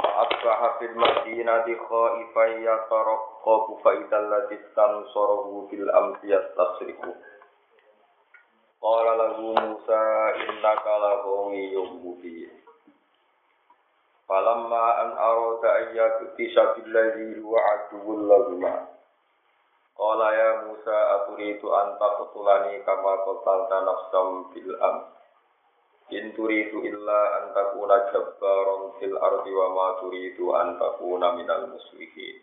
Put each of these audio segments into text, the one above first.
أصبح في المدينة خائفا يترقب فإذا الذي استنصره في الأمس يستصرخ قال له موسى إنك لغوي مبين فلما أن أراد أن يبطش بالذي هو عدو لهما قال يا موسى أتريد أن تقتلني كما قتلت نفسا في الأمس In turidu illa an takuna jabbaron fil ardi wa ma turidu an takuna minal muslihin.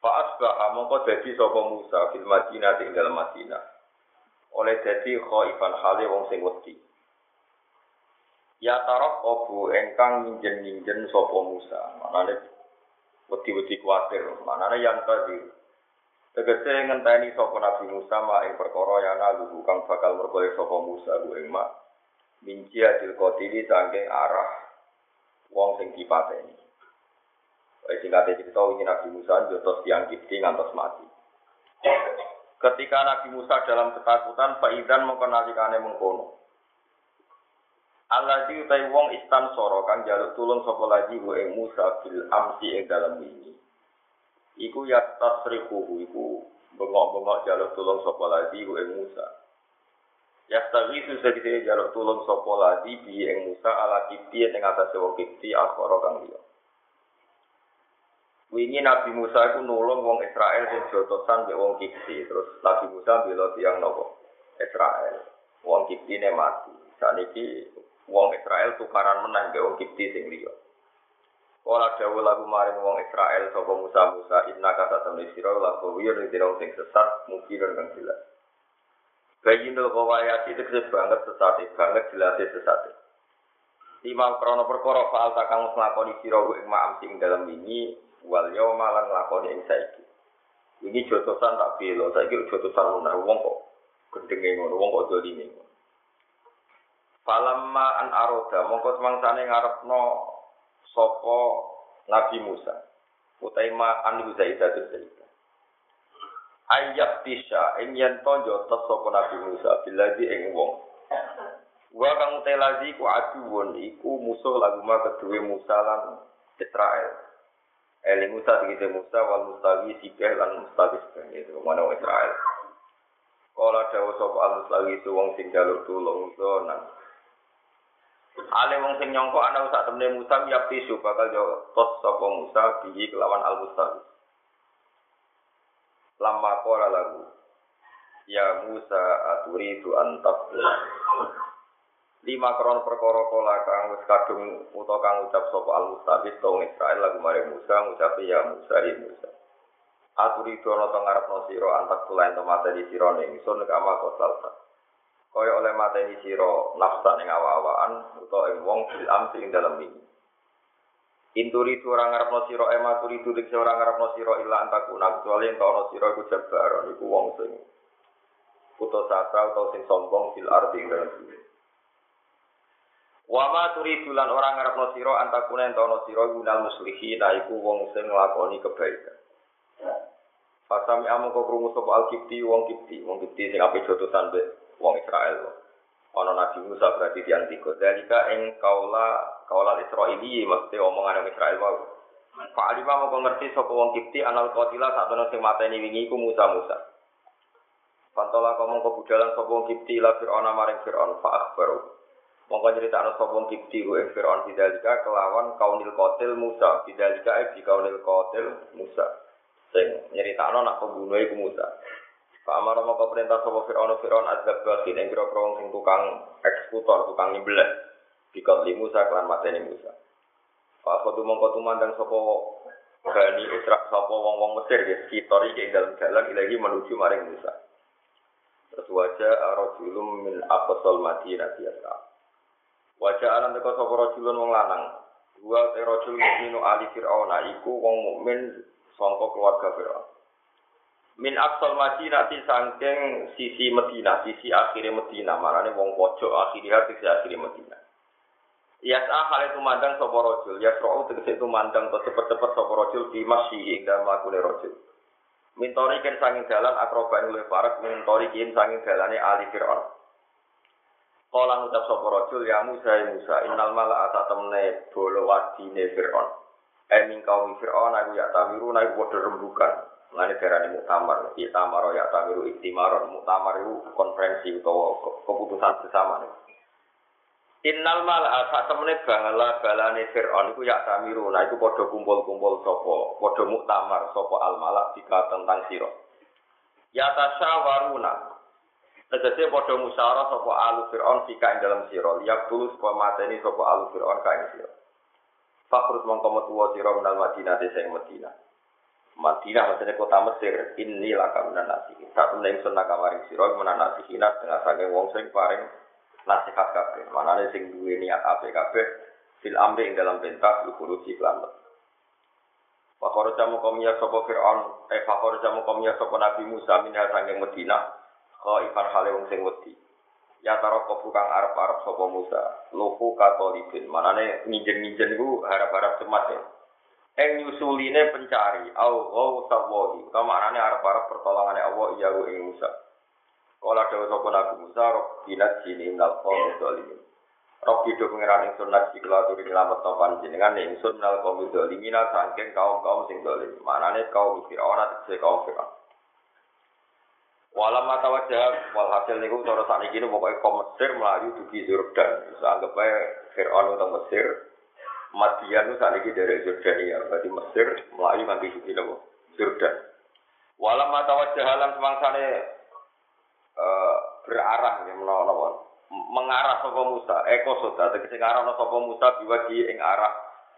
Fa asbaha mongko dadi sapa Musa fil Madinah ing dalem Madinah. Oleh dadi khaifan hale wong sing wedi. Ya tarok obu engkang minjen-minjen sapa Musa. Manane wedi-wedi kuatir. Manane yang tadi Tegese ngenteni sapa Nabi Musa ma ing perkara yang lalu kang bakal merkoe sapa Musa ku ing mak. Minci adil kotili saking arah wong sing dipateni. Wis singkate cerita wingi Nabi Musa jotos tiang kiti ngantos mati. Ketika Nabi Musa dalam ketakutan, Faidan mengkenalikane mengkono. Allah di utai wong istan soro kang jaluk tulung sapa lagi ing Musa bil amsi ing dalam ini. Iku ya tasrifuhu iku bengok-bengok jaluk tulung sapa lagi ku ing Musa. Ya tawisu segede jaluk tulung sapa lagi bi ing Musa ala kipti ing atas wong kipti akhara kang liya. Wingi Nabi Musa iku nulung wong Israel sing jotosan mbek wong kipti, terus Nabi Musa bela tiyang nopo? Israel. Wong kipti ne mati. Saniki wong Israel tukaran menang mbek wong kipti sing liya. Kala dawuh lagu maring wong Israel sapa Musa Musa inna kata temne sira lagu wir dina sing sesat mungkin kang jelas. Bayinul kawayat itu kese banget sesat banget jelas sesat. Lima krono perkara faal takang nglakoni sira ing ma'am sing dalam ini wal yauma lan nglakoni ing saiki. Ini jotosan tak belo, saiki jotosan lunar wong kok gendenge ngono, wong kok dolime. Falamma an aroda mongko semangsane ngarepno sopo Nabi Musa. Utai ma an Zaidah itu Zaidah. Ayat tisha ing yen tonjo tes sopo Nabi Musa biladi ing wong. Wa kang utai lazi ku aduwun iku musuh lagu ma kedue Musa lan Israel. Eli Musa tegese Musa wal mustawi sibeh lan mustawi itu mana Israel. Kala dawa sapa al mustawi wong sing jaluk tulung zonan. Ale wong sing nyongko ana temne Musa ya tisu bakal yo tos sapa Musa bihi kelawan al mustawi. Lama qala lagu Ya Musa aturidu antak Lima kron perkara kala kang wis kadung utawa kang ucap sapa al mustawi to Israel lagu mare Musa ngucap ya Musa ya Musa. Aturidu ana to ngarepno sira antak tulen to mate di sira ning sun kama kosalta kaya oleh mateni sira nafsa ning awa-awaan utawa ing wong bil amsi ing dalem ini. Inturi tu orang ngarepno sira ema turi tu dik ora ngarepno sira illa antakuna kecuali ento ana sira iku jabaron iku wong sing putus asa utawa sing sombong fil arti ing dalem bumi. Wa ma turidu lan ora ngarepno sira antakuna ento ana sira gunal muslihin iku wong sing nglakoni kebaikan. Pasami amu kok krungu sapa al-kipti wong kipti, wong kipti sing ape jotosan mbek wong Israel. Ono Nabi Musa berarti di antiko. Dalika ing kaula kaula Israili mesti omongan Israel wae. Pak Alima mau ngerti wong Kipti anal qatila sak ana sing mateni wingi iku Musa Musa. Pantola kamu kebudalan sapa wong Kipti la Fir'aun maring Fir'aun fa akhbaru. Mongko nyeritakno sapa wong Kipti ku Fir'aun bidalika kelawan kaunil qatil Musa, bidalika e kaunil qatil Musa. Sing nyeritakno nak pembunuh iku Musa. Pak Amar mau perintah sopo Fir'aun Fir'aun azab basin yang kira kira sing tukang eksekutor, tukang nyembelih. Bikot li Musa kelan mateni Musa. Pak Khodu mongko tumandang sopo Bani Isra sopo wong-wong Mesir ya sekitar iki dalam jalan ilahi menuju maring Musa. Terus wajah arojulum min aqsal Madinah biasa. Wajah alam teko sapa rajulun wong lanang. Wa te rajul mukminu ali Fir'aun iku wong mukmin sangka keluarga Fir'aun. Min aqsal Madinah sangking sisi Medina, sisi akhirnya Medina, marane wong pojok akhirnya sisi akhirnya Medina. Yas'a hal itu mandang sapa rajul, yasra'u tegese itu mandang to cepet-cepet sapa rajul di masjid ing dalem lakune rajul. Mintori ken sanging dalan akroba oleh faras mintori ken sanging dalane ali Fir'aun. Kala ngucap sapa rajul ya Musa ya Musa innal mala ata temne bolo wadine Firaun. E min kaum Firaun aku ya tamiru naik padha rembukan. Ngene darane muktamar, ya tamaro ya tamiru iktimaron. Muktamar itu konferensi utawa keputusan bersama. Innal mala sak temene bangala balane Firaun iku ya tamiru nah iku padha kumpul-kumpul sapa, padha muktamar sapa al malak jika tentang sira. Ya tasyawaruna Tegese padha musyawarah sapa alu Fir'aun fika ing dalam sira, liyak tulus sapa mateni sapa alu Fir'aun ka ing sira. Fakrus mongko metu sira menal Madinah desa ing Madinah. Madinah maksudnya kota Mesir, ini laka minan nasi. Saat menaik sunnah kamaring sira menan nasi hinat dengan sange wong sing paring nasihat kabeh. Manane sing duwe niat apik kabeh fil amri ing dalam pentas lukuruji kelambat. Fakor jamu komia sopo Fir'aun, eh fakor jamu komia sopo Nabi Musa minha sanging Madinah, Kau ikan hale wong sing wedi. Ya taro kopu kang arep-arep sapa Musa. Lufu katolibin. Manane nginjen-nginjen ku harap-harap cemas ya. Eng nyusuline pencari. Au au sawahi. Kamarane arep-arep pertolongane Allah iya ing Musa. Kala dewa sapa Nabi Musa, Robbina sini minal qawmi dhalimin. Robbi do pengiran ingsun nasi kelaturi nyelamet no panjenengan ingsun minal qawmi dhalimina sangking kaum-kaum sing dhalim. Manane kaum Fir'aun atau kaum Fir'aun. Walam mata wajah, walhasil niku cara saat ini pokoknya ke Mesir melayu dugi Jordan. Bisa anggap aja Fir'aun Mesir. Madian itu saat ini dari Jordania. Berarti Mesir melayu nanti dugi nopo Jordan. Walam mata wajah halan semangsane uh, berarah ya menawa mengarah sapa Musa eko sota tegese ngarahno sapa Musa biwaji ing arah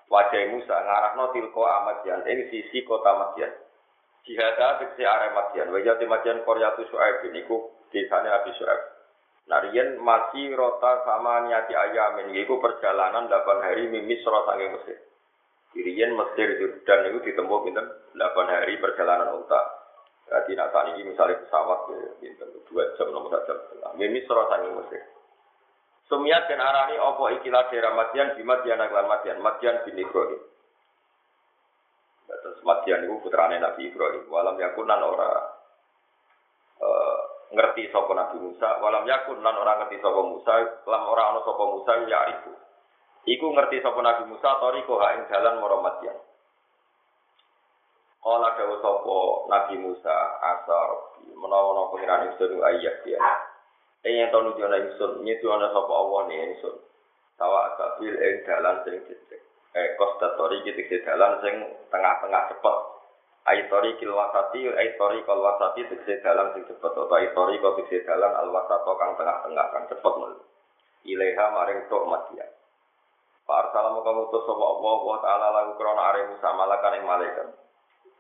wajah Musa ngarahno tilko amadian ing sisi kota Madian Jihada tegese area Madian. Wa yati Madian Qaryatu Syuaib niku desane Abi Syuaib. Nah, masih rota sama niati ayamin, yaitu perjalanan 8 hari mimis rota sange Mesir. Riyen Mesir dan itu ditempuh pinten 8 hari perjalanan unta. Jadi nak saat ini misalnya pesawat ya, pinten dua jam nomor jam setengah. Mimis rota sange Mesir. Sumiat dan arani opo ikilah daerah Madian di Madian aglan Madian, Madian bin Ibrahim. Terus itu putrane Nabi Ibrahim. Walam yakunan ora uh, ngerti sapa Nabi Musa. Walam yakun lan ora ngerti sapa Musa. Lam ora ana sapa Musa ya itu. Iku ngerti sapa Nabi Musa tori ko ing dalan maro Madian. Kala dawa sapa Nabi Musa asar menawa pengiran ingsun ayat dia. Yang tau nuju ana ingsun, nyetu ana sapa Allah ne ingsun. Tawa asabil ing dalan sing cecek eh kostatori ke dalan sing tengah-tengah cepet aitori kilwasati aitori kalwasati tegese dalan sing cepet atau aitori kau tegese dalan alwasato kang tengah-tengah kang cepet mulu ileha maring tok matia Pak Arsalamu kamu tuh sopa Allah wa ta'ala lagu krona are Musa malakan ing malaikat.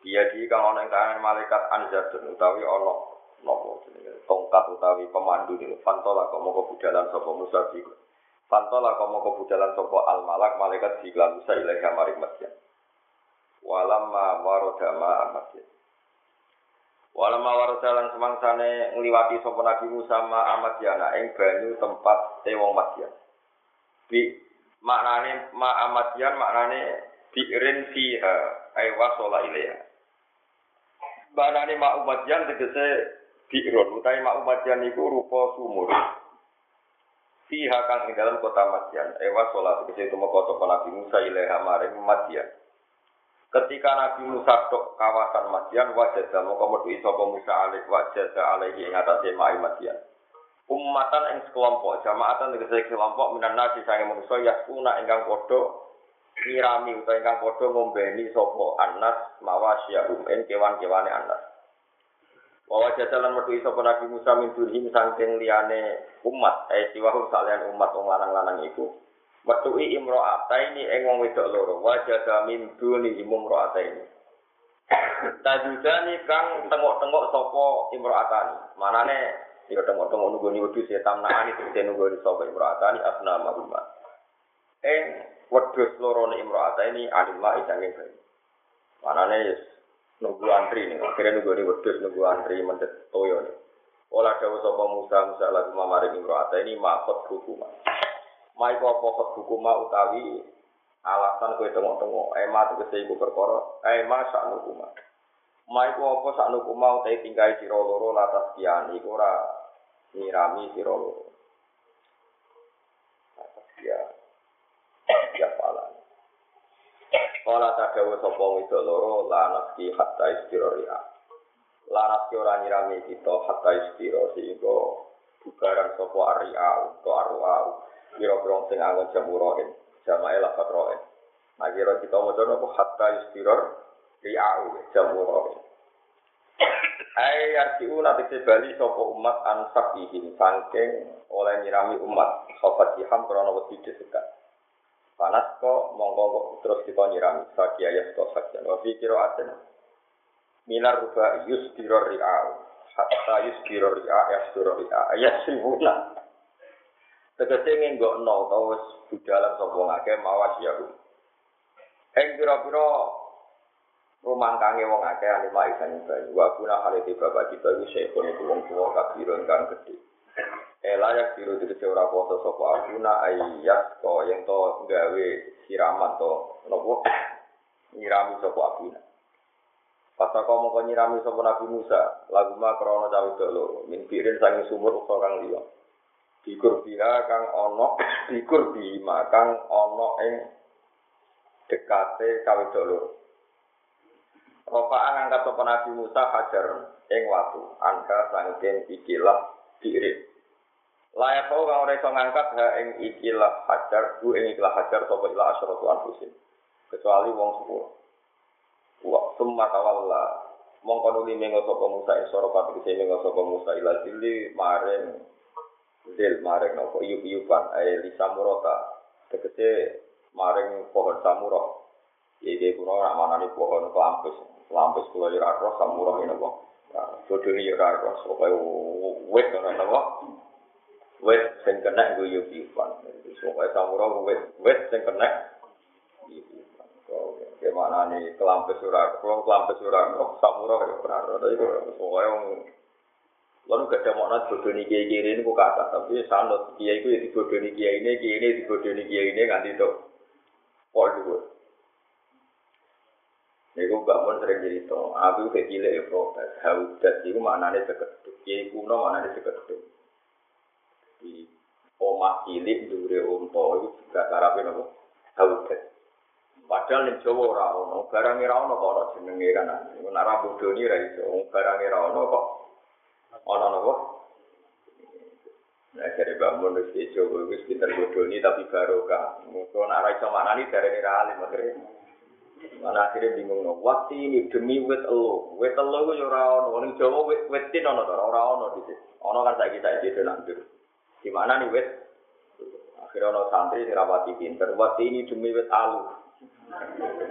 Dia di kang ana ing kanan malaikat anjadun utawi ana napa tongkat utawi pemandu niku fantola kok moko budalan sapa Musa iku. Pantola komo kebudalan sopo al malak malaikat jiklan Musa ilaiha maring masjid. Walamma warodama masjid. Walamma warodalan semangsane ngliwati sopo Nabi Musa ma Amadyana ing banyu tempat tewong Madyan. Bi maknane ma Amadyan maknane bi'rin fiha ay wasola ilaiha. Maknane ma Umadyan tegese bi'ron utai ma Umadyan iku rupa sumur. Fiha kang ing dalam kota Madian. Ewa sholat kese itu kota Nabi Musa ilaiha maring. Ketika Nabi Musa tok kawasan Madian, wajah dalam komodo isopo Musa alaih wajah alaihi ing atase mai Madian. Ummatan ing sekelompok, jamaatan tegese kelompok minan nasi sange manusa yasuna ingkang padha ngirami utawa ingkang padha ngombeni sapa anas mawasyahum ing kewan-kewane anas. Wawa jajalan metu iso Nabi Musa min durhim sangking liane umat, eh siwahu salian umat wong lanang-lanang iku. Metu'i imro'ata ini ing wong wedok loro, wajah min duni imro'ata ini. Tajudani kang tengok-tengok sopo imro'atani. Manane, ya tengok-tengok nunggu ni wedus ya tamnaan itu, saya nunggu ni sopo imro'atani, asna mahumah. ing wedhus loro ne imro'ata ini alimah bayi. Manane yes nunggu antri nih, akhirnya nunggu di wedhus nunggu antri mendet toyo nih. Olah dawa sapa Musa Musa lagu mamaring imro'ata ini makot hukumah. Mai apa kot hukumah utawi alasan kowe tengok-tengok ema tegese iku perkara ema sak hukumah. Mai ku apa sak hukumah utawi tinggal sira loro latas kian iku ora nyirami sira loro. Latas kian. Ya falan. Kala tadawa sapa wedok loro lanas ki hatta istiroria. Lanas ki ora nyirami kita hatta istiro sehingga bubaran sapa aria utawa arwa kira-kira sing angon jamuroin jamae lafat roin nah kira kita mau coba hatta istiror riau jamuroin Ai artiu nanti sebali sopo umat ansak ihim sangking oleh nyirami umat. Sobat iham krono wedi desekat. Panas kok mongko kok terus kita nyirami. Saki ayat kok sakian. Wa fi kiro aten minar ruba yus diror ri'au hatta yus diror ri'a yas diror ri'a ayat sibuna. Tegese ngenggok no tau wis budalan sapa ngake mawas ya. Ing pira-pira rumah kange wong akeh ane mai isan bayi. Wa kuna hale te bapak kita iki sepon iku wong tuwa kabiron kang gedhe. Ela ya biru dite ora poso sapa aguna ayat yang to gawe siraman to nopo nyirami sapa aguna. Pasal kau mau nyirami sapa Nabi Musa, lagu mah krono cawe dulu, min pirin sanging sumur kang liya. Dikur biha kang ana dikur bima kang ana ing dekate kawedok loro. Angkat sopan Nabi Musa hajar ing watu. Angka sangkin ikilah diirit. Layak tau kang ora iso ngangkat ha ing ikilah hajar bu ing ikilah hajar sapa ila asyratu anfusin. Kecuali wong sepuluh. Wa summa tawalla. Mongko nuli sapa Musa ing sora pati sapa Musa ila dili maring Dil maring nopo yuk yukan ae eh, li samurota tegese maring pohon samuro iki kula ora manani pohon kok ambes lampes kula yo ora roh samuro ngene kok bodho ni yo ora roh sok wit wet ora nopo wet sing kena ku yo yukan sok ae samuro wit wet sing kena Gimana nih, kelampes ora surat, kelampes ora kok samurah ya, benar-benar itu, pokoknya Lalu gak ada makna bodoh nih kiai kiai ini kok kata, tapi sanut kiai itu ya dibodoh nih kiai ini, kiai ini dibodoh nih kiai ini nganti itu pol dulu. Ini gue bangun sering cerita, aku kayak gila ya protes, haudat itu maknanya sekeduk, kiai kuno maknanya sekeduk. Di omah cilik dure unta itu juga karapin apa? Haudat. Padahal ning Jawa ora ono, barang ora ono kok jenenge kan. Nek ora bodoni ra iso, barang ora ono kok Ono nopo? Nah, dari bangun wis iso wis pinter bodoni tapi barokah. Mungkin nek ora iso manani darene ra alim akhire. Mana akhirnya bingung no. Waktu ini demi wet elo, wet elo itu ora ono. Ning wet wetin ono to, ora ono di. Ono kan saiki saiki itu nandur. Di mana nih wet? Akhirnya ono santri sing rapati pinter. Waktu ini demi wet alu.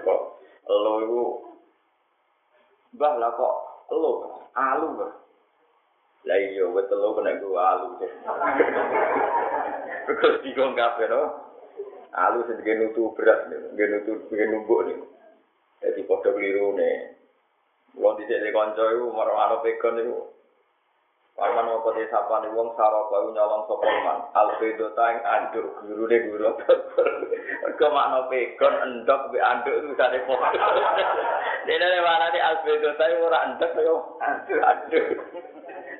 Kok elo itu Bah lah kok elo, alu bah. Lah iya, wet telu kena gue alu. Terus bingung kabeh no. Alu sing dene nutu berat, dene nutu dene numbuk nih. Jadi padha keliru nih. Wong dhisik de kanca iku marang pegon iku. Paman apa te sapane wong sarapa iku nyolong sapa man. Albedo tang andur gurune guru. Kok makna pegon endok be anduk itu sare padha. Dene mana di albedo tang endok yo. Andur andur.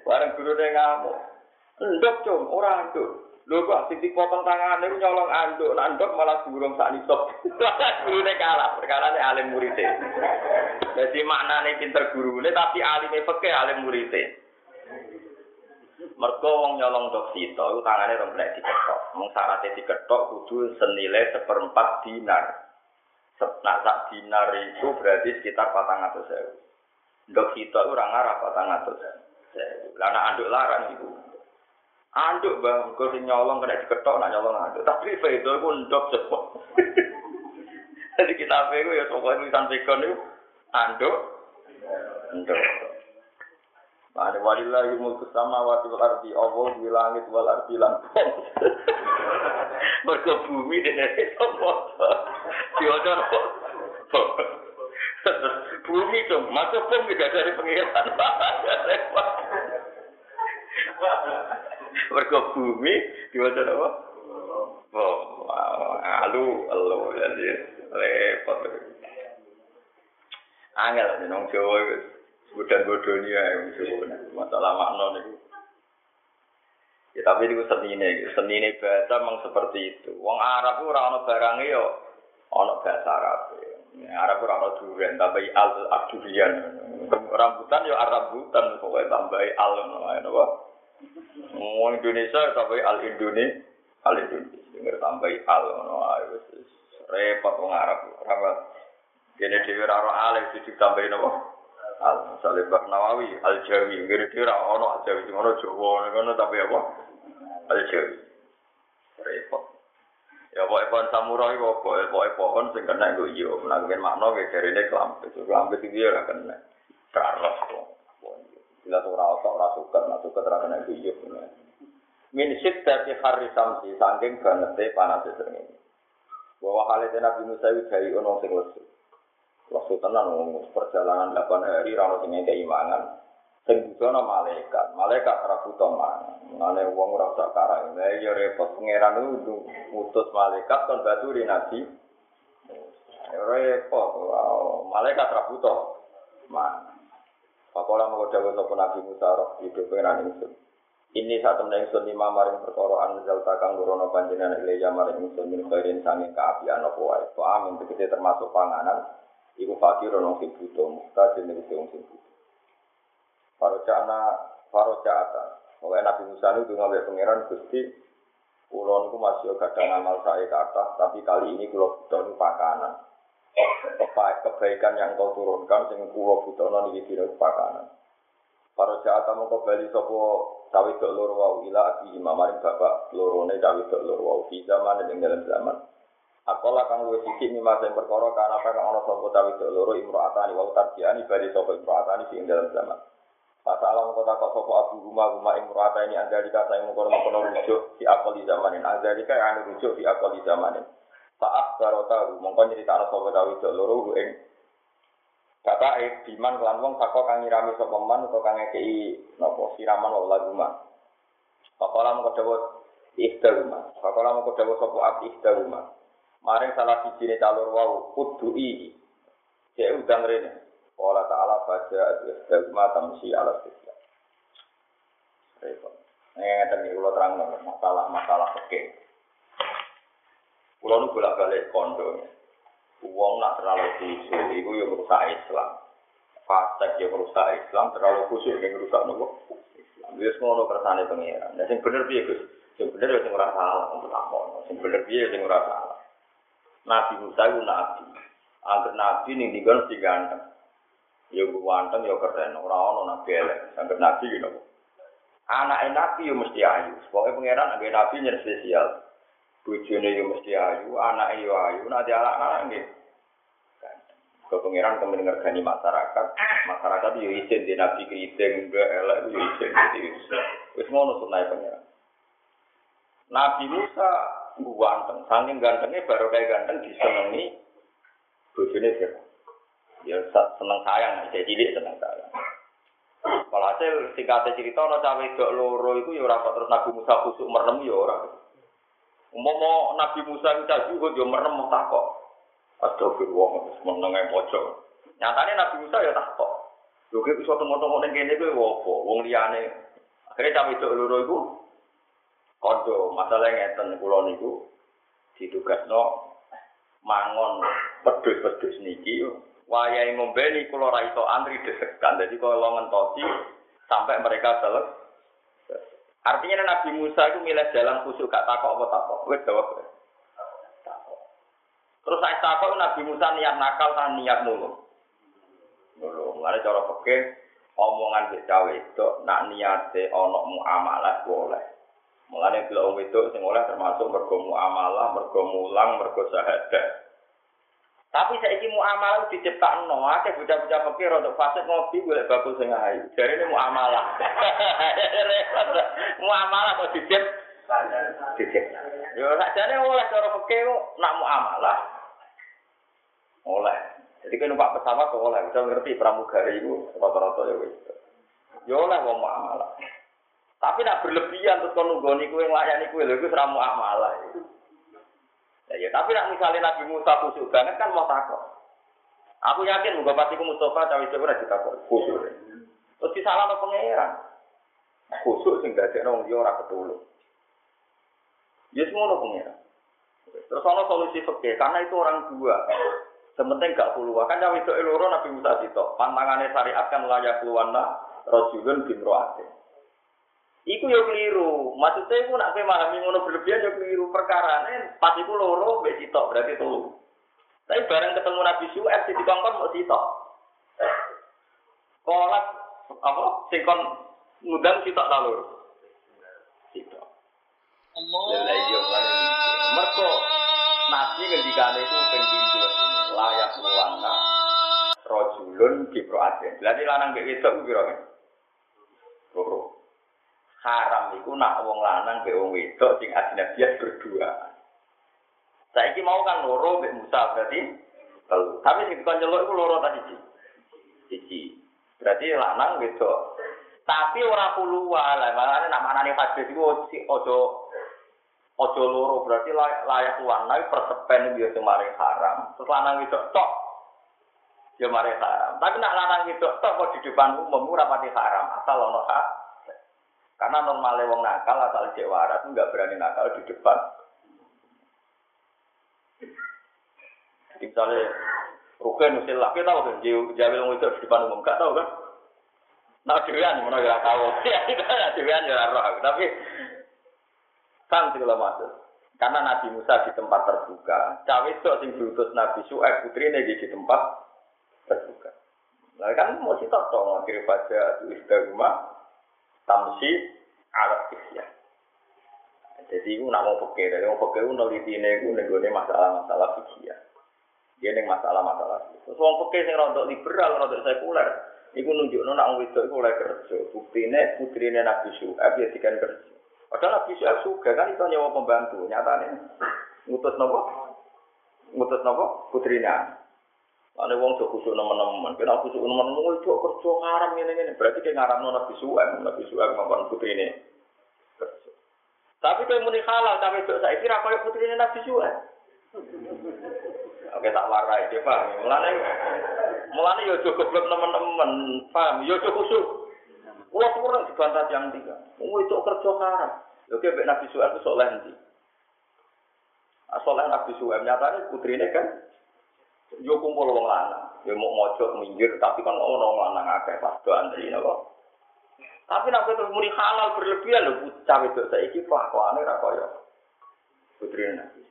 Bareng gurune ngamuk. Endok cum, ora anduk. Lho kok sing dipotong tangane nyolong anduk, nak malah durung sak nisab. gurune kalah, perkara alim murite. Jadi maknane pinter gurune tapi alime fikih alim murite. Mergo wong nyolong dok sito iku tangane rong diketok. Mung syaratnya diketok kudu senilai seperempat dinar. Nak sak dinar itu berarti sekitar 400.000. Dok sito ora ngarah 400.000. Lah anak anduk larang itu. Anduk bang, kau sing nyolong kena diketok, nak nyolong anduk. Tapi itu itu pun ndok cepet. Jadi kita itu ya pokoknya tulisan pegon itu anduk, ndok. Mane walillahi mulku samawati wal ardi, Allah di langit wal ardi lan Mergo bumi dene sapa? Diwaca Bumi dong, masuk pun tidak dari pengiran. Mergo bumi diwaca apa? Oh, alu, alu, jadi repot. Angel nang Jawa wis Budan bodoni ya, masalah makna nih. Ya tapi itu seni ini, seni ini bahasa memang seperti itu. Wong Arab itu orang barangnya yo, ono bahasa Arab. Ya, Arab orang ono durian, tambahi al abdurian. Rambutan yo Arabutan, pokoknya tambahi al, apa? Wong Indonesia tambahi al Indonesia, al Indonesia. Dengar tambahi al, repot wong Arab. Rapat. Kene dhewe ora ora alih ditambahi napa? al Mbak Nawawi al Jawi ngene kira ono al Jawi ngono Jawa ngono tapi apa al Jawi repot ya pokoknya pohon samurai kok pokoke pohon sing kena gue iyo menanggungin makna kayak cari ini kelampet itu kelampet ya kena. Karos kok. Bila tuh rasa otak ora suket, rasa suka terang kena gue iyo kena. Min sit dari hari samsi saking ganete panas e itu ini. Bahwa hal itu nabi musa itu dari sing lesu. Lesu tenang perjalanan delapan hari rano sing kayak imangan Sing bujono malaikat, malaikat ora buta mangan. Ngene wong ora karang. Lah ya repot pangeran itu mutus malaikat kon baturi nabi. Repot, malaikat ora buta mangan. Pakola mau dawuh sapa Nabi Musa roh di pengiran ingsun. Ini saat temen ingsun lima maring perkara anzal takang nurono panjenengan ilya maring ingsun min khairin sange kaapian apa wae. Amin tegese termasuk panganan Iku fakir ono sing butuh, mustajil ning sing sing para cata. Oleh Nabi Musa itu ngambil pangeran Gusti, Kulon itu masih kadang amal saya kata, tapi kali ini kulo butuh pakanan. Kebaikan yang kau turunkan, sing kulo butuh nih di pakanan. Para jata mau kembali sopo cawe dok loro wau ila abi imamaring bapak lorone cawe dok loro wau di zaman yang dalam zaman. Akola kang luwih sithik mimma sing perkara kana kang ana sapa tawi loro imro'atani wa tarjiani bari sapa imro'atani sing dalam zaman. Pas alam kota kok sapa abu rumah rumah imro'ata ini andalika saya mengkono mengkono rujuk di akali zamanin andalika yang anu rujuk di akali zamanin. Saat barota mongko nyeritakno sapa tawi loro ing Kata eh biman kelan wong saka kang nyirami sapa man utawa kang ngekeki napa siraman wa laguma. Pakola mengko dawuh ikhtaruma. Pakola mengko dawuh sapa abdi ikhtaruma. Maring salah siji ne calur wau kudui. Cek udang rene. Allah Ta'ala baca dagma tamsi ala sisya. Repot. Ini iki kula terang masalah-masalah fikih. Kula nu bolak-balik kondo. Wong nak terlalu khusyuk iku yo merusak Islam. Fasik yo merusak Islam, terlalu khusyuk ning merusak nopo? Islam. Wis ngono kersane pangeran. Nah sing bener piye Gus? Sing bener yo sing ora salah untuk takon. Sing bener piye sing ora salah. Nabi Musa itu nabi. Angger nabi dinggon mesti ganteng. Ya ganteng ya keren, ora ono nabi elek. Angger nabi gitu. Anak nabi yo mesti ayu. Pokoke pangeran angger nabi nyer spesial. Bojone yo mesti ayu, anak yo ayu, nanti anak-anak nggih. Ke pangeran kemudian ngergani masyarakat, masyarakat yo izin di nabi keriting, enggak elek yo izin. Wis ngono sunai pangeran. Nabi Musa ganteng, saking gantengnya baru kayak ganteng disenangi bojone sih. Ya seneng sayang, saya cilik seneng sayang. Walhasil singkatnya cerita ana cawe dok loro iku ya ora terus Nabi Musa kusuk merem ya ora. Umpama Nabi Musa itu tadi kok yo merem mau takok. Astagfirullah, meneng pojok. Nyatane Nabi Musa ya takok. Lho kok iso tengok-tengok ning kene kuwi opo? Wong liyane. Akhirnya cawe dok loro iku kondo masalah ngeten kula niku ditugasno mangon pedus-pedus niki wayahe ngombe niku kula ra iso antri desekan dadi kula ngentosi sampai mereka selesai Artinya Nabi Musa itu milih jalan khusus gak takok apa takok. Wes jawab. Terus saya takok Nabi Musa niat nakal kan niat nulung. Nulung. Lalu cara pakai omongan di cawe itu nak niate onok muamalah boleh. Mulane bila wong wedok sing termasuk mergo muamalah, mergo mulang, mergo syahadat. Tapi saya ini muamalah diciptakno, akeh bocah-bocah pikir untuk fase ngopi boleh bakul sing ayu. Jadi ini muamalah. muamalah kok dicip dicip. Yo sakjane oleh cara fikih nak muamalah. Oleh. Jadi kan numpak pesawat kok oleh, bisa ngerti pramugari itu rata-rata ya wis. Yo oleh wong muamalah. Tapi nak berlebihan terus kon nunggoni kowe nglayani kowe lho iku ora muamalah. Ya, ya, tapi nak misalnya Nabi Musa khusyuk banget kan mau takut. Aku yakin muga pasti ku Mustafa cawe cawe ora ditakut khusyuk. Terus disalahno pangeran. Khusyuk sing dadekno wong liya ora ketulung. Ya semono pangeran. Terus ana solusi fikih karena itu orang dua. Sementing gak keluar. Kan cawe itu loro Nabi Musa itu. Pantangannya syariat kan layak keluarna rojulun bin roate. Iku yo keliru. Maksudnya iku nak memahami ngono berlebihan yo keliru. Perkara pas iku loro mbek sitok berarti telu. Tapi bareng ketemu Nabi Syuaib di kongkon mau sitok. Kolak apa sing kon ngundang sitok ta loro. Sitok. Allah. Ya iya lan mergo Nabi ngendikane iku ping pindho layak luwana rojulun kibroatin. Berarti lanang mbek wedok piro? Loro haram iku nak wong lanang be wong wedok sing ajnabiyan berdua. Saiki mau kan loro mbek Musa berarti telu. Tapi sing kon nyeluk iku loro tadi siji. Berarti lanang wedok. Tapi ora puluhan lah, makanya nak manane hadis iku ojo ojo loro berarti layak warna persepen dia kemarin haram. Terus lanang wedok tok ya mari haram. Tapi nak lanang wedok tok kok di depan umum ora pati haram asal ono hak karena normalnya wong nakal asal cek waras nggak berani nakal di depan. Misalnya Rukin usil laki tahu kan, jawil wong itu di depan umum, gak tahu kan? Nah, dewan mana gak tahu, ya tidak, dewan ya roh, tapi kan segala masuk. Karena Nabi Musa di tempat terbuka, cawe itu sing diutus Nabi Su'aib putri di tempat terbuka. Nah kan mau sih tahu dong, akhirnya baca itu rumah, tamsi alat isya. Jadi itu nak mau peke, dari mau itu neliti ini, itu masalah-masalah fikih Dia neng masalah-masalah. Terus mau peke yang rontok liberal, rontok sekuler. Iku nunjuk nona orang itu oleh kerja. Putri ini Nabi Syu'ab ya dikan kerja. Padahal Nabi Syu'ab juga kan itu nyawa pembantu. Nyatanya ngutus nopo, ngutus nopo putrinya. Ane wong sok kusuk nemen-nemen, kena kusuk nemen-nemen itu kerja ngaram ngene-ngene. Berarti kayak ngaram Nabi Suhaib, Nabi Suhaib ngomong putri ini. Tapi kayak muni halal, tapi itu saya kira kayak putri ini Nabi Suhaib. Oke tak warai dia paham. Mulane mulane yo cukup belum teman-teman paham. Yo cukup kusuk. Kulo kurang dibantah yang tiga. Wong itu kerja ngaram. Oke, kayak Nabi Suhaib itu soleh nanti. Soalnya Nabi Suhaib nyatanya putri ini kan Yo kumpul wong lanang, yo mau mojok minggir, tapi kan ono lanang akeh pas do antri napa. Tapi nek terus muni halal berlebihan lho bocah itu saiki kelakuane ra kaya putri Nabi.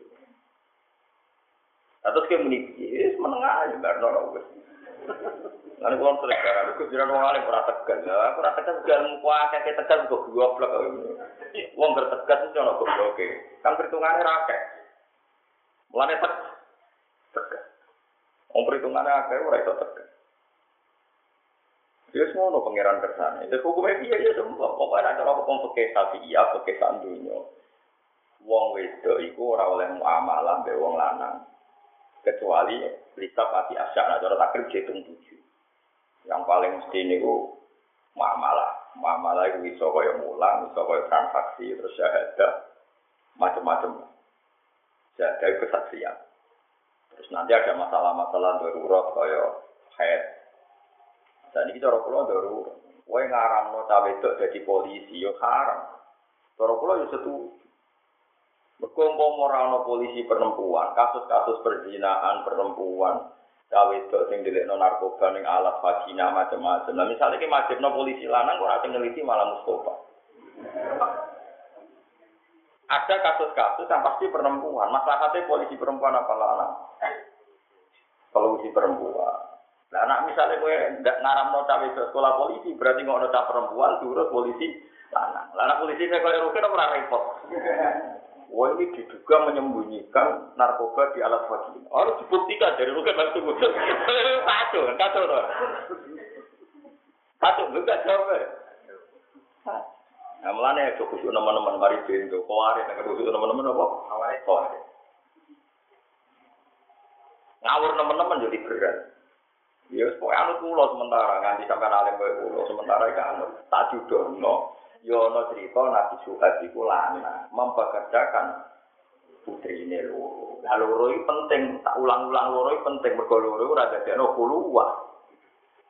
Atau kayak muni, yes, menengah aja, gak ada wes. Nanti kalau sering karena aku jiran wong alim ora tegas, ya aku ora tegas gal muka akeh tegas kok goblok. Wong bertegas itu ono gobloke. Kan perhitungannya rakyat. Mulane tegas. Wong perhitungannya akeh ora iso tegas. Ya semua pangeran kersane. Itu hukumnya dia ya semua. Pokoknya ada apa pun pakai sapi iya, pakai sandunya. Wong wedo iku ora oleh muamalah be wong lanang. Kecuali lisa pati asyak, nah cara takdir tujuh. Yang paling mesti ini ku muamalah. Muamalah itu bisa kaya mulang, bisa kaya transaksi, terus syahadah, macam-macam. Syahadah itu kesaksian. Terus nanti ada masalah-masalah darurat kaya head. Dan ini cara kula darurat. Kowe ngaramno cawe itu jadi polisi yo haram. Cara kula yo setuju. Mergo umpama polisi perempuan, kasus-kasus perzinahan perempuan, cawe itu sing dilekno narkoba ning alat vagina macam-macam. Nah misalnya ki majibno polisi lanang kok ora ngeliti malah Mustafa. Ada kasus-kasus yang pasti perempuan. Masalahnya polisi perempuan apa lanang? Polisi perempuan. Nah, anak misalnya gue nggak ngaram nota di sekolah polisi, berarti nggak nota perempuan, turut polisi lanang. Lanang polisi saya kalau rugi pernah repot. Wah ini diduga menyembunyikan narkoba di alat vagina. Harus dibuktikan dari rugen langsung wujud. Kacau, kacau. Kacau, enggak jawab. Nah, mulane aja khusyuk nemen-nemen mari bendo, kowe nek khusyuk nemen-nemen apa? Kowe. Kowe. Ngawur nemen-nemen jadi berat. Ya wis pokoke anu kula sementara nganti sampean alim kowe kula sementara iki anu tak judono. Ya ana cerita Nabi Suhaib iku lana mempekerjakan putri ini loro. Nah, loro penting, tak ulang-ulang loro penting, mergo loro ora dadi ana kuluwah.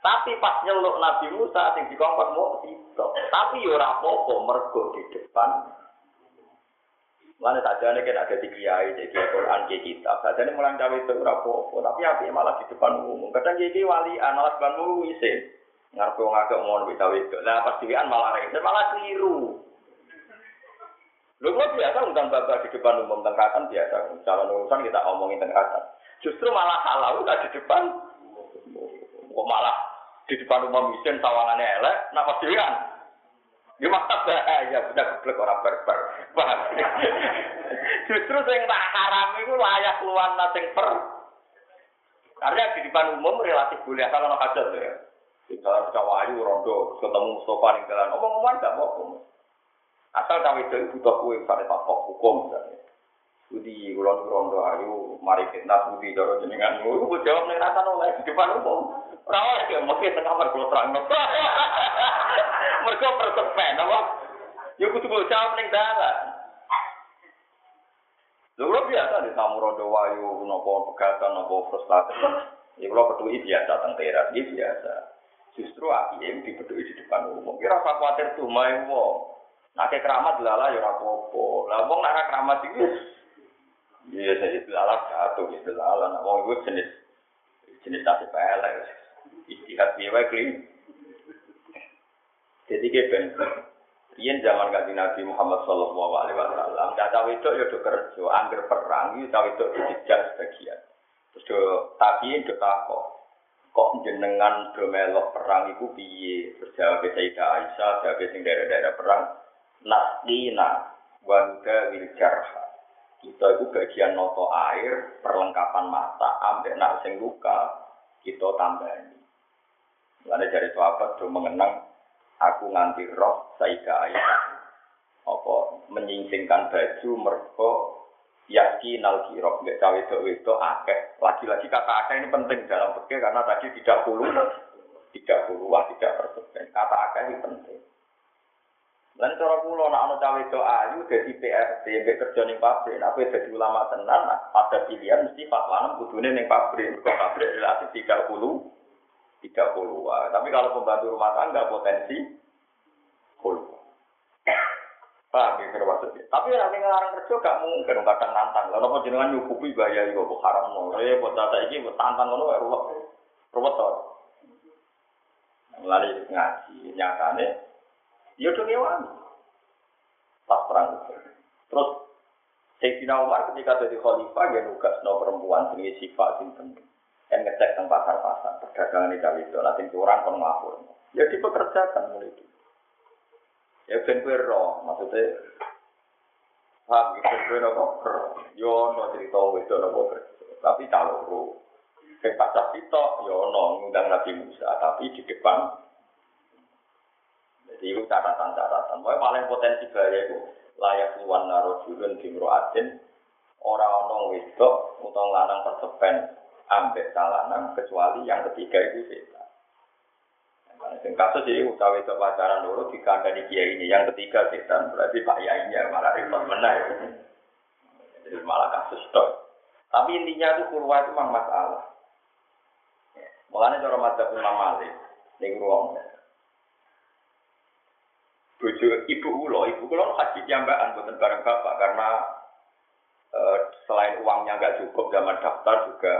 Tapi pas nyeluk Nabi Musa sing dikongkon mau sitok. Tapi yo ora apa-apa mergo di depan. Mana saja nih kan ada di kiai, di Quran, di kitab. Saja nih mulang cawe itu ora apa-apa. Tapi api malah di depan umum. Kadang kiai wali anak depan umum isin. Ngarep wong agak mau nabi tahu itu. Lah pas dhewean malah rese malah keliru. Lu kok biasa undang bapak di depan umum tengkatan biasa. Calon urusan kita omongin tengkatan. Justru malah salah udah di depan. Kok malah di depan umum mesin sawangannya elek, nak pas dhewean. Ya maksud ya udah geblek orang barbar. Justru sing tak haram itu layak keluar sing per. Karena di depan umum relatif boleh kalau nak hajat ya. Di dalam cawayu rondo ketemu Mustafa ning dalan omong-omongan gak apa Asal cawe itu butuh kue pada takok hukum misalnya. Budi kulon rondo ayu mari fitnah budi jaro jenengan. Iku jawab ning rasa oleh di depan umum. Ora oleh ya mesti tengah kula terang. Mergo persepen apa? Ya kudu jawab ning dalan. Lho biasa di tamu rondo wayu nopo pegatan nopo frustasi. Ya kalau peduli biasa teng teras, biasa. Justru AIM dibedui di depan umum. Kira apa khawatir tuh main wong. Nah keramat lala ya rapopo. Lah wong nak keramat itu Iya, itu lala jatuh, itu lala. Nah, wong itu jenis jenis nasi pelek. Istihad biaya kli. Jadi kayak ben. Yen zaman kaji Nabi Muhammad Sallallahu Alaihi Wasallam, cawe itu ya do kerja, angger perang, itu cawe itu dijak sebagian. Terus do tapi do takok, kok jenengan do melok perang iku piye? Terus jawab Sayyidah Aisyah, jawab sing daerah-daerah perang, nasdina wanda wil jarha. Kita itu bagian noto air, perlengkapan mata, ambek nak sing luka, kita tambahin. Lalu dari sahabat do mengenang, aku nganti roh Sayyidah Aisyah. Apa menyingsingkan baju mergo yakin al kirok nggak cawe itu akeh lagi-lagi kata akeh ini penting dalam fikih karena tadi tidak puluh tidak puluh tidak persen kata akeh ini penting dan cara pulau nak anak cawe itu ayu jadi PRT mbek kerja ning pabrik tapi jadi ulama tenan ada pilihan mesti fatwa kudune ning pabrik kok pabrik relatif tidak puluh tidak puluh tapi kalau pembantu rumah tangga potensi puluh Paham ya maksudnya. Tapi nanti ngelarang kerja gak mungkin kadang nantang. Lalu apa jenengan nyukupi bahaya itu kok haram no. Eh buat data buat tantang ngono ruwet. Ruwet to. Mulai ngaji nyatane ya udah ngewan. Pas perang. Terus Sayyidina Umar ketika jadi khalifah ya nugas no perempuan sini sifat sinten dan ngecek tentang pasar-pasar perdagangan di Jawa itu nanti orang kon ngapur. Ya dipekerjakan mulai itu. Ya ben kowe maksudnya paham? Gitu kowe nopo yo ono cerita wis nopo tapi kalau ro sing pacah sitok yo ono ngundang Nabi Musa. Tapi di depan jadi itu catatan-catatan. Pokoknya paling potensi bahaya itu layak luar naro jurun di adin orang ono wedok utang lanang persepen ambek salanan kecuali yang ketiga itu sih. Yang kasus ini utawi itu pacaran dulu dikandani kiai ini. Yang ketiga setan berarti pak yainya malah repot menang. Jadi malah kasus dok. Tapi intinya itu kurwa itu memang masalah. Mulanya cara madzhab Imam Malik ning ruang. Bojo ibu ulo, ibu ulo haji jambakan buatan bareng bapak karena e, selain uangnya nggak cukup zaman daftar juga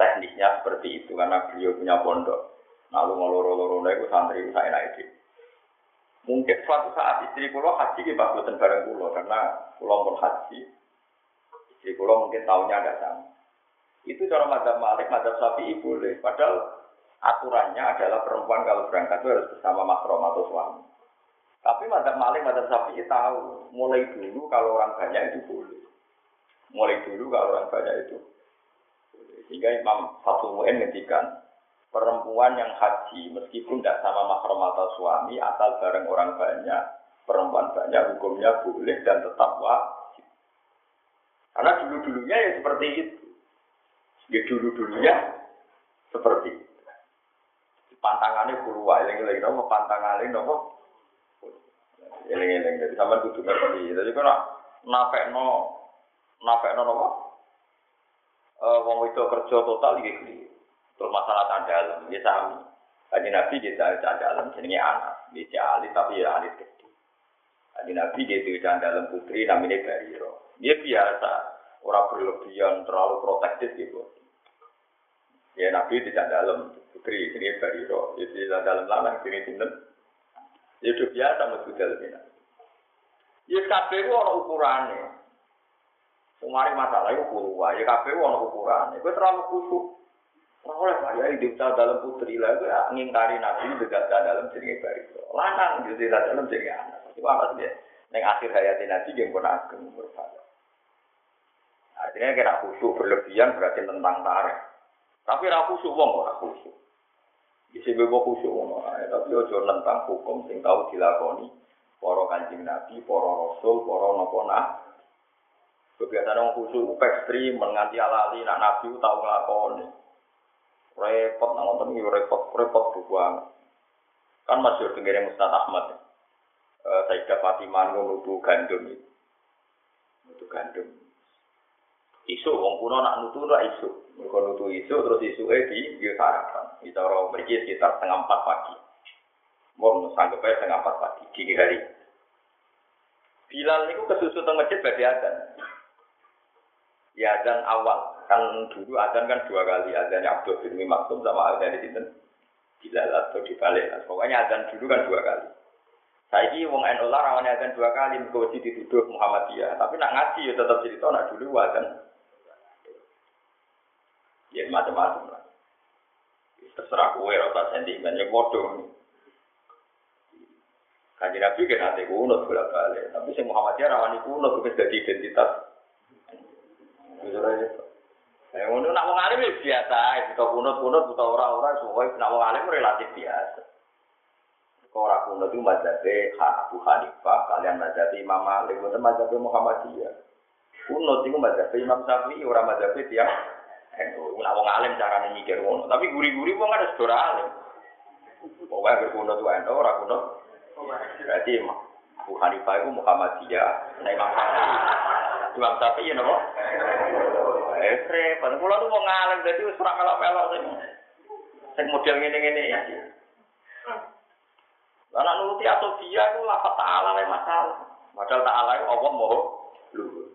teknisnya seperti itu karena beliau punya pondok. Lalu ngeloro-loro itu santri saya naik Mungkin suatu saat istri kulo haji di bagusan bareng kulo karena kulo pun haji. Istri kulo mungkin tahunya ada sama. Itu cara madzhab Malik, madzhab Syafi'i boleh. Padahal aturannya adalah perempuan kalau berangkat itu harus bersama makrom atau suami. Tapi madzhab Malik, madzhab Syafi'i tahu, mulai dulu kalau orang banyak itu boleh. Mulai dulu kalau orang banyak itu. Sehingga Imam Fatul Mu'in perempuan yang haji meskipun tidak sama mahram atau suami asal bareng orang banyak perempuan banyak hukumnya boleh dan tetap wajib karena dulu dulunya ya seperti itu ya dulu dulunya seperti pantangannya puluh yang lagi nopo pantangannya nopo eling eling jadi sama kudu ngerti jadi kan nafek no nafek no nopo eh wong itu kerja total iki Terus masalah candalem, ya sami. Kaji Nabi dia candalem jenenge anak, dia alit tapi ya alit gede. Kaji Nabi dia itu candalem putri namanya Bariro. Dia biasa, orang berlebihan, terlalu protektif gitu. Ya Nabi tidak dalam putri, ini Bariro. Jadi tidak dalam lanang, ini sinten. Ya itu biasa masuk dalam ini. Ya kabeh orang ukurannya. Kemarin masalah itu puluh, ya kabeh orang ukurannya. Itu terlalu kusuk. Oleh saya hidup dalam putri lah itu ya ngingkari nabi dekat dalam jenenge barito. Lanang di dalam jenenge anak. Itu apa sih? Neng akhir hayat nabi yang pun ageng berpada. Artinya kira khusyuk berlebihan berarti tentang tarik. Tapi ra khusyuk wong ora khusyuk. Bisa bebo khusyuk wong tapi ojo tentang hukum sing tahu dilakoni para kanjeng nabi, para rasul, para napa nah. Kebiasaan orang khusyuk menganti alali nak nabi tahu nglakoni. Repot nang wonten iki repot repot banget kan masih tenggere Mustad Ahmad. Uh, Sayyidah Fatimah nutu gandum itu gandum isu wong kuno nak nutu ora isu mergo nutu isu terus isu e di yo sarapan. Cara mriki sekitar setengah empat pagi. Mau sanggup aja setengah empat pagi dini hari. Bilal niku kesusu teng masjid badhe adzan. Ya adzan awal. Kan dulu adzan kan dua kali. Adzannya Abdul bin Maksum sama adzan di sini Bilal atau dibalik nah, pokoknya adzan dulu kan dua kali. Saya ini wong NU lah rawannya adzan dua kali mengkoti dituduh Muhammadiyah. Tapi nak ngaji ya tetap cerita nak dulu adzan ya macam-macam lah terserah kue rasa sentimennya bodoh Kaji Nabi kan nanti kunut bolak balik, tapi si Muhammadiyah rawani kunut, itu jadi identitas. Itu Ya ngono nak wong alim ya biasa, kita kunut-kunut buta ora-ora semua nak wong relatif biasa. Kau ora kunut itu mazhabe Abu Hanifah, kalian mazhabe Imam Malik, bukan mazhabe Muhammadiyah. Kunut itu mazhabe Imam Syafi'i, ora mazhabe dia. NU. Nak wong alim carane mikir ngono, tapi guri-guri wong ada sedora alim. Pokoknya berkunut itu NU, ora kunut. Berarti Abu Hanifah itu Muhammadiyah, nah Imam. Imam Syafi'i ya napa? Eh, repot. Kulo tuh mau ngalem dadi wis ora melok-melok sing sing model ngene-ngene ya. Karena nuruti atau dia itu lafaz ta'ala lah masalah. Padahal ta'ala itu Allah mau luhur.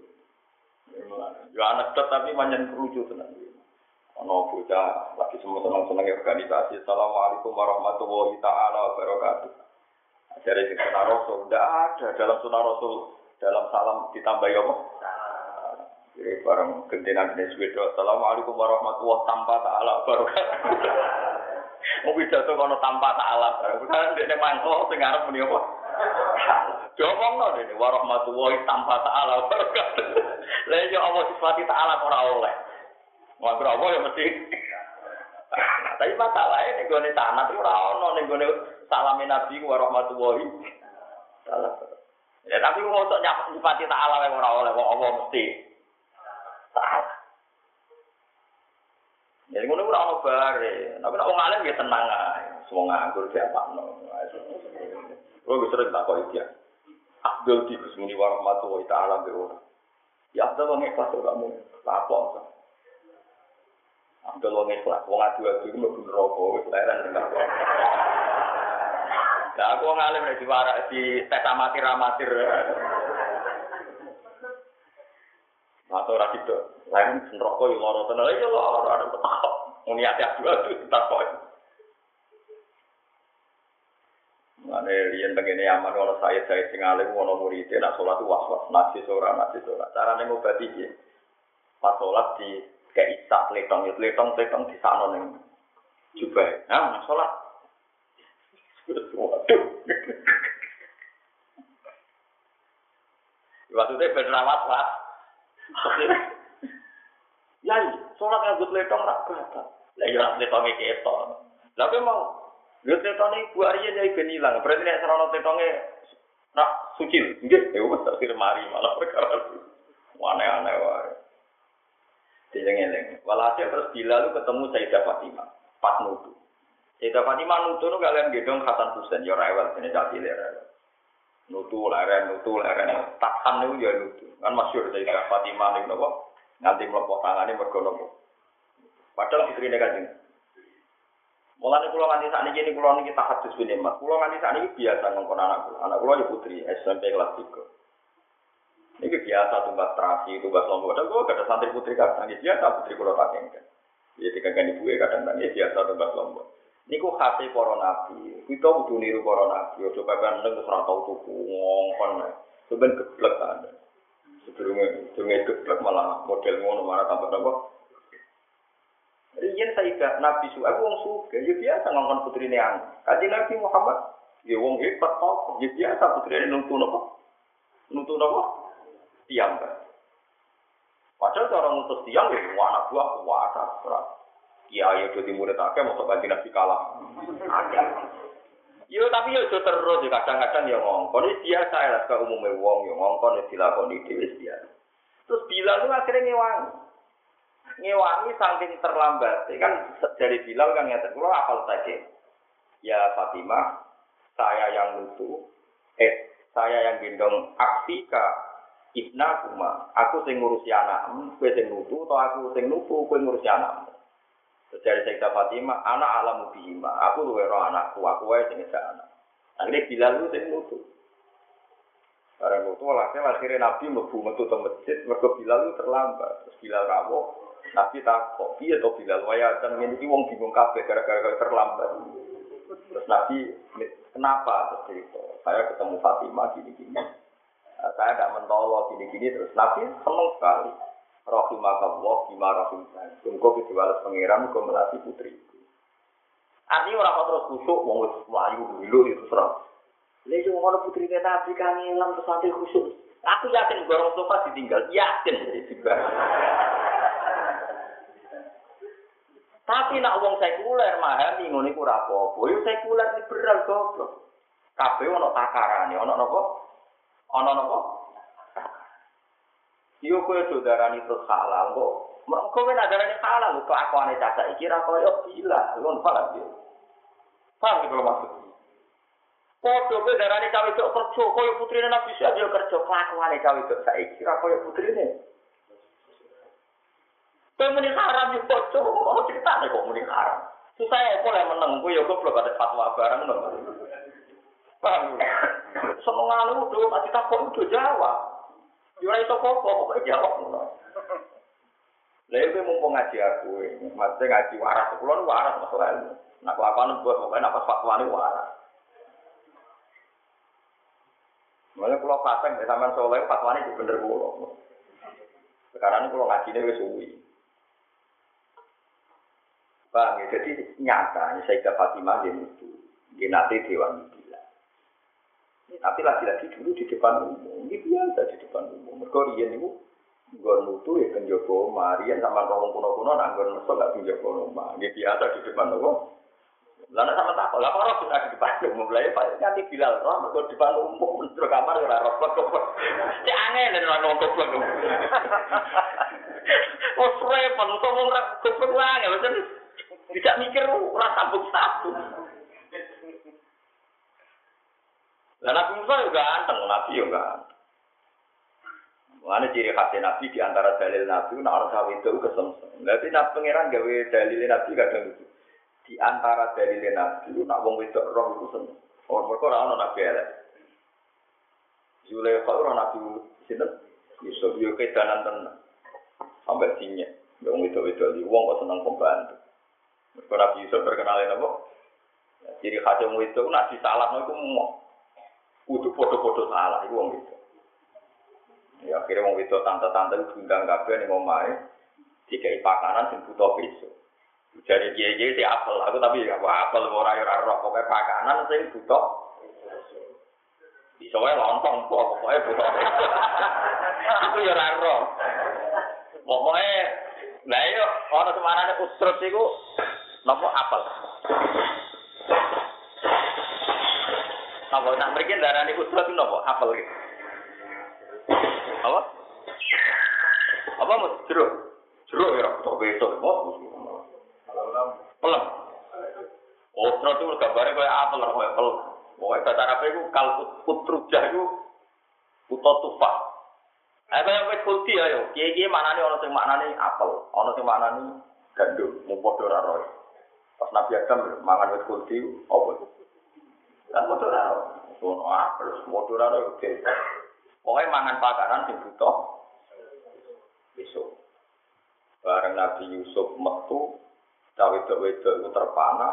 Ya anak tapi manjan kerucut. Ono bocah lagi semua senang-senang organisasi. Assalamualaikum warahmatullahi taala wabarakatuh. Dari sunnah Rasul, tidak ada dalam sunnah Rasul dalam salam ditambah apa? Jadi bareng gentenan jenis wedo. Assalamualaikum warahmatullahi tanpa ta'ala barakatuh. Mau pidato kono tanpa ta'ala. Kan dia mangkok sing arep muni apa? Diomong no dene warahmatullahi tanpa ta'ala barakatuh. Lah yo iya, Allah sifati ta'ala ora oleh. Wah berapa ya mesti. Tapi masalahnya nih gue tanah itu ora ono nih gue salamin nabi warahmatullahi ta'ala. Ya tapi kok untuk nyifati ta'ala ora oleh wong Allah mesti. salah. Jadi ngono ora ono bare, tapi nek wong ya tenang ae. Semua nganggur diapakno. Kulo wis sering tak kok iki. Abdul di Gusmuni warahmatullahi taala beora. Ya Abdul wong ikhlas kamu, apa Abdul wong ikhlas, wong adu-adu mlebu neraka wis leren tenan. Lah aku wong alim nek di tes amatir-amatir. Atau ora gitu. Lain rokok yo loro tenan. Ya loro ada petak. Muni ati adu adu tak kok. Mane begini aman ono saya saya sing alim ono murid nak salat was-was nasi ora nasi ora. Carane. Pas di kayak isak letong, letong letong di sana ning jubah. Nah, salat. Waduh. Waktu itu ben rawat was. Ya, sholat nganggo letong rak batal. Lah ya letonge ketok. Lah mau Lha tetone Bu Arya nyai ben ilang. Berarti nek serono tetone rak suci. Nggih, ya wis tak mari malah perkara. Aneh-aneh wae. Dileng-eleng. Walhasil terus bila lu ketemu Sayyidah Fatimah. Pas nutu. Sayyidah Fatimah nutu nu kalian gedong Hasan Husain. Ya rewel. Ini jadi rewel. Nutu, leren, nutu, leren. Takkan nu ya nutu. Kan masyur Sayyidah Fatimah ini nopo. Nanti melopok tangannya mergo nopo. Padahal putri ini kan Mulane kula nganti sakniki ini kula niki tahadus bin Mas. Kula nganti sakniki biasa ngongkon anak kula. Anak kula ya putri SMP kelas 3. Ini biasa tumbas terasi, tumbas lombok. Dan gue ada santri putri kadang, ini biasa putri kulo tak kengken. Ya dikengken ibu ya kadang-kadang, ya biasa tumbas lombok. Ini kok khasnya para nabi. Kita butuh niru para nabi. Ojo pepen neng serang tau tuku ngongkon. Sebenarnya geblek ada. Sebelumnya, sebelumnya geblek malah model ngono mana tambah tambah. Riyen Sayyidah Nabi Su'aib wong suge, ya biasa ngongkon putri ang. Kaji Nabi Muhammad, ya wong hebat kok, ya biasa putri ini nuntu nopo. Nuntu nopo? Tiang kan. Padahal orang ngutus tiang, ya anak buah kuasa. Iya, ya jadi murid akeh, mau kaji Nabi kalah. Ada. Yo tapi yo terus ya kadang-kadang ya ngongkon ini biasa ya ke umumnya wong ya ngongkon ya dilakoni dhewe biasa. Terus bila lu akhirnya ngewangi ngewangi saking terlambat. Kan dari Bilal kan ngeten, kula apal saja. Ya Fatimah, saya yang lutu, eh saya yang gendong aksika ibna kuma, aku sing ngurusi anakmu, kowe sing nutu atau aku sing nutu, kowe ngurusi anakmu. Terus dari Sayyidah Fatimah, anak alamu bihima, aku luwe roh anakku, aku wae sing ngejak anak. Akhirnya Bilal lu sing nutu. Barang nutu, akhirnya akhirnya Nabi mlebu metu ke masjid, mergo Bilal lu terlambat. Terus Bilal rawuh, Nabi tak piye to Bilal waya dan ngene iki wong bingung kabeh gara-gara terlambat. Terus Nabi kenapa terus itu? Saya ketemu Fatimah gini-gini. Nah, saya tidak mentolo gini-gini terus Nabi seneng sekali. Rahimakallah bima rahim Engkau itu balas pangeran, engkau melatih putri. Artinya orang kau terus kusuk, mau melayu dulu itu serang. Lihat cuma putri Nabi kan ngilang terus nanti khusus. Aku yakin orang tua ditinggal, yakin jadi Tapi nak wong sekuler memahami ngono iku ora apa-apa. Yo sekuler liberal goblok. Kabeh ono takarane, ono napa? Ono napa? Yo kowe saudarani terus halal kok. Mergo kowe nadarane halal kok akone caca iki ra koyo gila. Ngono paham yo. Paham iki maksud. Padha kowe darane cawe kok kerja koyo putrine Nabi Syah yo kerja kelakuane cawe kok saiki ra koyo putrine. Kowe muni haram yo bocor, oh ceritane kok muni haram. Susah ya boleh meneng, kowe yo goblok ada fatwa barang ngono. Paham? Senengane udah mati takon udah jawab. Yo ora iso kok kok jawab ngono. Lha kowe mumpung ngaji aku, mate ngaji waras, kula nu waras masalah ilmu. Nak kelakuan buat pokoknya apa fatwane waras. Mulai pulau pasang, sama soleh fatwane itu bener pulau. Sekarang pulau ngaji ini wis suwi. Bang, ya? Jadi nyata, Sayyidah Fatimah dia itu. Dia Dewan Bila. Tapi lagi-lagi dulu di depan umum. Ini biasa di depan umum. Mereka rian itu Gon nutu ya kan Joko Marian sama tolong kuno-kuno nak gon mesok gak Joko Noma. Ini biasa di depan umum. Lalu sama tak kalau sudah di depan umum lah ya nanti Bilal roh mereka di depan umum terus kamar ya roh roh. Cek angin dan orang nongkrong roh. Oh repot, untuk ngomong goblok ya macam tidak mikir ora sabuk-sabuk. Lah Nabi Musa juga ganteng, Nabi juga ganteng. Mana ciri khas Nabi di antara dalil Nabi, nak orang sawi itu kesemsem. Berarti Nabi pangeran gawe dalil Nabi kadang itu. Di antara dalil Nabi, nak wong wedok roh itu seneng. Oh, mereka orang Nabi elek. Zulaikha orang Nabi sini, Yusuf yo kedanan tenang. Sampai sini, wong wedok-wedok di wong kok seneng pembantu. Mereka Nabi Yusuf terkenal apa? Ciri khasnya itu nabi salah itu mau kudu foto-foto salah itu wong itu. Ya akhirnya wong itu tante-tante diundang kabeh ning omahe dikai pakanan sing butuh besok. Jadi dia si apel, aku tapi ya apel ora ora roh pokoknya pakanan sing butuh. Bisa wae lontong kok pokoke butuh. Itu ya ora ero. Pokoke lah yo ana semarane usrut iku napa apel. Apa nak mriki darane usrut itu napa apel iki. Apa? Apa mas jeruk? Jeruk ya tok besok. Pelem. Usrut itu gambare kaya apel kaya pelem. Pokoknya bahasa Arab itu kalau utrujah itu uto tufah. Eh kaya wis kulti ayo, kiye-kiye manane ana sing maknane apel, ana sing maknane gandum, mung padha ora roe. Pas Nabi Adam mangan wis kulti apa? Kan padha ora roe. Ono apel, ora roe oke. Pokoknya mangan pakaran sing butuh besok. Bareng Nabi Yusuf metu, cawe-cawe itu terpana,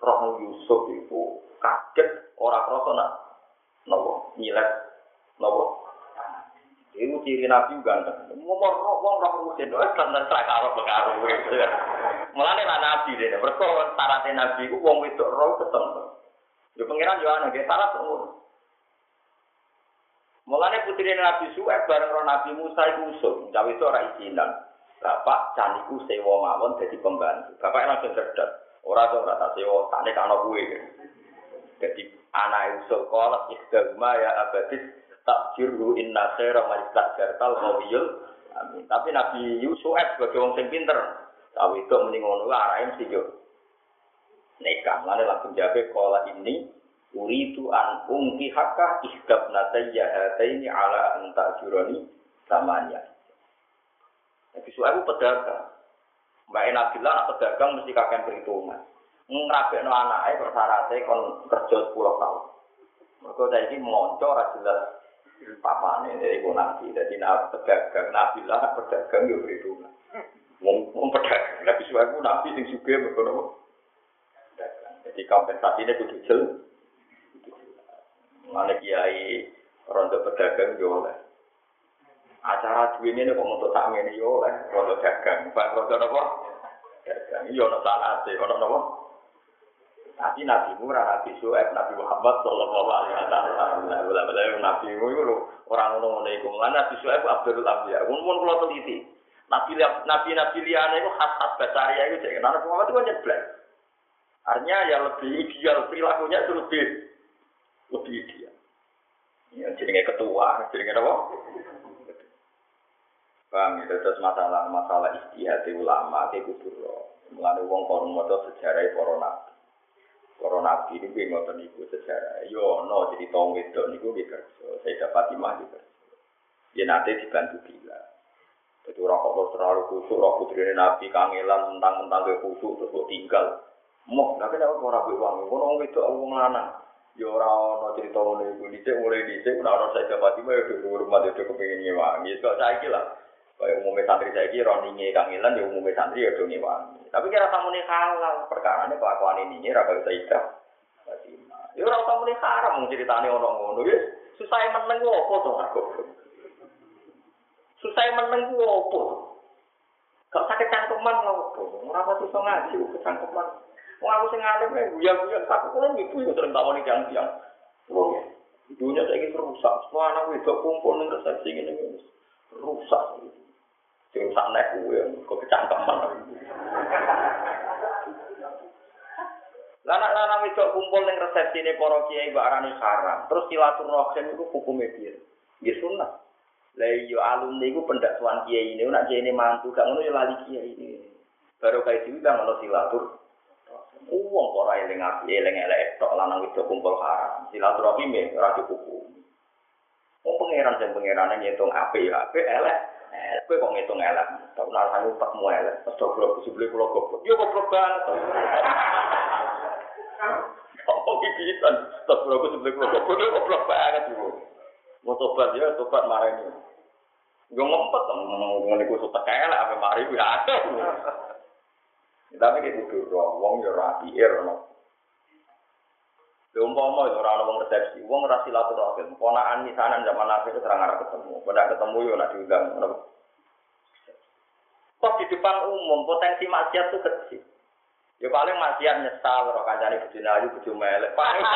roh Yusuf itu kaget ora krasa nak nopo nyilet nopo Iku ciri nabi ganteng. Ngomong roh wong roh musin, wis tenan sak karo pengaruh. Mulane lah nabi dene, mergo syaratnya nabi ku wong wedok roh ketemu. Yo pangeran yo ana ge syarat umur. Mulane putri Nabi Suhaib bareng roh Nabi Musa iku usul, cawe itu ora izinan. Bapak caniku sewa mawon dadi pembantu. Bapak langsung cerdas. Ora to ora tak sewa, tak nek ana kuwe. Jadi anak usul kolak ikhdagma ya abadis tak jiru inna khaira majlis jartal qawiyul amin. Tapi Nabi Yusuf sebagai orang sing pinter, tahu itu mending ngono arahe mesti. Nikah, mana langsung jabe kola ini uritu an ungki haka ihdab natayya hataini ala anta juroni samanya. Nabi Suhaib pedagang. Mbak Nabilah anak pedagang mesti kakek perhitungan. ngrabekno anake persyaratnya kon kerja 10 tahun. Mergo saiki monco ora jelas papane iku nabi. Dadi nabi pedagang nabi lah pedagang yo perhitungan. Wong pedagang nabi suwaku nabi sing sugih mergo Jadi kompensasinya kudu jel. Mana kiai rondo pedagang yo oleh. Acara duwe ini kok untuk tak ngene yo oleh rondo dagang. Pak rondo nopo? Dagang. Iya ono salate, ono nopo? Tapi Nabi Murah, Nabi Suhaib, Nabi Muhammad Sallallahu Alaihi Wasallam. Bila-bila Nabi Murah orang ngono ngono itu. Nabi Suhaib Abdul Ambiya. Mungkin kalau teliti. Nabi Nabi Nabi liane itu khas khas bacaria itu. Jadi Nabi Muhammad itu kan nyeblek. Artinya ya lebih ideal perilakunya itu lebih lebih ideal. Ya, jadi ketua, jadi apa? Paham ya, terus masalah masalah istihad ulama itu kudu Mulane wong sejarah. Para nabi ini gue ngotot niku sejarah. Yo no jadi tong wedok niku gue kerja. Saya dapat imah gitu. Ya nanti dibantu gila. Jadi orang kok terlalu kusuk, orang putri nabi kangelan mentang-mentang kusuk terus tinggal. Mau, tapi orang gue wangi? Gue nong wedok aku lanang. Ya orang no cerita ngono iku dicek mulai dicek udah orang saya dapat ya udah rumah dia kepengin nyewangi. Kok saya lah. Kayak umumnya santri saya kira ningi kangelan ya umumnya santri ya nyewangi. Tapi kira tamu nih halal perkara ini kelakuan ini raga bisa ikrah. Ya orang tamu nih haram ceritanya orang ngono ya. Susah meneng apa tuh aku. Susah meneng apa. Gak sakit cangkeman apa. Orang apa susah ngaji ke cangkeman. Wong aku sing alim ya guya-guya aku kan ibu yo sering tawani tiang-tiang. Oh, dunia saya ini rusak. Semua anak wedok kumpul ning resepsi ngene rusak. Sing sak nek kuwe kok kecangkeman. Lanang-lanang itu kumpul ning resepsi ini para kiai mbak arani haram. Terus silaturahim itu hukumnya piye? Ya sunnah. Lah iya alumni iku pendakwan kiai ini, nak kiai mantu, gak ngono ya lali kiai ini. Baru kayak diundang ono silatur. Uang ora eling api, eling elek tok lanang itu kumpul haram. Silaturahim ya ora hukum. Wong pangeran sing pangerane ngitung api ya api elek. Kowe kok ngitung elek. Tak ora aku tak mu elek. Astagfirullah, sebelum kula goblok. Yo goblok banget. Apa bibitan? Astagfirullah, sebelum kula goblok. Yo goblok banget iku. Mau tobat ya, tobat marah ini. Gue ngempet, ngomong iku suka elek, apa mari gue ada. Tapi kayak kudu roh, wong yo rapi, no. Lha umpama itu ora wong resepsi, wong ora silaturahim. Ponakan misanan zaman Nabi itu serang arah ketemu. Pada ketemu yo nak diundang. Kok di depan umum potensi maksiat itu kecil. Ya paling maksiat nyesal ora kancane bojo ayu bojo melek. Paling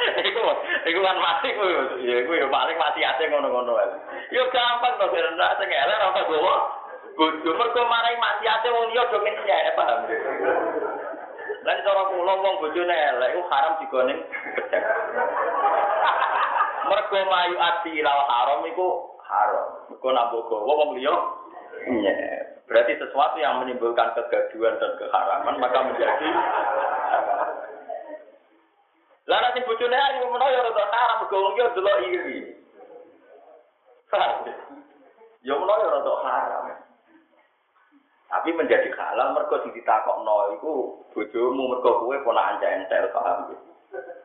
Iku iku kan mati ku ya iku ya paling mati ate ngono-ngono ae. Yo gampang to rendah sing elek ora. Bojo mergo marai mati ate wong liya do menyek paham. Lan cara kula wong bojone elek iku haram digone gedhe. Mergo mayu ati lal haram iku haram. Mergo nambah gowo wong liya nyek. Berarti sesuatu yang menimbulkan kegaduhan dan keharaman maka menjadi Lah nek bojone ayu menawa ya rada haram wong yo delok iri. Ya menawa ya rada haram. Tapi menjadi halal mergo sing ditakokno iku bojomu mergo kowe ponakan entel paham ya.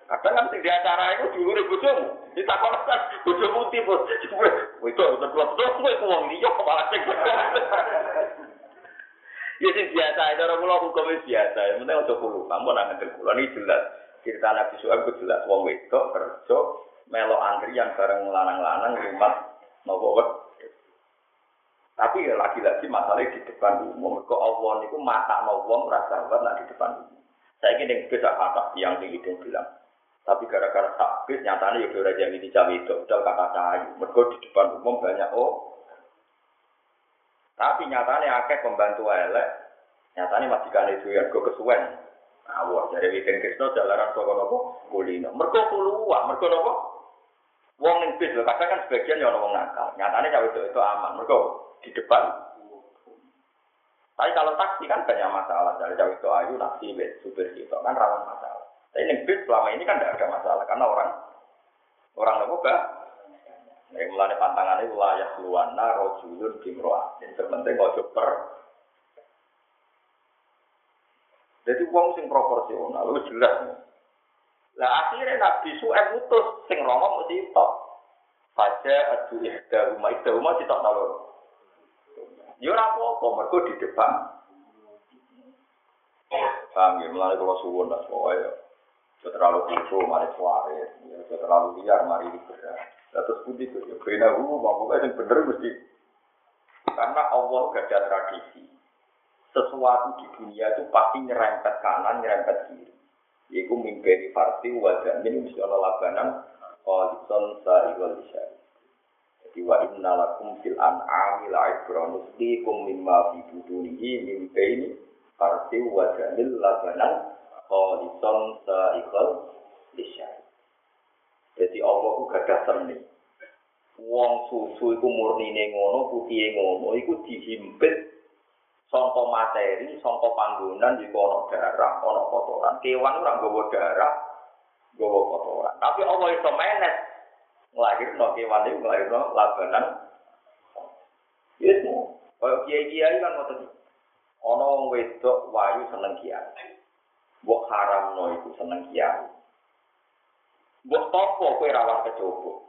Kadang kan di acara itu dulu bojomu, ditakokno kan bojomu tipe. Kowe itu udah terus kowe ku wong liya malah sing. Ya sing biasa, cara kula hukum biasa, yang penting aja kulo, kamu ngene kula ini jelas. cerita Nabi Suhaib itu jelas wong wedok kerja melo antrian bareng lanang-lanang rumah nopo Tapi ya lagi-lagi masalahnya di depan umum. Kok Allah niku masak mau wong rasa nak di depan umum. Saya ingin bisa kata yang di bilang. Tapi gara-gara sakit nyatanya ya udah jadi cawe itu udah kata saya. Mereka di depan umum banyak oh. Tapi nyatanya akeh pembantu elek. Nyatanya masih kan itu yang gue kesuwen. Awak dari Witing Krisno jalanan toko nopo kulino. Mereka keluar, mereka nopo. Wong ning bis kadang kan sebagian ya wong nakal. Nyatane cawe itu itu aman. Mereka di depan. Tapi kalau taksi kan banyak masalah. Dari cawe itu ayu taksi bis supir itu kan rawan masalah. Tapi ning bis selama ini kan tidak ada masalah karena orang orang nopo gak Yang mulai pantangan itu layak luwana rojulun. Yang terpenting ojo per Jadi wong sing proporsional lu jelas. Lah akhirnya Nabi Su'aib mutus sing romo mesti tok. Faja adu ihda rumah ihda rumah tidak tahu. Ya ora apa-apa, mergo di depan. Paham ya, mulai kalau suwun lah, pokoknya ya. terlalu kucu, mari suare, ya, terlalu liar, mari liberal. Terus putih itu, ya, bina rumah, pokoknya yang bener mesti. Karena Allah gak ada tradisi sesuatu di dunia itu pasti nyerempet kanan, nyerempet kiri. Yaitu mimpi farsi wajah ini mesti ada labanan Qalison sa'igol isyari. rezeki wa inna lakum fil an'ami la'ibran usdikum mimma fi budunihi min baini farti wa jamil labanan qalisan sa'ikhal disyari jadi Allah itu gagah seni Wong susu iku murnine ngono, putihe ngono, iku dihimpit sangka materi, sangka panggonan iku ana darah, ana kotoran. Kewan ora nggawa darah, nggawa kotoran. Tapi Allah iso menes ngelahir no kewan itu ngelahir no labanan. Yes, kalau kiai kiai kan ngotot ono wedok wayu seneng kiai. Buk haram no itu seneng kiai. Buk topo kue rawat kecoba.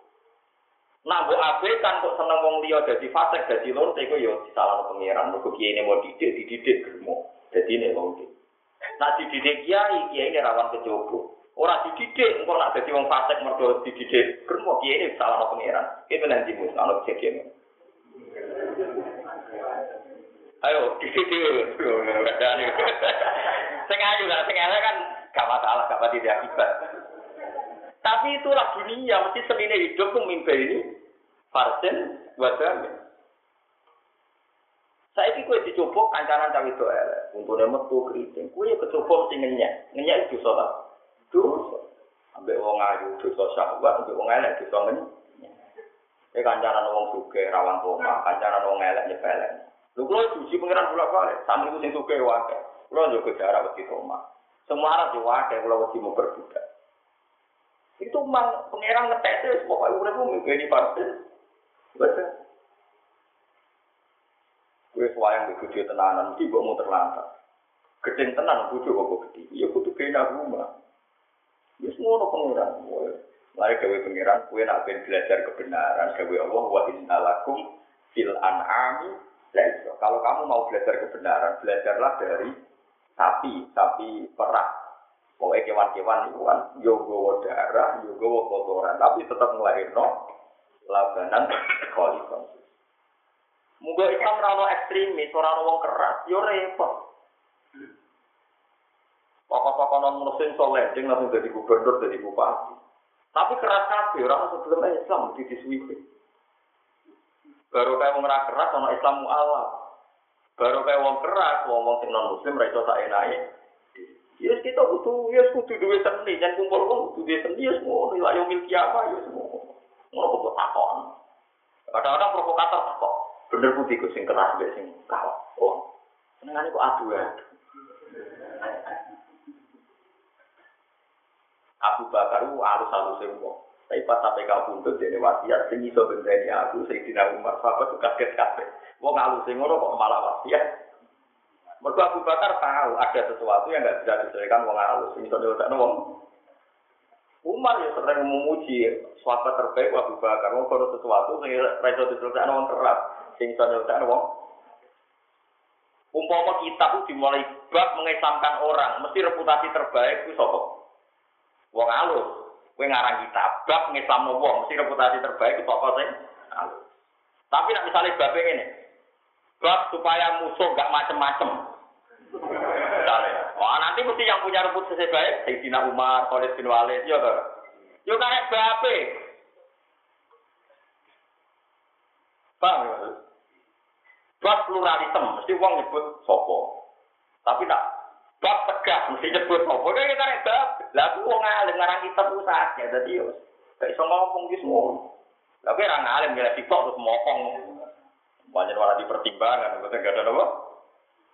Nah, bu abe kan kok seneng wong liya dadi fasik dadi lur iku ya disalah pangeran. Mergo kiai ini mau didik dididik germo. Dadi nek wong iki. Nah dididik kiai, kiai ini rawan kecoba. Ora dididik engko nak dadi wong fasik mergo dididik germo kiai ini salah pangeran. Itu nanti mus ana kejadian. Ayo, dididik. Sing ayu lah, sing kan gak masalah, gak pati akibat. Tapi itulah dunia, mesti senine hidup tuh mimpi ini. Farsen, wadamin. Saya ini kue dicoba kancanan cawe itu elek. Untungnya metu keriting. Kue kecoba mesti ngenyak. Ngenyak itu dosa Dosa. Ambil wong ayu dosa syahwat, ambil wong elek dosa ngenyak. Ini kancanan wong suge, rawan toma. Kancanan wong elek nyepelek. Lu kalau suci pengiran bolak balik. Sambil itu sing suge wakil. Kalau juga jarak wedi toma. Semua arah juga wakil kalau wedi mau berbudak. Itu mang pangeran ngetes pokoknya urip mimpi ini pasti. Betul. Gue suayang di gede tenanan, gue mau terlantar. Gedeng tenan, coba gue gede. Ya tuh kena rumah. Ya semua no pangeran. Lari gawe pangeran, gue nak belajar kebenaran. Gawe Allah wa inna lakum fil an'ami laisa. Kalau kamu mau belajar kebenaran, belajarlah dari sapi, sapi perah. Pokoknya kewan-kewan itu kan, yo gowo darah, yo gowo kotoran, tapi tetap ngelahirno labanan kholifon. Moga Islam rano ekstremis, orang wong keras, yo repot. Pokok-pokok non muslim soleh, langsung jadi gubernur, jadi bupati. Tapi keras kabeh orang sebelum Islam di disuwi. Baru kayak wong keras ana Islam mualaf. Baru kayak wong keras, wong wong non muslim iso sak enake. Ya kita kudu ya kudu duwe seni, jan kumpul wong kudu duwe seni ya semua nilai yang milki apa ya semua. Ngono kok takon. Kadang-kadang provokator kok bener putih sing keras sing kalah. Oh. Senengane kok adu ya. Abu Bakar itu halus-halus wong. Tapi pas sampai kau buntut jadi wasiat, sing iso benteni aku, sing dina Umar, sahabat tuh kaget kaget. Halus sing ngono kok malah wasiat. Mereka Abu Bakar tahu ada sesuatu yang nggak bisa diselesaikan wong halus, sing iso nyelesaikan wong. Umar ya sering memuji sahabat terbaik Abu Bakar. Wong kalau sesuatu sing iso diselesaikan wong keras, sing iso nyelesaikan wong. Umpama kita tuh dimulai bab mengesamkan orang, mesti reputasi terbaik itu sapa? Wong alus. Kowe ngarang kitab bab ngislamno wong, mesti reputasi terbaik pokok sing alus. Tapi nek misalnya bab ini, bab supaya musuh gak macem-macem. Oh nanti mesti yang punya reputasi baik, Sayyidina Umar, Khalid bin Walid, ya toh. Yo babe. Paham ya? Bab pluralisme, mesti wong nyebut sopo. Tapi tak bab tegak mesti nyebut apa? Kan kita nek bab. Lah aku wong alim ngarang kitab ku saja. Dadi yo gak iso ngomong ki semua. Tapi ora ngalim ngira sitok terus mokong. Banyak orang dipertimbangkan betul gak ada apa?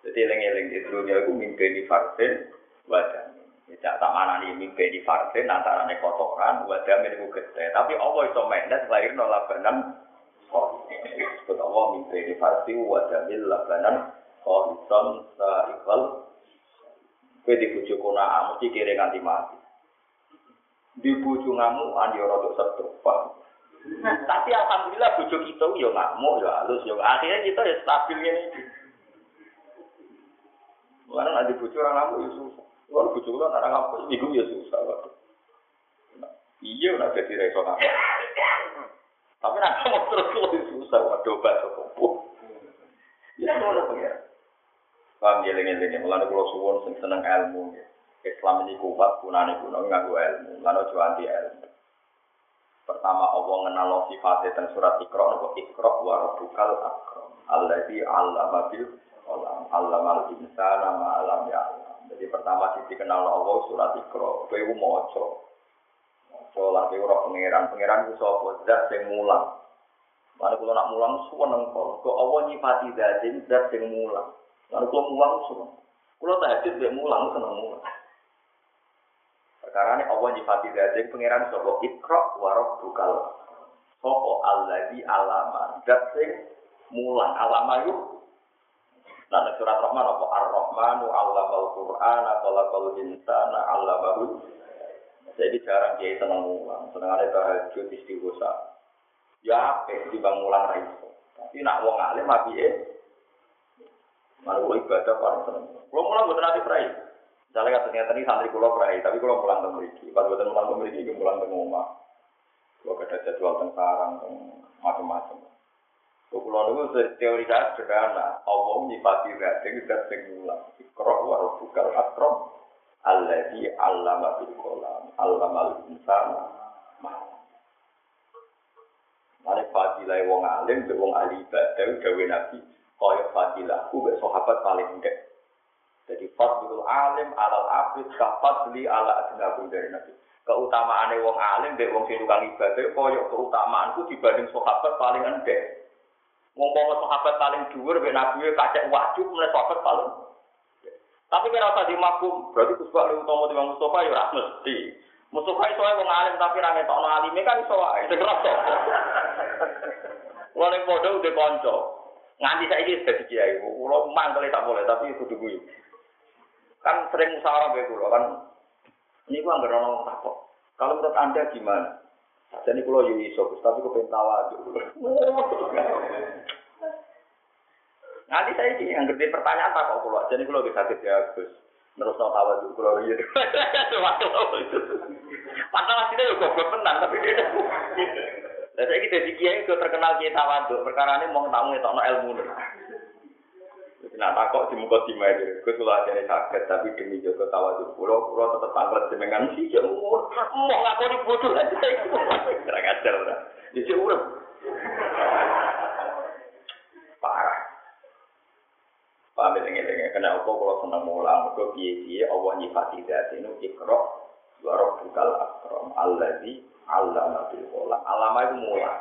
Jadi eling-eling itu dia aku mimpi di vaksin wadah. Tidak tak mana nih mimpi di vaksin antara nih kotoran wadah milik gede. Tapi Allah itu mendes lahir nolabanan oh sebut Allah mimpi di vaksin wadah milik labanan. Oh ison saikal Kowe di bojo kona mesti kira nganti mati. Di bojo ngamu andi ora untuk setruk, Tapi alhamdulillah bojo kita yo ngamuk yo halus yo akhirnya kita ya stabil ngene iki. Mana nanti bojo orang ngamuk ya susah. Kalau bojo kula ora ngamuk iku ya susah. Iya udah jadi reso ngamuk. Tapi nanti mau terus susah, waduh, obat kok. Ya, ngono pengen. Paham ya lengen-lengen, mulanya kalau suwon sing seneng ilmu. Islam ini kuat, gunanya guna nganggu ilmu. Lalu juga anti ilmu. Pertama Allah ngenal sifatnya dan surat Iqra nopo Iqra wa rabbukal akram. Alladzi 'allama bil qalam. 'Allamal insana ma alam ya Jadi pertama sisi kenal Allah surat Iqra. Kowe ku maca. Lan kowe ora pangeran. Pangeran ku sapa? Zat sing mulang. Mana kalau nak mulang suweneng kok. Kok Allah nyifati zat sing mulang. Kalau mulang semua. Kalau tahajud dia mulang seneng mulang. Perkara ini Allah nyifati dari pangeran sopo ikro warok bukal. Sopo di alama. Dat sing mulang alama yuk. Nah, surat Rahman apa Ar-Rahmanu allamal Qur'an khalaqal insana allamahu. Jadi jarang dia seneng mulang, seneng ada tahajud istighosah. Ya, di bang mulang raiso. Tapi nak wong alim api eh Malu ibadah paling seneng. Kalau mulang buat nanti perai. Misalnya kata ternyata ini santri kulo perai, tapi kulo pulang ke Meriki. Pas buatan pulang ke Meriki, gue pulang ke rumah. Kulo ada jadwal tentang sarang, macam-macam. Kulo itu teori saya sederhana. Allah nyifati rating dan sing mulang. Ikrok warubukal akrom. Alladhi allama bil kolam. Allama al insana. Mane fadilah wong alim, wong ahli ibadah, gawe nabi kaya fadilah ku sahabat paling endek. Jadi fadlul alim alal abid beli ala adnakum dari nabi. Keutamaan wong alim mbek wong sing tukang ibadah kaya keutamaanku dibanding sahabat paling endek. Ngomong sahabat paling dhuwur mbek nabi kacek wajib mulai sahabat paling tapi kira usah dimakum, berarti kusbah lebih utama di Mustafa ya ora mesti. Mustafa itu wong alim tapi ra ngetokno alime kan iso wae, segera to. Wong padha udah kanca. Nganti saya ini sudah kiai, kalau mantel tak boleh, tapi itu dulu. Kan sering musyawarah begitu loh kan. Ini gua nggak orang takut. Kalau menurut anda gimana? Jadi kalau yui iso, tapi kau pengen tawa Nanti saya ini yang gede pertanyaan tak kok kalau jadi kalau bisa ya Gus. Terus tahu tawa dulu kalau iya. Padahal hasilnya juga gue tenang tapi. Lah saya kita kiai itu terkenal kiai tawaduk, perkara ini mau tamu itu ilmu. Nah, takok di muka di meja, gue sulah jadi sakit, tapi demi jaga tawa di pulau, pulau tetap tanggal jenengan sih, ya umur, mau ngaku di bodoh aja, kurang ajar lah, jadi urep. Parah. Paham ini, karena aku kalau senang mulang, aku biaya Allah nyifati dati ini ikro, warok bukal akrom, Allah di Allah nabil kolam, alama itu mulang.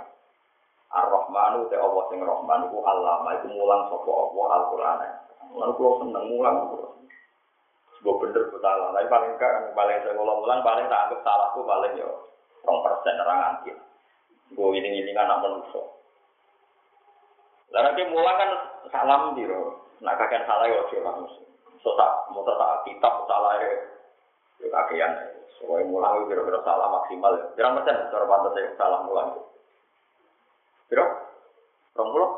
Ar-Rahmanu te Allah sing Rahman iku allama iku mulang sapa Allah Al-Qur'an. Lan kula seneng mulang. Sebuah bener salah, tapi paling kan paling saya ngulang mulang paling tak anggap salahku paling yo rong persen orang anti. Gue ini ini kan anak manusia. Lalu mulang kan salam di nak kakek salah yo sih langsung. So tak mau tak kitab salah ya, yo kakean. Soalnya mulang kira-kira salah maksimal. Berapa persen cara pantas salah mulang? Biro? Rong puluh?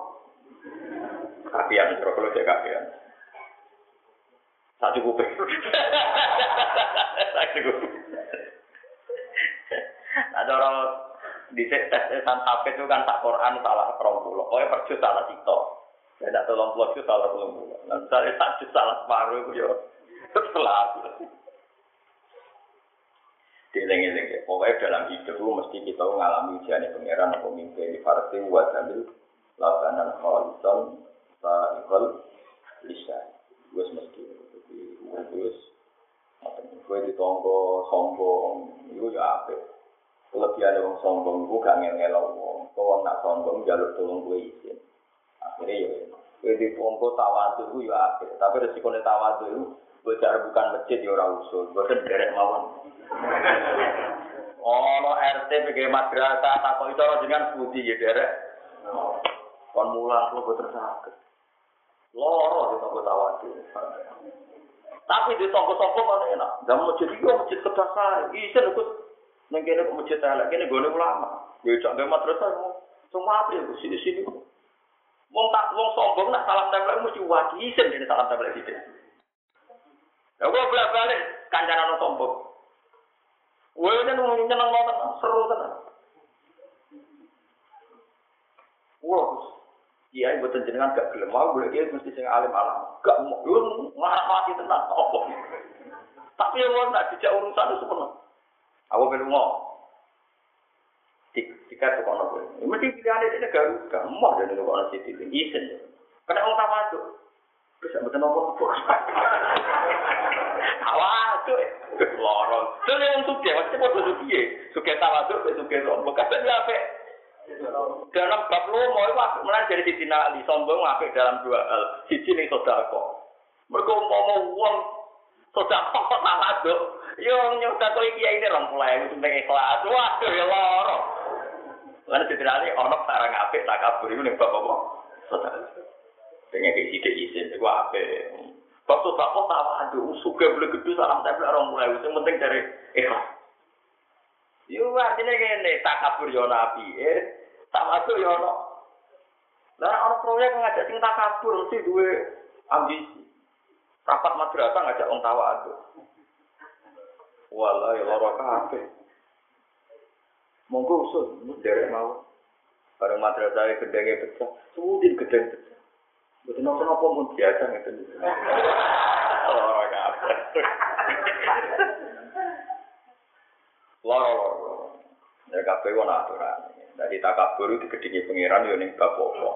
Kakian, biro kalau dia kakian. Tak cukup. Tak cukup. Ada orang di tes HP itu kan tak Quran salah rong puluh. Oh ya perjus salah cipta. Ya tidak tolong itu salah puluh puluh. Nah misalnya tak salah separuh itu ya. Setelah Dieling-eling ya. Pokoknya dalam hidup itu mesti kita mengalami ujian pangeran atau mimpi di farsi wa jamil lakanan khalisan sa'ikal lisa. Gue mesti. Jadi gue gue ditonggo sombong. Itu ya apa? Kelebihan orang sombong gue gak ngel-ngel wong. Kau nak sombong jalur tolong gue izin. Akhirnya ya. Gue ditonggo tawadu gue ya apa? Tapi resikonya tawadu gue bukan masjid ya orang usul. Gue kan derek mawon. Ono RT PG madrasah takok itu dengan budi ya derek. Kon mulang lu boten sakit. Loro di toko tawadu. Tapi di toko-toko mana enak. Dan masjid itu masjid kedasar. Isen ikut neng kene masjid elek kene gone ulama. Ya cak ge madrasah semua apa ya sini sini. Wong tak wong sombong nak salam tempel mesti wajib isen ini salam tempel Ya gua bolak-balik kancanan sombong. Wah, ini nunggu nyeneng banget, seru tenan. Wah, iya ibu jenengan gak gelem mau boleh dia mesti sing alim alam. Gak mau, lu marah mati tenan apa. Tapi yang mau nak dijak urusan itu. Aku belum mau. Jika kono gue, mesti pilihan ini negara gak mau dan itu kono sih isen. Karena orang tuh, Bisa betul nopo kebo. Tawaduk. Lorong. Jadi yang suki, pasti pun suki. Suki tawaduk, suki nopo. Kata ini apa? Dalam bab lu mau itu menan melanjari di Cina Ali sombong apik dalam dua hal di Cina itu dako. Mereka mau mau uang sodako tawaduk. yo nyoda kau iki ini rompulah yang itu mereka kelas. Waduh ya lorong. Lalu di Cina Ali onok sarang tak kabur iku ning bapak bapak. Sodako. Pengen kisi izin, itu apa? Waktu kok tahu aduh suka boleh gede salam tapi orang mulai itu penting dari ikhlas. Yo artinya gini tak kabur yo nabi eh tak masuk yo no. Nah orang proyek ngajak sing tak kabur mesti dua ambisi. Rapat madrasah ngajak orang tawa aduh. Walah ya loro kafe. Monggo usul dari mau. Bareng madrasah gedenge pecah, sudin gedeng pecah. Betul nopo nopo pun biasa gitu. Loro kabeh. Loro loro. Ya kabeh wong aturan. Dari takabur itu digedingi pangeran yo ning bab apa?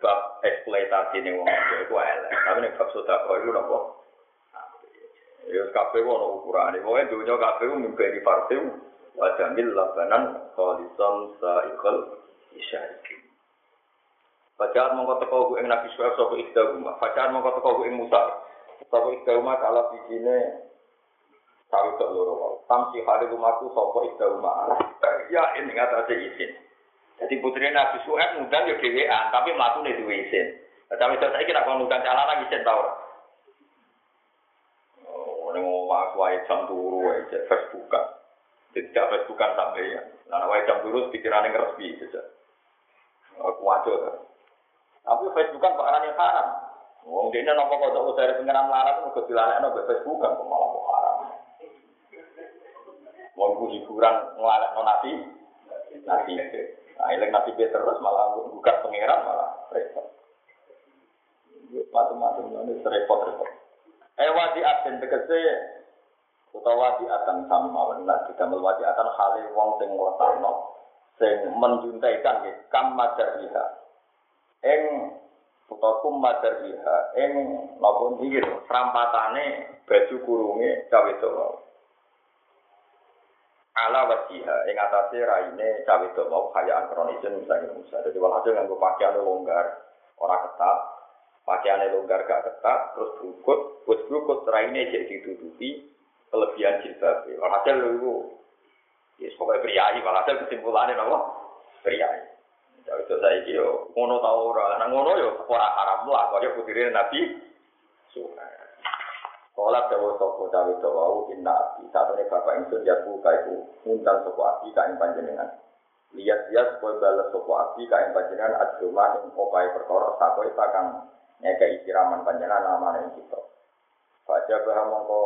Bab eksploitasi ning wong itu elek. Tapi ning bab sedekah itu nopo? Ya kabeh ono ukurane. Pokoke dunya kabeh mimpi partai wa jamil labanan khalisan saikal isyarikin. Bacaan mongko teko ku ing Nabi Syuaib sapa ikhdahuma. Bacaan mongko teko ku ing Musa. Sapa ikhdahuma kala bijine sawi tok loro wae. Tamsi hale rumahku sapa ikhdahuma. Ya ini ngatasé izin. Jadi putri Nabi Syuaib ngundang yo dhewean, tapi mlatune duwe izin. Tapi terus saiki nek ngundang calon izin ta ora? Oh, ning omah wae jam turu wae Facebookan. Tidak Facebookan sampai ya. Nah, wae jam turu pikirane ngerespi saja. Aku wajar. Tapi Facebook kan perkara yang haram. Wong dene napa kok tak dari pengenan larat kok dilalekno mbek Facebook kan malah kok haram. Wong ku hiburan nglalekno nabi. Nabi. Nah, ilek nabi terus malah buka pangeran malah repot. macam-macam ini repot-repot. Eh wadi aten tegese utawa wadi atan sami mawon lan didamel wadi atan hale wong sing ngletakno sing menjuntaikan kam madariha. Ing utawa kum madariha ing napa niki serampatane baju kurunge cawe wedok ala wasiha ing atase raine cawe mau kayaan kronisin misalnya Musa. Jadi walhasil nganggo pakaian longgar, ora ketat, pakaiannya longgar gak ketat, terus berukut, terus berukut raine jadi ditutupi kelebihan jilbab. Walhasil lu ya pokoknya priayi, walhasil kesimpulannya apa? Priayi. Ya itu saya kira ngono tau ora, nah ngono yo ora haram lah, kaya putire Nabi. Kala dawa sapa cawe dawa? Inna abdi. Satune bapak ingsun ya buka iku ngundang sapa abdi ka ing panjenengan. Lihat-lihat supaya balas sapa abdi ka ing panjenengan adroma ing opahe perkara sakoi takang ngekei siraman panjenengan namane ing kita. Baca bahwa mongko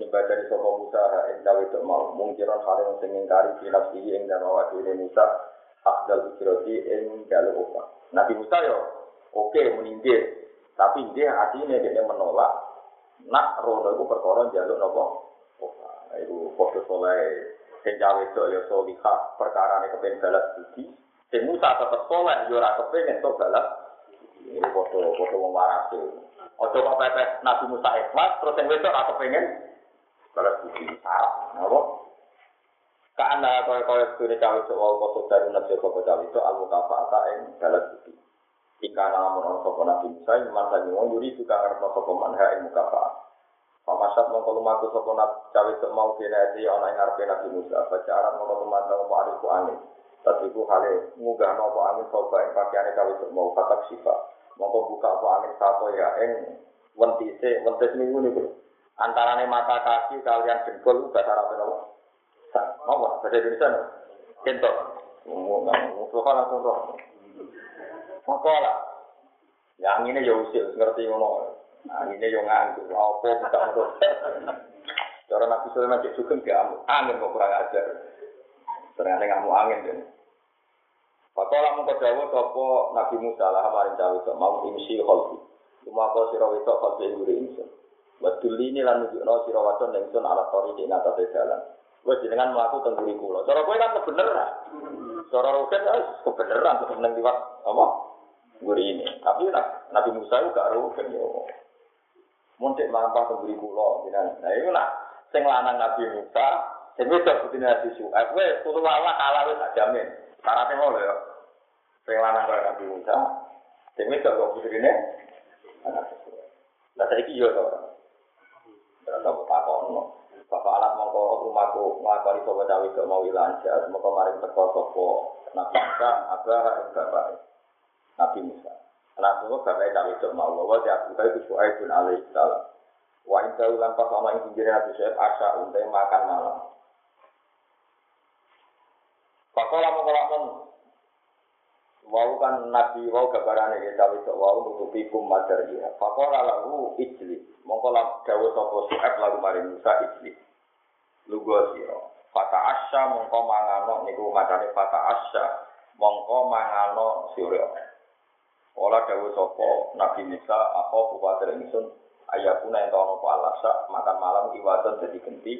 nyembah dari sapa Musa ing cawe dawa mau. Mungkiran hal yang sing ngingkari binafsi ing dan awak dhewe Musa akdal ikiroti ing dalu opah. Nabi Musa yo oke meninggal tapi dia hatinya dia menolak. Nak rono iku perkara njaluk napa? Nah, iku padha soleh. Sing itu ya solihah perkara ini kepengen balas budi. Sing Musa tetep soleh ya ora kepengen to balas ini padha padha wong waras Ojo kok pepes Nabi Musa ikhlas terus yang wedok ora kepengen balas budi. Salah napa? Karena kaya kaya studi cawe itu wau kok dari nabi kok cawe itu al mutafaata ing balas budi Jika namun orang sopo nabi Musa, iman sangi wong yuri juga ngerti sopo manha ing mukafa. Pamasat mongko lumaku sopo nabi cawe sok mau binati ana ing ngarepe nabi Musa. Baca Arab mongko tumandang apa ariku angin. Tapi ku hale munggah apa angin sopo ing pakaiane cawe sok mau katak sifa. Mongko buka apa angin sapo ya ing wentise wentes minggu niku. Antarane mata kaki kalian jengkol bahasa Arab nopo? Apa? Bahasa Indonesia? Kentok. Ngomong, langsung roh. Pokola. Ya anginnya ya usil, ngerti ngono. Anginnya ya nganggur, apa bisa untuk. Cara Nabi Sulaiman cek sugeng gak angin kok kurang ajar. Ternyata ngamuk angin kan. Pakola mengko dawuh sapa Nabi Musa lah maring cawe kok mau imsi kholfi. Cuma kok sira wedok kholfi nguri insun. Wadul ini lan nunjukno sira wadon ning sun ala tori di atas jalan. Wes jenengan mlaku teng nguri kula. Cara kowe kan kebenaran. Cara roket wis kebenaran tetep nang liwat apa? Nguri ini. Tapi Nabi Musa itu gak roket yo. Montek lampah teng nguri kula jenengan. Nah iku nak sing lanang Nabi Musa, sing wedok putine Nabi Su'aib wis kulo Allah kalah wis tak jamin. Syaratnya ngono ya. Sing lanang Nabi Musa, sing wedok kok anak sesuai. Lah saiki yo to. Terus apa takono. Bapak alat mongko rumahku nglakoni sapa cawe kok mau ilanja, mongko maring teko sapa Nabi Musa, abah bapak Nabi Musa. Anak itu bapak cawe kok mau wa ya aku itu Su'aib bin alaihi salam. Wa in kaulan pas ana ing pinggir Nabi Su'aib asa untuk makan malam. Pakola mengkolakon Wau kan nabi wau gambarane ya cawe cok wau nutupi kum madar ya. Pakola lalu ijli. Mongko dawa sapa su'ab lalu mari Musa ijli. Lugo sira. Fata asya mongko mangano niku macane fata asya mongko mangano sira. Ola dawa sapa Nabi Musa apa kuwatir ingsun ayakuna ento ana apa alasa makan malam iwadon dadi genti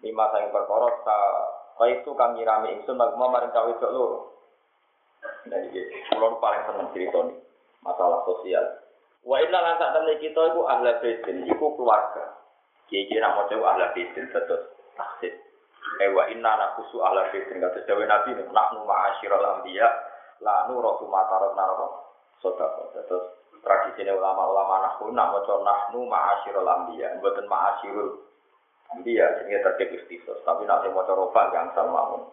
lima sang perkara ta itu kang nyirami ingsun lagu maring cok loro. Nah, ini kulon paling seneng cerita nih, masalah sosial. Wa inna lan sak kita iku ahla baitin, iku keluarga. Kiye nak maca ahla baitin terus taksib. Eh wa inna nakusu ahla baitin kata dewe Nabi nahnu ma'asyiral anbiya la nuru matarot narapa. Sedekah. Terus tradisi ulama-ulama nahnu nak maca nahnu ma'asyiral anbiya, mboten ma'asyirul anbiya jenenge tertib istisos, tapi nak maca rofa gangsal mawon.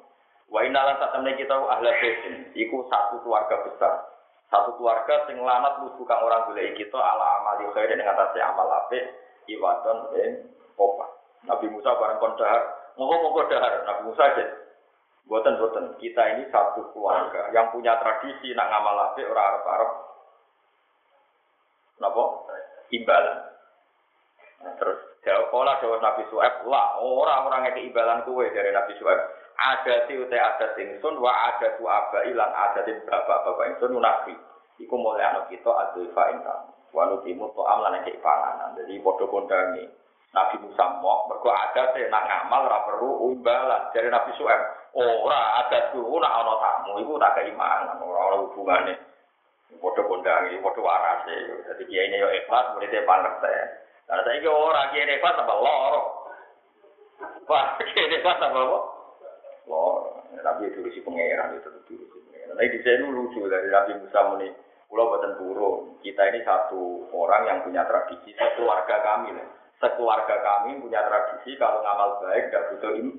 Wa sak temne kita ahla baitin, iku satu keluarga besar. Satu keluarga sing lanat lugu kang orang golek kita ala amali khair ing atase amal apik iwadon ing opa. Nabi Musa bareng kon dahar, monggo-monggo dahar Nabi Musa aja. Boten boten, kita ini satu keluarga yang punya tradisi nak ngamal apik ora arep-arep. Napa? Imbalan. Nah, terus jawab pola jawab Nabi Su'aib, lah orang-orang yang imbalan kue dari Nabi Su'aib ada si ute ada ingsun wa ada tu aba ilan ada di bapak bapak ingsun nabi iku mulai anak kita adu fa intan Wanu timut to lan cek panganan. Jadi padha kondangi. Nabi Musa mau mergo ada teh nak ngamal ora perlu umbalan. Jadi Nabi Suhaib, ora ada tuh nak ana tamu iku tak keimanan, ora ana hubungane. Padha kondangi, padha warase. Dadi kiai ini yo ikhlas, muridnya pangerten. Lah saiki ora kiai ikhlas tambah loro. Wah, kiai ikhlas tambah apa? Loro. Tapi itu si pangeran itu itu si pangeran. Nah, di sini lucu dari Nabi Musa muni, Pulau Badan Turun. Kita ini satu orang yang punya tradisi, satu warga kami. Lah sekeluarga kami punya tradisi kalau ngamal baik tidak butuh ini.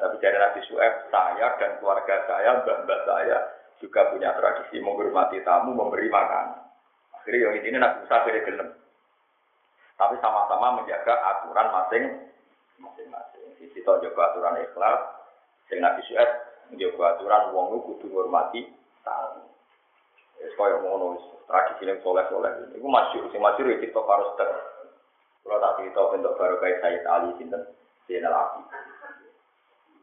Tapi dari Nabi Su'eb, saya dan keluarga saya, mbak-mbak saya juga punya tradisi menghormati tamu, memberi makan. Akhirnya yang ini Nabi Musa beri gelem. Tapi sama-sama menjaga aturan masing-masing. Sisi tahu jaga aturan ikhlas, dengan Nabi Su'eb menjaga aturan wong kudu menghormati tamu. Wis koyo ngono tradisi yang soleh-soleh. Iku masyhur, sing masyhur ya TikTok harus kalau tak cerita bentuk baru kayak Sayyid Ali Sinten, Zainal Abidin.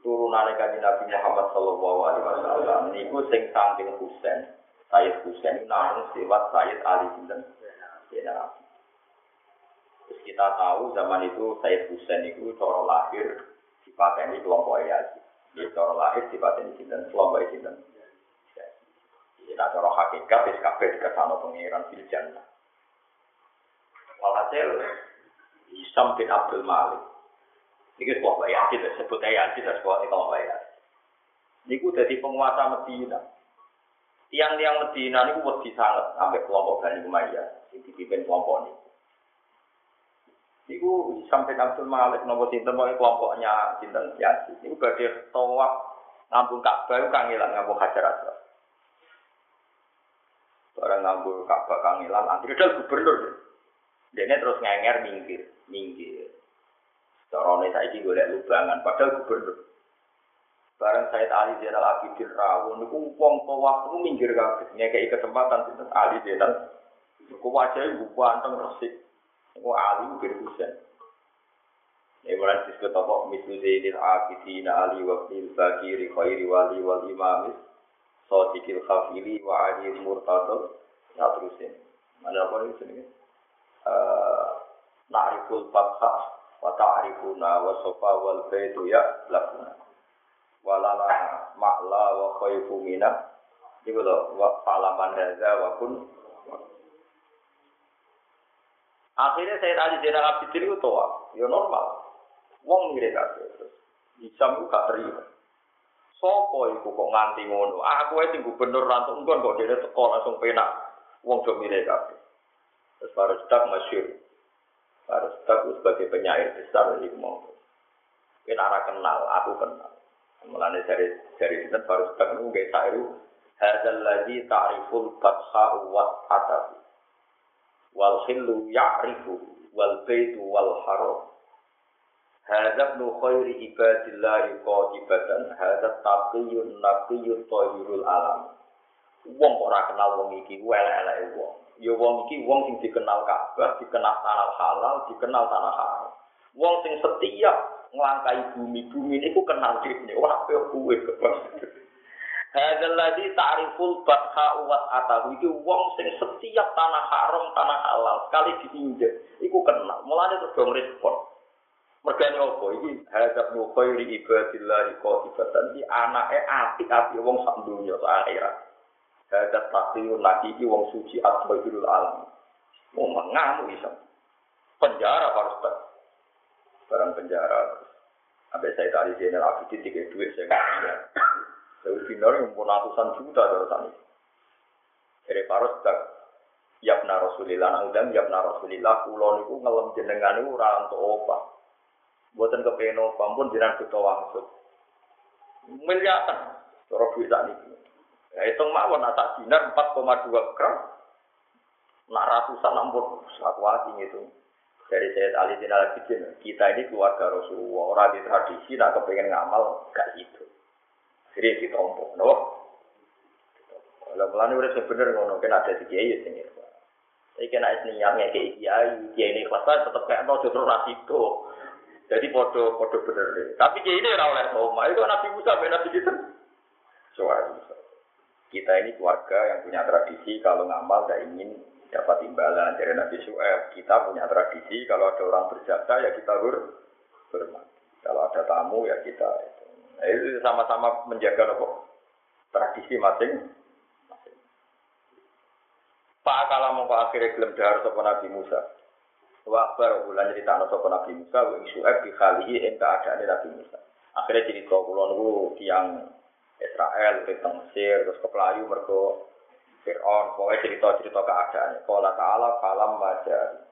Turunannya kaji Nabi Muhammad Sallallahu Alaihi Wasallam. Niku sing samping Husain, Sayyid Husain namun sifat Sayyid Ali Sinten, Zainal Abidin. Terus kita tahu zaman itu Sayyid Husain itu cara lahir ini kelompok Yazid. Dia cara lahir ini Sinten, kelompok Sinten. Nah, cara hakikat, wis kabeh dikasano pengiran fil jannah. Walhasil, Hisam bin Abdul Malik. Ini sebuah Yasin, disebut Yasin, sebuah kelompok Yasin. Ini jadi penguasa Medina. Tiang-tiang Medina ini wedi sangat sampai kelompok Bani Umayyah, yang dipimpin kelompok ini. Niku sampai Abdul Malik nopo sinten mau kelompoknya sinten Yasin. Niku badhe tawaf ngambung Ka'bah kangelan ngambung Hajar Aswad. Barang ngambung Ka'bah kangelan antri dal gubernur. Dene terus ngenger minggir, minggir. Carane saiki golek lubangan padahal gubernur. Bareng Said Ali Zainal Abidin rawuh niku wong tawaf niku minggir kabeh. Ngekeki kesempatan sinten Ali Zainal. Niku wajahe ganteng resik. Niku Ali bin Husain. Ya mulai disebut apa mislu Zainal Abidin Ali wa fil Bakiri khairi wali wal imamis Sadiqil khafili wa Ali murtadil. Ya terusin. Ada apa ini sini? Eh, na'riful fathah wa ta'rifuna wa sofa wal baitu ya lakuna walala ma'la wa khaifu minah itu loh wa fa'laman hadza wa kun akhirnya saya tadi jenang abidin itu toa ya normal wong mirip Isam itu gak terima Sopo iku kok nganti ngono? Aku ae sing gubernur rantuk engkon kok dhewe teko langsung penak wong do mirip kabeh. Terus Farustak masyur. Farustak itu sebagai penyair besar dari mau. Kita arah kenal, aku kenal. Mulanya dari dari kita Farustak itu gak sairu. Hadal lagi ta'riful fatha wa atahu. Wal khillu ya'rifu wal baitu wal haram. Hadza ibnu khairi ibadillahi qatibatan hadza taqiyun naqiyun tayyirul alam. Wong ora kenal wong iki, elek-eleke wong. ya wong iki wong sing dikenal Ka'bah, dikenal tanah halal, dikenal tanah haram. Wong sing setia nglangkai bumi, bumi niku kenal dhewe, ora koyo kuwe Hadzal ladzi ta'riful batha wa atahu iki wong sing setiap tanah haram, tanah halal sekali diinjek iku kenal. Mulane terus dong respon. Mergane apa iki hadzal nu khairi ibadillah qatibatan di anake apik-apik wong sak donya sak akhirat. Hadat takliyun lagi iki wong suci atbahirul alam. Mau mengamu bisa. Penjara Pak Barang penjara. Sampai saya tadi Zainal Abidin tiga duit saya Saya dinar yang pun ratusan juta dari tadi. Dari Pak Ustaz. Yabna Rasulillah, nang Yabna Rasulillah, kulon itu ngelem jenengan itu ora untuk opa. Buatan kepengen opa pun jenengan kita wangsut. Miliatan, cara duit tadi. Ya hitung mawon tak dinar 4,2 gram. Nak ratusan ampun satu hati itu. Dari Sayyid Ali bin al kita ini keluarga Rasulullah, orang di tradisi, nak kepengen ngamal, gak gitu. Jadi ditompok, no? Kalau mulanya udah sebener ngono, kan ada di kiai sini. Saya kena niat ngekei kiai, kiai ini kelas tetap kayak no justru rasito. Jadi podo podo bener. Tapi kiai ini ora oleh Roma, itu Nabi Musa, Nabi kita. Soalnya kita ini keluarga yang punya tradisi kalau ngamal tidak ingin dapat imbalan dari Nabi Su'eb. Kita punya tradisi kalau ada orang berjasa ya kita hormat. Kalau ada tamu ya kita. Nah, itu sama-sama menjaga apa? Tradisi masing. Pak kalau mau akhirnya gelem dahar sapa Nabi Musa. Wa bulan cerita sapa Nabi Musa wa Su'eb di khalihi ing keadaan Nabi Musa. Akhirnya cerita kula niku tiyang Israel, tentang Mesir, terus ke Pelayu, mergo Fir'aun, pokoknya cerita-cerita keadaan. Kala ta'ala falam majari.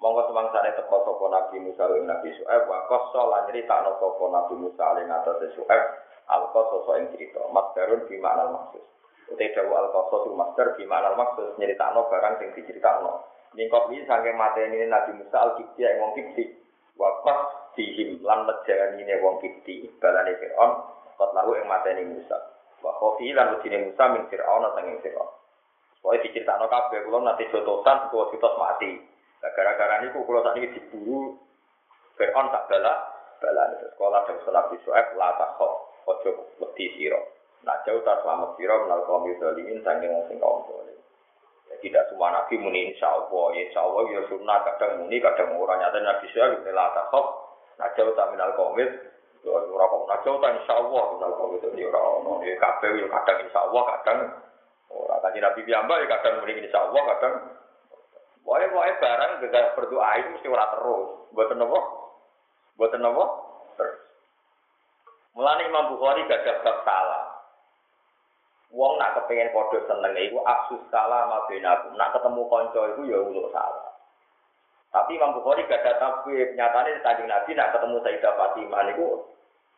Monggo semangsane teko sapa Nabi Musa lan Nabi Su'aib wa qassa lan nyritakno sapa Nabi Musa lan ngatas Su'aib al-qassa ing cerita. Masdarun bi makna maksud. Utai dawu al-qassa tu masdar bi makna maksud nyritakno barang sing diceritakno. Ningkop ini saking mateni Nabi Musa al-Kibti yang wong Kibti. Wa qas dihim lan ne wong Kibti balane Fir'aun kot lahu yang mateni Musa. Wa khofi lan wujine Musa min Fir'aun sanging Fir'aun. Pokoknya diceritakan kabeh, kalau nanti jotosan, kalau jotos mati. Nah, gara-gara ini kalau tadi diburu, Fir'aun tak bala, bala. Itu sekolah dan sekolah di Su'eb, lata khok, ojo wedi siro. Nah, jauh tak selamat siro, menal kaum yudhalimin, sangking sing kaum. Ya, tidak semua nabi muni insya Allah, ya insya Allah, ya sunnah, kadang muni, kadang orang nyata nabi Su'eb, ini lata khok, nah jauh tak minal kaum Ora kok. Jauh tak insya Allah, minal kaum itu, ya orang, ya kabeh, ya kadang insya Allah, kadang Orang kaji Nabi Piyambak ya kadang muni insya Allah, kadang Pokoknya pokoknya barang gak berdoa itu mesti ora terus. Buat nopo? Buat nopo? Terus. Mulane Imam Bukhari gak ada salah. Wong nak kepengen kode seneng iku aksus salah ma benakum. Nak ketemu konco itu ya untuk salah. Tapi Imam Bukhari gak ada tabib. Nyatanya tadi Nabi nak ketemu Sayyidah Fatimah itu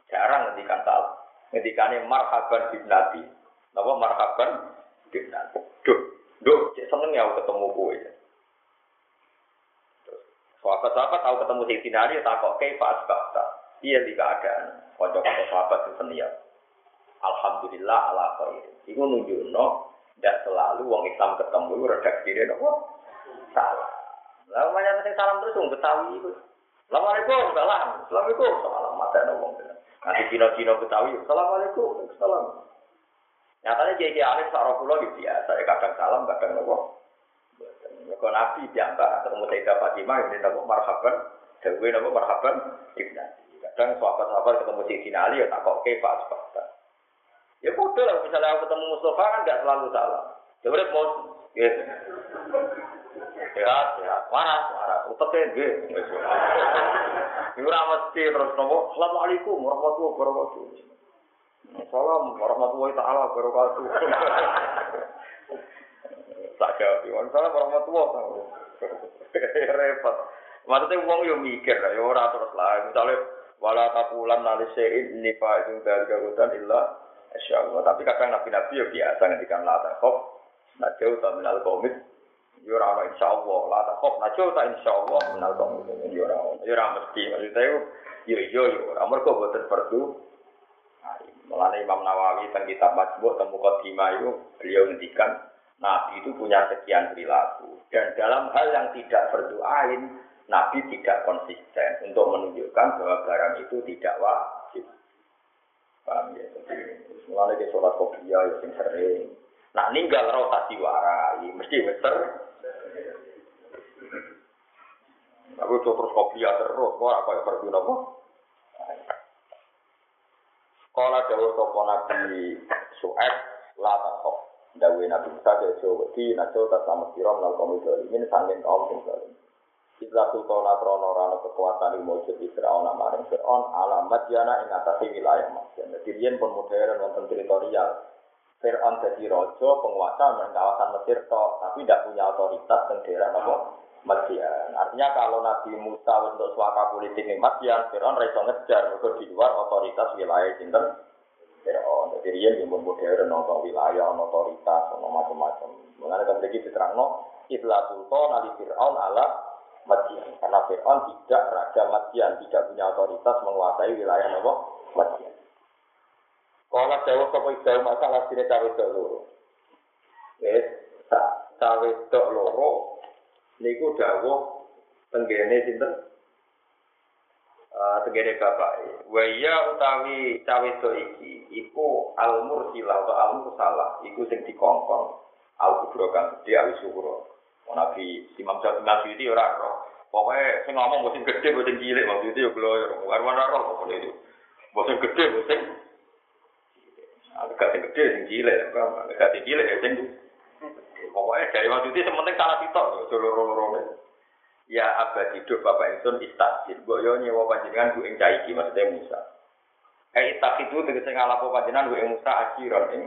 jarang ngendikan salah. Ngendikannya marhaban bibnati. Napa marhaban bibnati. Duh, duh, seneng ya ketemu kue. Sahabat-sahabat tahu ketemu Sayyidina Ali, tak kok kaifa asbahta. Iya di keadaan. Kocok-kocok sahabat itu seniat. Alhamdulillah ala khair. Iku nunjukno tidak selalu wong Islam ketemu redaksi dia nopo salah. Lalu banyak penting salam terus wong Betawi itu. Assalamualaikum, salam. Assalamualaikum, salam. Mata nopo. Nanti Cina-Cina Betawi, Assalamualaikum, salam. Nyatanya jadi Alif Sarafullah gitu ya. Saya kadang salam, kadang nopo. Mereka Nabi diantar ketemu Sayyidah Fatimah ini nabo marhaban, dewi nabo marhaban. Kadang sahabat-sahabat ketemu Sayyidina Ali ya tak kok kefa sebabnya. Ya bodoh lah misalnya aku ketemu Mustafa kan nggak selalu salah. Ya udah mau ya. Sehat, sehat, waras, waras, uteknya gitu. Ini mesti terus nopo, Assalamualaikum warahmatullahi wabarakatuh. Salam warahmatullahi taala wabarakatuh. Tak jawab Iwan salam warahmatullah repot. Maksudnya uang yo mikir yo ora terus lah. Misalnya wala takulan nalisein nifa itu dari gagutan illa Allah tapi kadang nabi-nabi yo biasa ngendikan la takhaf najau ta minal komit yo ora insya Allah la takhaf najau ta insya Allah minal komit yo ora yo ora mesti. Maksudnya yo yo yo ora mergo boten perlu. Mulane Imam Nawawi tentang kitab Majmu' tentang Muqaddimah itu beliau ngendikan Nabi itu punya sekian perilaku. Dan dalam hal yang tidak berdoain, Nabi tidak konsisten untuk menunjukkan bahwa barang itu tidak wajib. Paham ya? Jadi, mulai ke sholat kopiah ya sing sering. Nah, ninggal rotasi warai, mesti bener. Aku terus kopiah terus, kok apa yang berguna kok? Kalau jauh sopo Nabi Su'ed, lata kok. Dawe Nabi Musa ke Wedi, Najo tak sama kira menal kaum ini sangking kaum sing zalim. Islah sultana krono rano kekuatan yang mujud di Fir'aun alamat jana ing atasi wilayah Masjid. Jadi dia pun modern wonten teritorial. Fir'aun jadi rojo penguasa dan kawasan Mesir tapi tidak punya otoritas dan daerah nopo Madian. Artinya kalau Nabi Musa untuk suaka politik di Madian, Fir'aun reso ngejar, di luar otoritas wilayah Sinten Fir'aun. Jadi dia yang modern, nonton wilayah, otoritas, nonton macam-macam. Mengenai kan begitu diterang, no, Ibla Sultan Ali Fir'aun ala Madian. Karena Fir'aun tidak raja Madian, tidak punya otoritas menguasai wilayah nopo Madian. Kalau jauh ke jauh masalah sini cawe dok loro. Wes, cawe dok loro, niku jauh tenggene sinten Uh, tegere bapak wa iya utawi cawe to iki iku al mursilah atau al mursalah iku sing dikongkon al kubro kang gede al syukur. Nabi Imam Syafi'i itu ora roh. Pokoknya saya ngomong bosan gede, bosan cilik, waktu itu ya gloyor. Bukan mana roh, pokoknya itu. Bosan gede, bosan agak sing gede, sing cilik, agak sing cilik, ya sing Pokoknya dari waktu itu sementing salah sitok, loro-loro Ya abad hidup Bapak Insun istajir. Mbok yo nyewa panjenengan bu ing caiki maksudnya Musa. Eh itak itu tegese ngalapo panjenengan bu ing Musa ajiron ing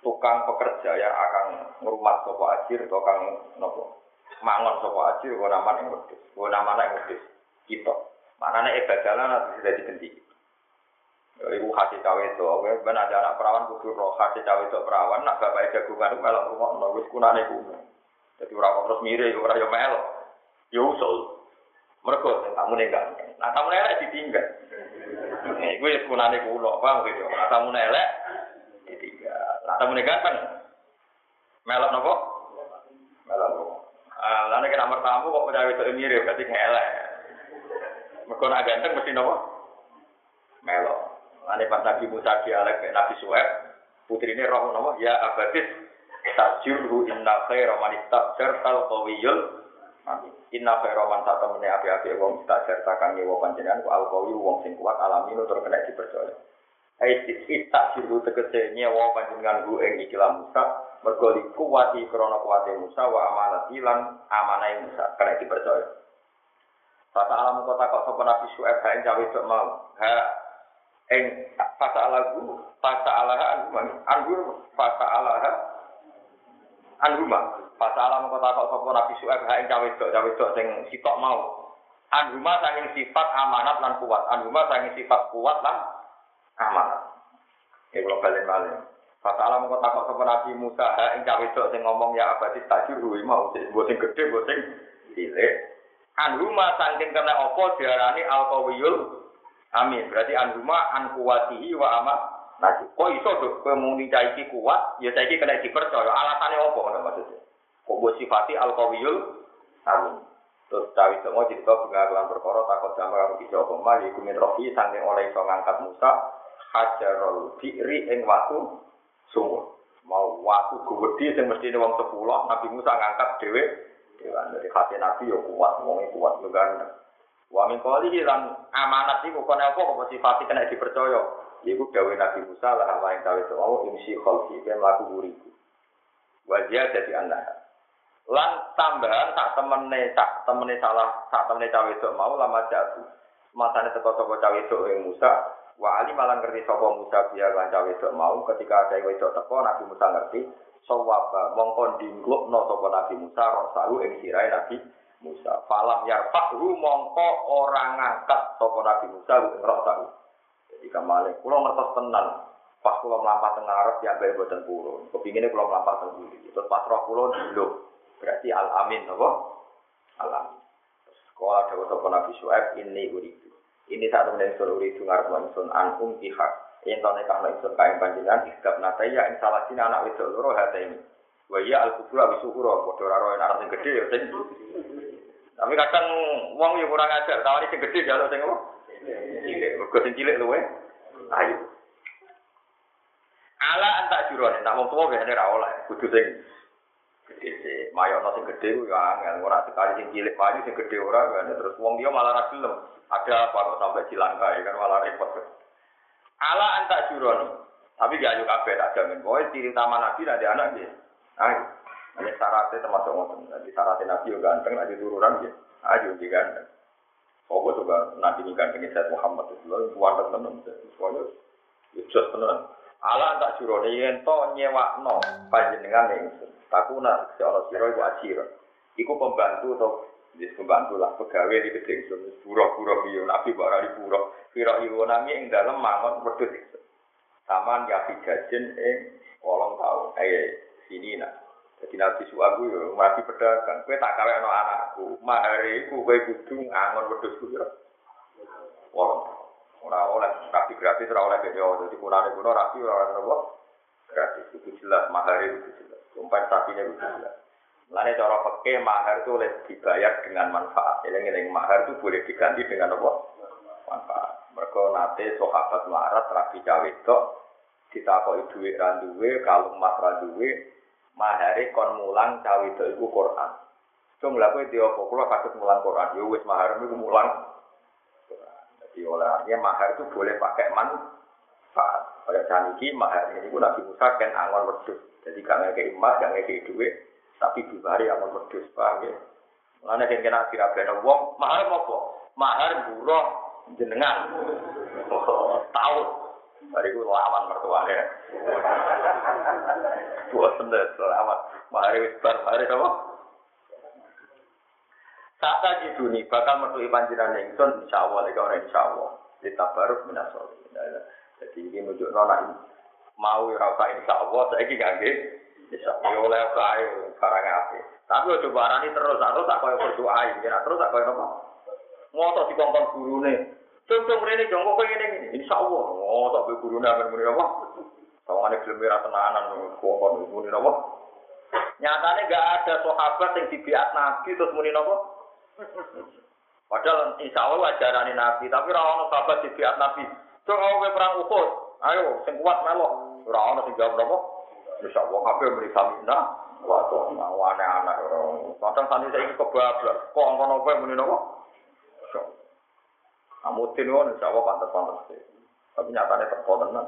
tukang pekerja ya akan ngrumat sapa ajir tukang nopo mangon sapa ajir ora nama ing wedhus. Ora nama ing wedhus. Kita. Manane ibadalan atau sudah digenti. Ibu hati cawe itu, oke, ben ada anak perawan kudu roh hati cawe itu perawan, nak bapak jagungan kalau rumah nonggus kunane kuno. Jadi orang terus mirip, orang yang melo. Ya usul. Mereka tamu nenggak. Nah tamu nelek ditinggal. Iku ya sekunane kulo, paham gitu. Nah tamu nelek ditinggal. Nah tamu kan melok nopo? Melok. Ah, lalu kita nomor tamu kok udah itu mirip, berarti ngelek. Mereka nak ganteng mesti nopo? Melok. Lalu pas Nabi Musa dialek Nabi Suhaib, putri ini roh nopo? Ya abadis tajurhu inna khaira man istajjar tal qawiyul Amin. Inna khairoman saat temennya api-api wong tak ceritakan nyewa panjenengan ku alkawi wong sing kuat alami nu terus kena dipercaya. Hai tak siru tegese nyewa panjenengan ku ing ikilah Musa mergo dikuwati krana kuwate Musa wa amanat ilan amanai Musa kena dipercaya. Fata alam kota kok sapa Nabi Syuaib ha ing cawe mau. Ha ing fata alagu fata alaha angur fata alaha anhuma Pasal mengko takok sapa Nabi Syuaib ha ing cawe wedok cawe wedok sing sitok mau. Anhuma sanging sifat amanat lan kuat. Anhuma sanging sifat kuat lan amanat. Ya kula balen malih. Pasal mengko takok sapa Nabi Musa ha ing cawe wedok sing ngomong ya abadi tajur mau sing sing gedhe mbok sing cilik. Anhuma sanging kena apa diarani al-qawiyul Amin. Berarti anhuma an kuwatihi wa amat Nah, kok iso dok kowe muni kuat, ya saiki kena dipercaya. Alasannya ngono maksudnya? Kok buat sifati al kawiyul amin. Terus cawi semua cerita pengakuan perkara takut sama kamu bisa apa mah iku min rofi sange oleh iso ngangkat Musa hajarul bi'ri ing watu sumur. Mau watu gede sing mesti wong sepuluh Nabi Musa ngangkat dhewe dewan dari hati Nabi yo kuat wong kuat yo gandeng. Wa min lan amanat iku kono apa kok sifati kena dipercaya. Iku gawe Nabi Musa lah apa yang tahu itu oh imsi khalfi kan laku buriku. Wajah jadi anak. Lan tambahan tak temene tak temene salah tak temene cawe itu mau lama jatuh. Masane teko sapa cawe itu ing Musa, wa ali malah ngerti sapa Musa biar lan cawe itu mau ketika ada wedok teko Nabi Musa ngerti sawaba mongko dinglukno sapa Nabi Musa rosalu ing sirahe Nabi Musa. Falam yarfahu mongko orang ngangkat sapa Nabi Musa ing rosalu. Jadi kamale kula ngertos tenan pas kula mlampah teng ngarep ya bae boten purun. Kepingine kula mlampah teng Terus pas roh kula diluk. Berarti al-amin, apa? Al-amin. Sekolah ada sapa Nabi Syuaib ini uridu. Ini saat temen ingsun uridu ngarep ingsun an um. Yang tahu nekah ingsun kain panjenengan iskap nataya ing salah sini anak wedok loro hati ini. Wa iya al kubra bisuhura padha ora roh anak sing ya sing. Tapi kadang wong yo kurang ajar, tawari sing gedhe jaluk sing apa? Cilik, mergo sing cilik luwe. Ayo. Ala antak jurone, tak wong tuwa biasane ra oleh, kudu sing gede sih. Mayo sing gede ku ya angel sekali sing cilik payu sing gede ora kan terus wong dia malah ra. Ada apa kok sampai cilangkai kan malah repot. Ala anta juron. Tapi gak ayo kabeh tak jamin. Pokoke ciri utama Nabi ada anak dia. Ayo. Ini syaratnya termasuk ngoten. Nanti syaratnya Nabi yo ganteng, nanti turunan ya. Ayo di ganteng. Oh, coba Nabi ini ganteng Said Muhammad itu lalu kuat tenan. Soalnya, itu tenan. Ala tak jurone yen to nyewakno panjenengan ning takuna si Allah sira iku ajira. Iku pembantu atau Jadi pembantu lah pegawai di gedeng sun pura-pura biyo nabi bara di pura pira iwo nami ing dalem mangon wedhus itu. Saman ya jajen ing kolong tahun eh sini nak. Jadi nabi suaku yo mati pedagang. Kue tak kawe no anakku. Mahari ku kue kudu ngangon wedhus ku yo. Kolong ora oleh rapi gratis ora oleh beda. Jadi kunane kuno rapi ora oleh gratis. Itu jelas mahari itu jelas. Kompensasinya itu jelas. Lainnya cara pakai mahar itu boleh dibayar dengan manfaat. Jadi yang mahar itu boleh diganti dengan apa? Manfaat. Mereka nanti sahabat marat rapi cawe itu ditakoi duit randuwe, kalau emas randuwe, mahare kon mulang cawe itu iku Quran. Cung kowe dia apa? Kula saged mulang Quran. Ya wis mahar niku mulang. Jadi oleh mahar itu boleh pakai manfaat. Kayak saniki mahar ini pun Nabi Musa kan angon wedhus. Jadi gak ngekei emas, gak ngekei duit, tapi dibari angon wedhus, paham ya? Mulane kan kena dirabene wong, mahar apa? Mahar buruh jenengan. Tahu. Dari gue lawan mertuanya. Bosen deh, lawan. Mahari wis bar, mahari apa? Sata jiduni bakal metuhi panjiran ingsun insya Allah, orang insya Allah. Ditabaruk minasol. Jadi ini menunjuk nona mau rasa insya Allah, saya ini gak Insya Allah oleh kaya barang apa. Tapi udah barani terus, terus aku yang berdoa, ya terus aku yang apa? Ngotot di kongkong guru nih. Cung-cung rene jongkok kok ngene ngene. Insyaallah, ngotot be guru nih akan apa? Tawangane film merah tenanan kongkong muni apa? Nyatanya gak ada sahabat yang dibiat Nabi terus muni? Padahal insya Allah ajaran Nabi, tapi rawon sahabat dibiat Nabi. Cung aku perang Uhud, ayo sing kuat melok. Rawon sing jawab apa? Insya Allah kabeh muni samina. Wah, kok aneh-aneh. Kadang santri saya kebablas. Kok ngono apa muni apa? Namutin kan insya Allah pantas-pantas Tapi nyatanya teko tenan.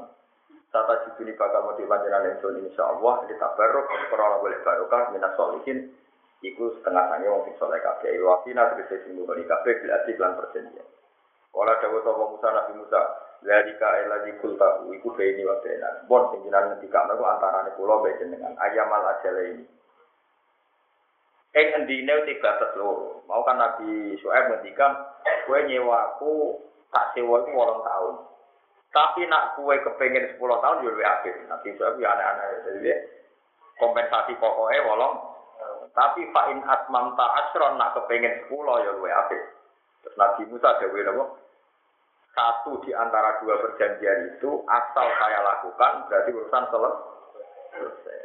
Tata jibuni bakal mau dipanjalan yang insya Allah ditabaruk Kalau boleh barokah minas solihin Iku setengah sange wong sing soleh kabeh. Wakina tegese sing nuruni kabeh bila lan perjanjian. Kala dawa sapa Musa Nabi Musa, Zalika lagi kulta iku ini wa bena. Bon sing jenengan ngendika niku antarané kula mbek jenengan ayamal ajale ini. Ing endine tiga loro. Mau kan Nabi Syuaib ngendikan, kowe nyewaku tak sewa iku 8 tahun. Tapi nak kue kepengen 10 tahun yo luwih akeh. Nabi Syuaib ya aneh-aneh. Jadi kompensasi pokoknya wolong. Tapi fa'in atmam ta'asron nak kepengen 10 ya luwih akeh. Terus Nabi Musa dewe napa? Satu di antara dua perjanjian itu asal saya lakukan berarti urusan selesai.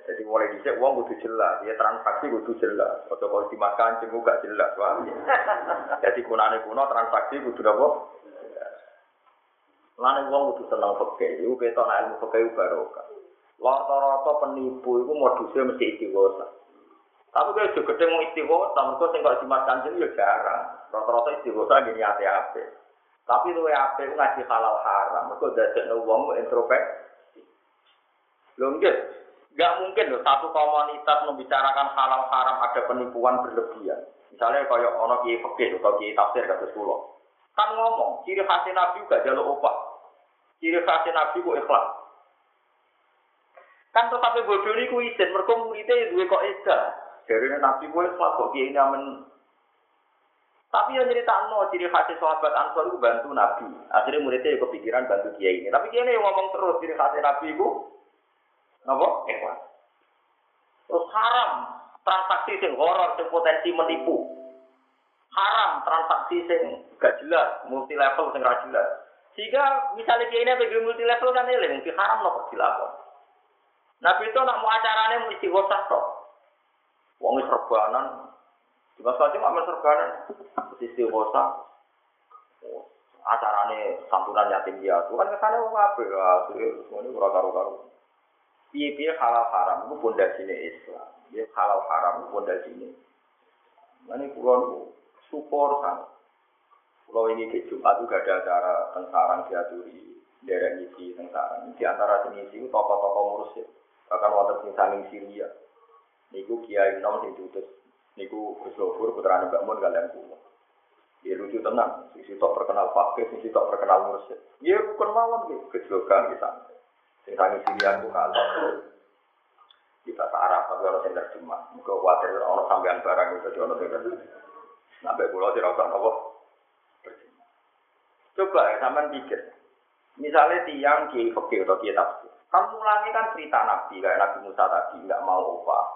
Jadi mulai dicek uang kudu jelas, ya transaksi kudu jelas. Atau kalau dimakan cemu gak jelas, wah. Jadi kunane kuno transaksi kudu apa? Lane uang kudu seneng fakir, itu kita nak ilmu fakir barokah. Rata-rata penipu itu modusnya mesti istiqosa. Tapi kalau juga gede mau istiqosa, mereka sing kalau dimakan cemu ya jarang. Rata-rata istiqosa gini hati-hati. Tapi lu apa itu ngaji halal haram, mereka dadek uang introvert. Lho Gak mungkin loh satu komunitas membicarakan halal haram ada penipuan berlebihan. Misalnya kayak ono kiai fikih atau kiai tafsir kata pulau. Kan ngomong, ciri khas Nabi juga jalur opah. Ciri khas Nabi ku ikhlas. Kan tetapi bodoh ini ku izin, mereka muridnya dua kok eda. Dari Nabi ku ikhlas kok kiai ini amen. Tapi yang cerita no, ciri khas sahabat Ansor itu bantu Nabi. Akhirnya muridnya kepikiran bantu kiai ini. Tapi kiai ini ngomong terus ciri khas Nabi itu Napa? Ikhlas. Terus haram transaksi sing horor sing potensi menipu. Haram transaksi sing gak jelas, multi level sing gak jelas. Jika misalnya dia ini bagi multi level kan ini mungkin haram nopo dilakon. Nabi itu nak mau acaranya mau istighosah toh. Wong serbanan, di masa aja mau serbanan, istighosah. Acarane santunan yatim piatu kan ke sana wong apa ya, semuanya kurang karo-karo. Piye-piye halal haram itu pondasine Islam. Ya halal haram itu pondasine. Ini pulau support sangat. Pulau ini ke Jumat juga ada acara tentang diaturi daerah ngisi tentang di antara itu tokoh-tokoh mursyid bahkan wonten sing saking Syria niku kiai nom sing diutus niku Gus putra Mbak Mun kalian kula ya lucu tenang sisi tok terkenal pakai sisi tok terkenal mursyid ya bukan mawon gitu kecelakaan kita Sing tangi silian ku kalah. Kita Arab tapi orang yang terjemah. Muka khawatir orang sampean barang itu jadi orang yang terjemah. Sampai pulau tidak usah apa. Coba ya sampean pikir. Misalnya tiang kiai fakir atau kiai tafsir. Kamu ulangi kan cerita Nabi kayak Nabi Musa tadi nggak mau upah.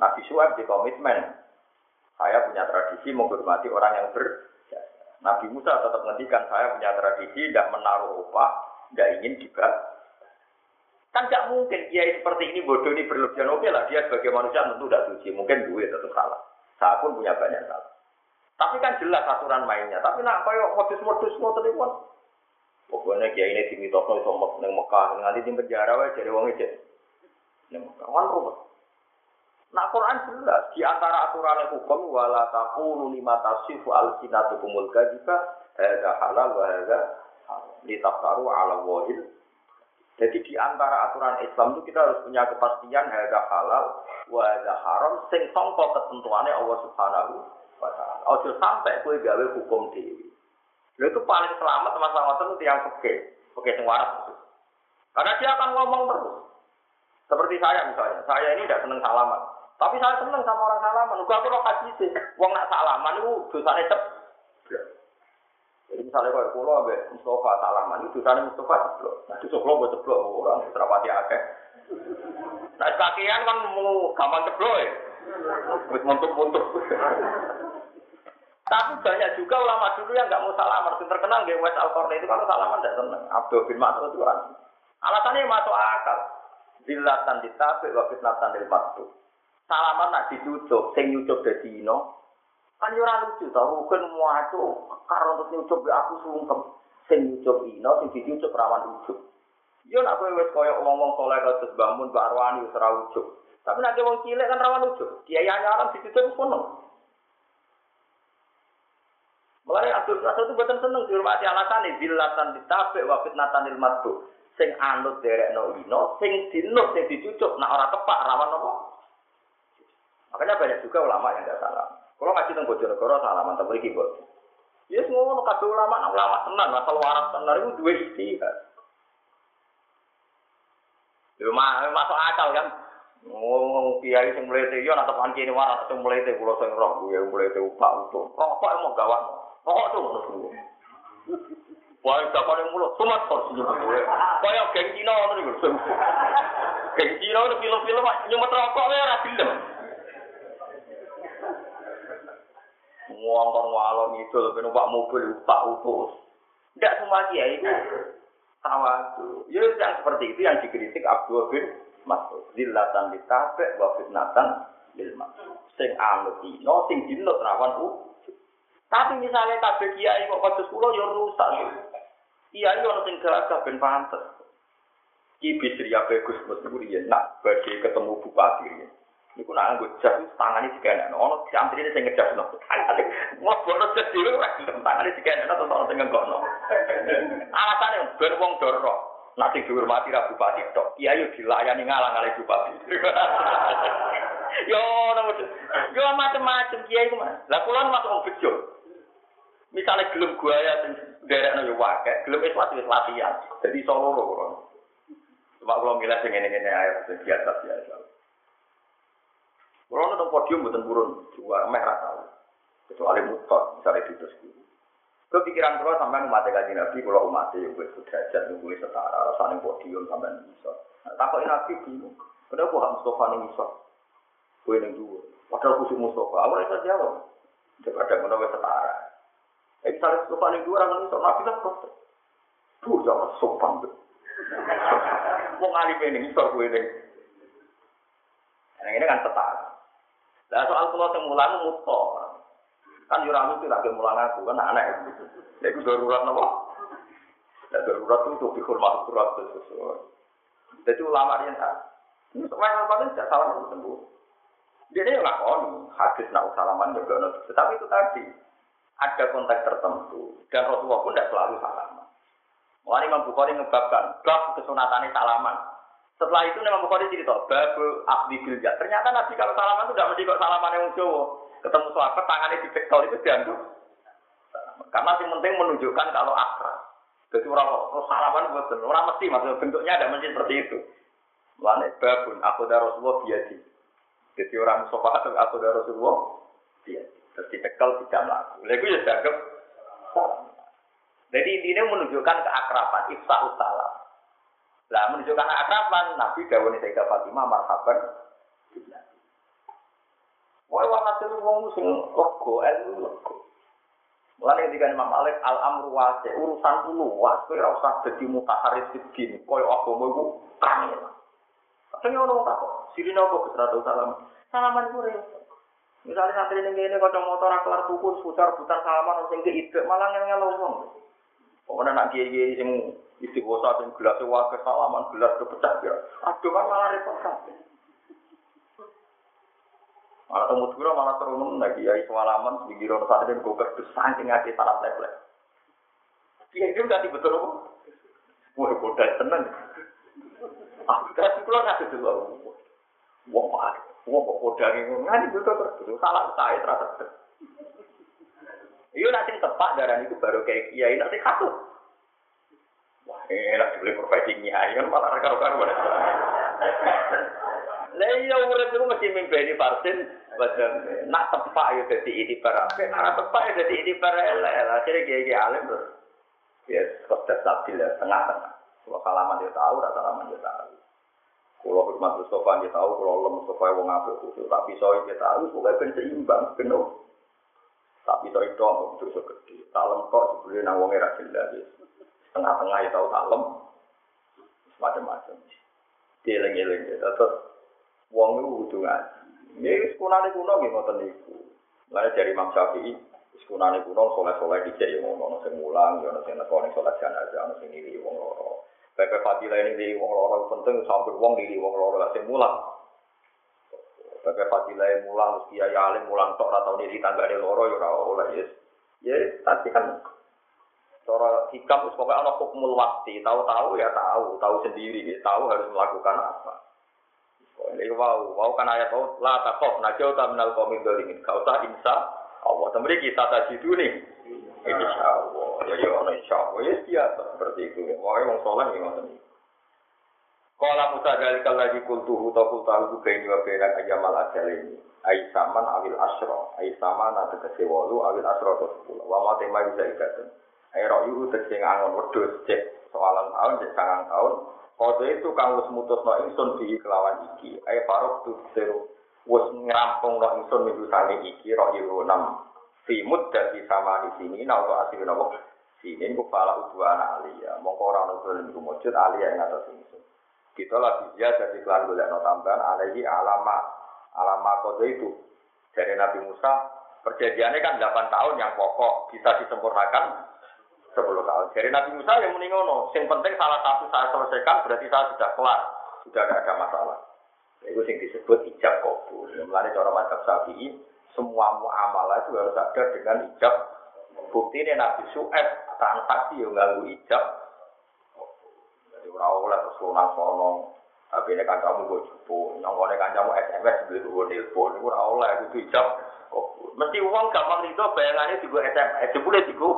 Nabi Suhaib di komitmen. Saya punya tradisi menghormati orang yang ber Nabi Musa tetap menghentikan saya punya tradisi tidak menaruh upah, tidak ingin juga Kan gak mungkin kiai seperti ini bodoh ini berlebihan. Oke lah, dia sebagai manusia tentu tidak suci. Mungkin duit tetap salah. Saya pun punya banyak salah. Tapi kan jelas aturan mainnya. Tapi nak kayak modus-modus mau telepon. Pokoknya kiai ini dimitosno iso neng Mekah nanti di penjara wae jadi wong itu. Neng Mekah kan rumah. Nah Quran jelas di antara aturan hukum wala taqulu lima tasifu alsinatukumul kadziba hadza halal wa hadza litaftaru ala wahil. Jadi di antara aturan Islam itu kita harus punya kepastian hadza halal wa hadza haram sing sangka ketentuannya Allah Subhanahu wa taala. Ojo sampai kowe gawe hukum dhewe. Lha itu paling selamat masalah itu yang peke, peke sing waras. Karena dia akan ngomong terus. Seperti saya misalnya, saya ini tidak senang salaman. Tapi saya seneng sama orang salaman. Gue aku haji sih. Wong nak salaman itu dosanya cep. Jadi misalnya kalau pulau abe Mustafa salaman itu dosanya Mustafa ceplok. Nah itu ceplok gue ceplok orang serapati akeh. Nah kakian kan mau gampang ceplok ya. Wis muntuk-muntuk. Tapi banyak juga ulama dulu yang nggak mau salaman. Yang terkenal di West Al itu kalau salaman tidak seneng. Abdul bin Mas'ud itu kan. Alasannya masuk akal. Dilatan ditabik, wa fitnatan dil maktub salaman nak dicucuk, sing nyucuk dadi ino. Kan yo ora lucu ta, rukun muacu karo untuk nyucuk aku sungkem. Sing nyucuk ino, sing dicucuk rawan ujuk. Yo nak kowe wis koyo soleh kados bangun Pak Arwani wis ora ujuk. Tapi nek wong cilik kan rawan ujuk. Kiai anyaran dicucuk kono. Mulai Abdul Rasul itu buatan seneng dihormati alasan dilatan ditabek wa fitnatan ilmatu. Sing anut derek no ino, sing dinut sing dicucuk, nak ora tepak rawan apa? Makanya banyak juga ulama yang tidak salah. Kalau ngaji tentang Bojonegoro salaman tak beri kibot. Ya semua orang kabeh ulama, nak ulama tenan, asal waras tenan itu dua istihad. Ya masuk akal kan. Ngomong kiai sing mlete yo nak tepan kene waras sing mlete kula sing roh kuwi mlete upak utuh. Rokok emang gawat. Rokok tuh ngono kuwi. Wah, dakone mulo, sumat kok sing kuwi. Kaya geng Cina ngono niku. Geng Cina film-film nyumet rokok ora gelem. Ngongkon ngalor ngidul ben numpak mobil tak utus. Tidak semua kiai itu tawadu. Ya yang seperti itu yang dikritik Abdul bin Mas'ud. Zillatan ditabek wa fitnatan lil Sing anut dino, sing dinut rawan u. Tapi misalnya kabeh kiai kok kados kula ya rusak. Kiai ono sing gagah ben pantes. Ki bisri ape Gus Mus nak badhe ketemu bupati. Iku nak nganggo jas tangane dikene ono santri sing ngejas no. Mau bono jas dhewe ora gelem tangane dikene terus ono sing ngengkokno. Alasane ben wong doro. Nak sing dihormati ra bupati tok. Iya yo dilayani ngalang-alang bupati. yo ono yo macam-macam kiai ku Mas. Lah kula masuk wong bejo. Misalnya gelem guaya sing derekno yo wae, gelem wis wis latihan. Jadi solo loro. Cuma kalau milih sing ngene-ngene ae biasa-biasa. Kalau nonton podium buatan burun, juga meh rata. Kecuali mutot, misalnya di terus guru. Kepikiran kalau sampai umat kaji nabi, kalau umat itu gue sudrajat, gue setara, saling podium sampai bisa. Nah, takut nabi bingung. Kenapa hak Mustafa ini bisa? Gue yang dua. Padahal khusus Mustafa, awalnya saya jawab. Daripada menawar setara. Eh, misalnya Mustafa ini dua orang ini, nabi lah protes. Tuh, jangan sopan. Mau ngalih ini, misal gue ini. Yang ini kan setara. Nah soal pulau temulan muto. Kan jurang itu lagi mulang aku kan aneh. Ya itu darurat nopo. Ya darurat itu untuk dihormat surat sesuai. Jadi ulama dia tak. Supaya apa tidak salah itu. Dia dia lakon hadis nak salaman juga nanti. Tetapi itu tadi ada konteks tertentu dan Rasulullah pun tidak selalu salaman. Mulai Imam Bukhari ngebabkan bab kesunatannya salaman. Setelah itu Imam Bukhari cerita, babu abdi bilja. Ternyata Nabi kalau salaman itu tidak mesti kok salaman yang Jawa. Ketemu sahabat tangannya di dicekal itu dianggap. Karena yang penting menunjukkan kalau akrab. Jadi orang salaman buat orang mesti maksudnya bentuknya ada mesti seperti itu. Mana babun aku dari Rasulullah biadi. Jadi orang sofa atau aku dari Rasulullah biadi. Terus dicekal tidak melaku. Lalu ya dianggap Jadi ini menunjukkan keakraban, ifsa salam. Lah menunjukkan akraban Nabi dawuh Sayyidah Fatimah marhaban. Wah, wah hasil wong sing lego ilmu lego. Mulane ketika Imam Malik al amru wasi urusan luas, kowe ora usah dadi mutaharris sidin, koyo agama iku kangen. Kadang ono tak kok, sirine apa kesratu salam. Salaman ku repot. Misalnya santri ini ini kocok motor kelar tukur, putar putar salaman, sing ke ide malah ngel ngomong. Pokoknya nak kiai kiai sing istiqosa sing gelas wae salaman gelas kepecah ya. Aduh kan malah repot. Malah temu dura malah seru lagi ya isu di giro santri dan gue kerdus saking ngasih salam template. Iya itu nggak betul kok. Wah bodoh tenang. Aku kasih pulang ngasih dulu. Wah wah kok bodoh ini ngasih betul kerdus salah saya terasa. Iya nanti tepat darah itu baru kayak kiai nanti kasut. Wah enak dibeli profesi kiai kan malah raka-raka Lah iya urip iku mesti mimpeni badan. Nak tepak ya dadi ini para. Nak tepak ya dadi ini para elek. Akhirnya kiai alim terus. Ya, kok stabil ya, tengah-tengah. Kalau salaman dia tahu, rasa salaman dia tahu. Kalau hormat Mustafa dia tahu, kalau Allah Mustafa wong apik kudu tapi soal dia tahu, pokoknya ben seimbang, penuh. Tapi soal itu aku butuh segede. Talem kok sebelum nang wong era jelas. Tengah-tengah ya tahu talem. Macam-macam. Dieling-eling ya. Terus Wong itu kudu ngaji. Ini sekunane kuno nggih ngoten niku. Mulane dari Imam Syafi'i, sekunane kuno soleh-soleh dicek yo ngono sing mulang, yo ono sing nekoni salat jenazah, ono sing nili wong loro. Pepe fadilah ini nili wong loro penting sampai wong nili wong loro sing mulang. Pepe fadilah mulang terus kiai alim mulang tok ora tau nili tanggane loro yo ora oleh yes. Ya, tapi kan cara hikam wis pokoke ana hukmul waktu, tahu-tahu ya tahu, tahu sendiri, tahu harus melakukan apa. Ini wow, wow kan ayat oh, la takof najau tak minal komit dolimin. Kau tak insya Allah. Temui kita tadi itu nih. Insya Allah. Ya ya insya Allah. Ya biasa seperti itu. Wah, yang soleh yang ngotot Kala Musa dari lagi kultuhu atau kultahu juga ini wabenak ayamal ajal ini. Aisaman awil asro. Aisaman ada kesewalu awil asro atau sepuluh. Wa tema bisa ikatan. Ayo yuhu tegeng angon wedus cek soalan tahun cek sangang tahun. Kode itu kang wis mutusno ingsun di kelawan iki. Ayo parok tu seru wis ngerampung no ingsun minggu sani iki roh ilu enam. Simut dari sama di sini nah untuk asli nopo. Sini ku pala udwana alia. Mongko ora ono dolen iku mujud alia ing atas ingsun. Kita lagi dia jadi klan golek no tambahan alaihi alama alama kode itu dari Nabi Musa perjanjiannya kan 8 tahun yang pokok bisa disempurnakan sepuluh tahun. Jadi Nabi Musa yang meningono, yang penting salah satu saya selesaikan berarti saya sudah kelar, sudah tidak ada masalah. Itu yang disebut ijab kabul. Mulai cara mantap Syafi'i, semua muamalah itu harus ada dengan ijab. Bukti ini Nabi Su'eb transaksi yang nganggu ijab. Orang oleh terus lunas sono. Tapi ini kan kamu gue cupu, nyongkone kan kamu SMS beli gue telepon, itu orang oleh itu ijab. Mesti uang gampang itu bayangannya juga SMS, jebule juga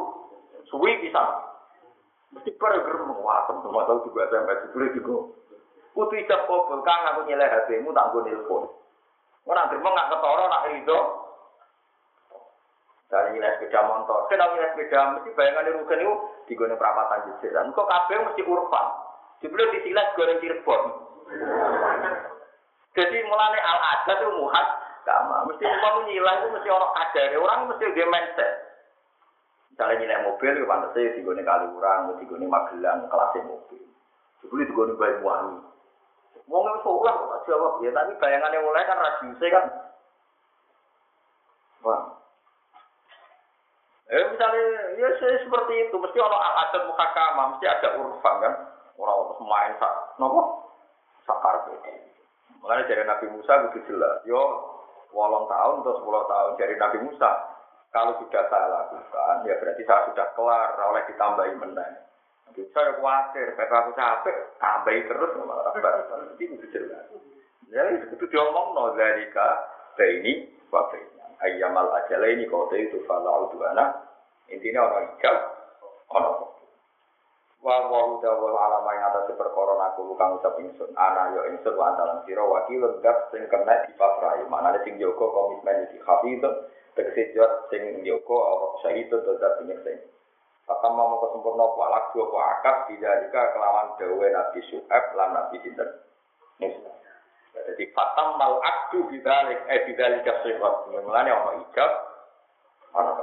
Suwi bisa. Mesti berger menguasem semua tahu juga SMS boleh juga. Kutu ijab kabul kang aku nyeleh HPmu tak gue nelpon. Orang terima nggak ketoro nak itu. Dari nilai sepeda motor, saya nilai sepeda mesti bayangan di rugen itu di gue perapatan Dan Kok kabel mesti urban. Sebelum disilas goreng Cirebon. Jadi mulai al ada tuh muhat sama. Mesti umpama nilai itu mesti orang ada. Orang mesti dia mindset. Misalnya nilai mobil, ya pantasnya digone kali urang, digone magelang, kelasnya mobil. Sebelum digone bayi wangi. Nggak seolah kok jawab ya, tapi bayangannya mulai kan radiusnya kan. Wah. Eh misalnya, ya saya seperti itu, mesti orang adat muhakama, mesti ada urfan kan. Orang main sak, nopo, sakar Makanya dari Nabi Musa begitu jelas, yo, walang tahun atau sepuluh tahun dari Nabi Musa, kalau sudah saya lakukan, ya berarti saya sudah kelar, oleh ditambahi menang. Nanti saya khawatir, karena aku capek, tambahi terus, malah nanti itu jelas. Jadi itu diomong, no, dari ini, wabainya. Ayyamal ajala ini, kota itu, falau anak. Intinya orang hijab, orang wa wa uda wa alama yang atas perkara aku kang ucap ingsun ana yo ingsun wa antalan sira wakil ndak sing kena dipasrai manane sing jaga komitmen iki hafid tegese jot sing jaga apa syahid tetep sing Fakam mau kesempurna walak dua ku tidak jika kelawan dawe Nabi Su'ab lan Nabi Sinten. Jadi fatam mal akdu bidalik eh bidalik kasihwat. Mulanya orang ijab, orang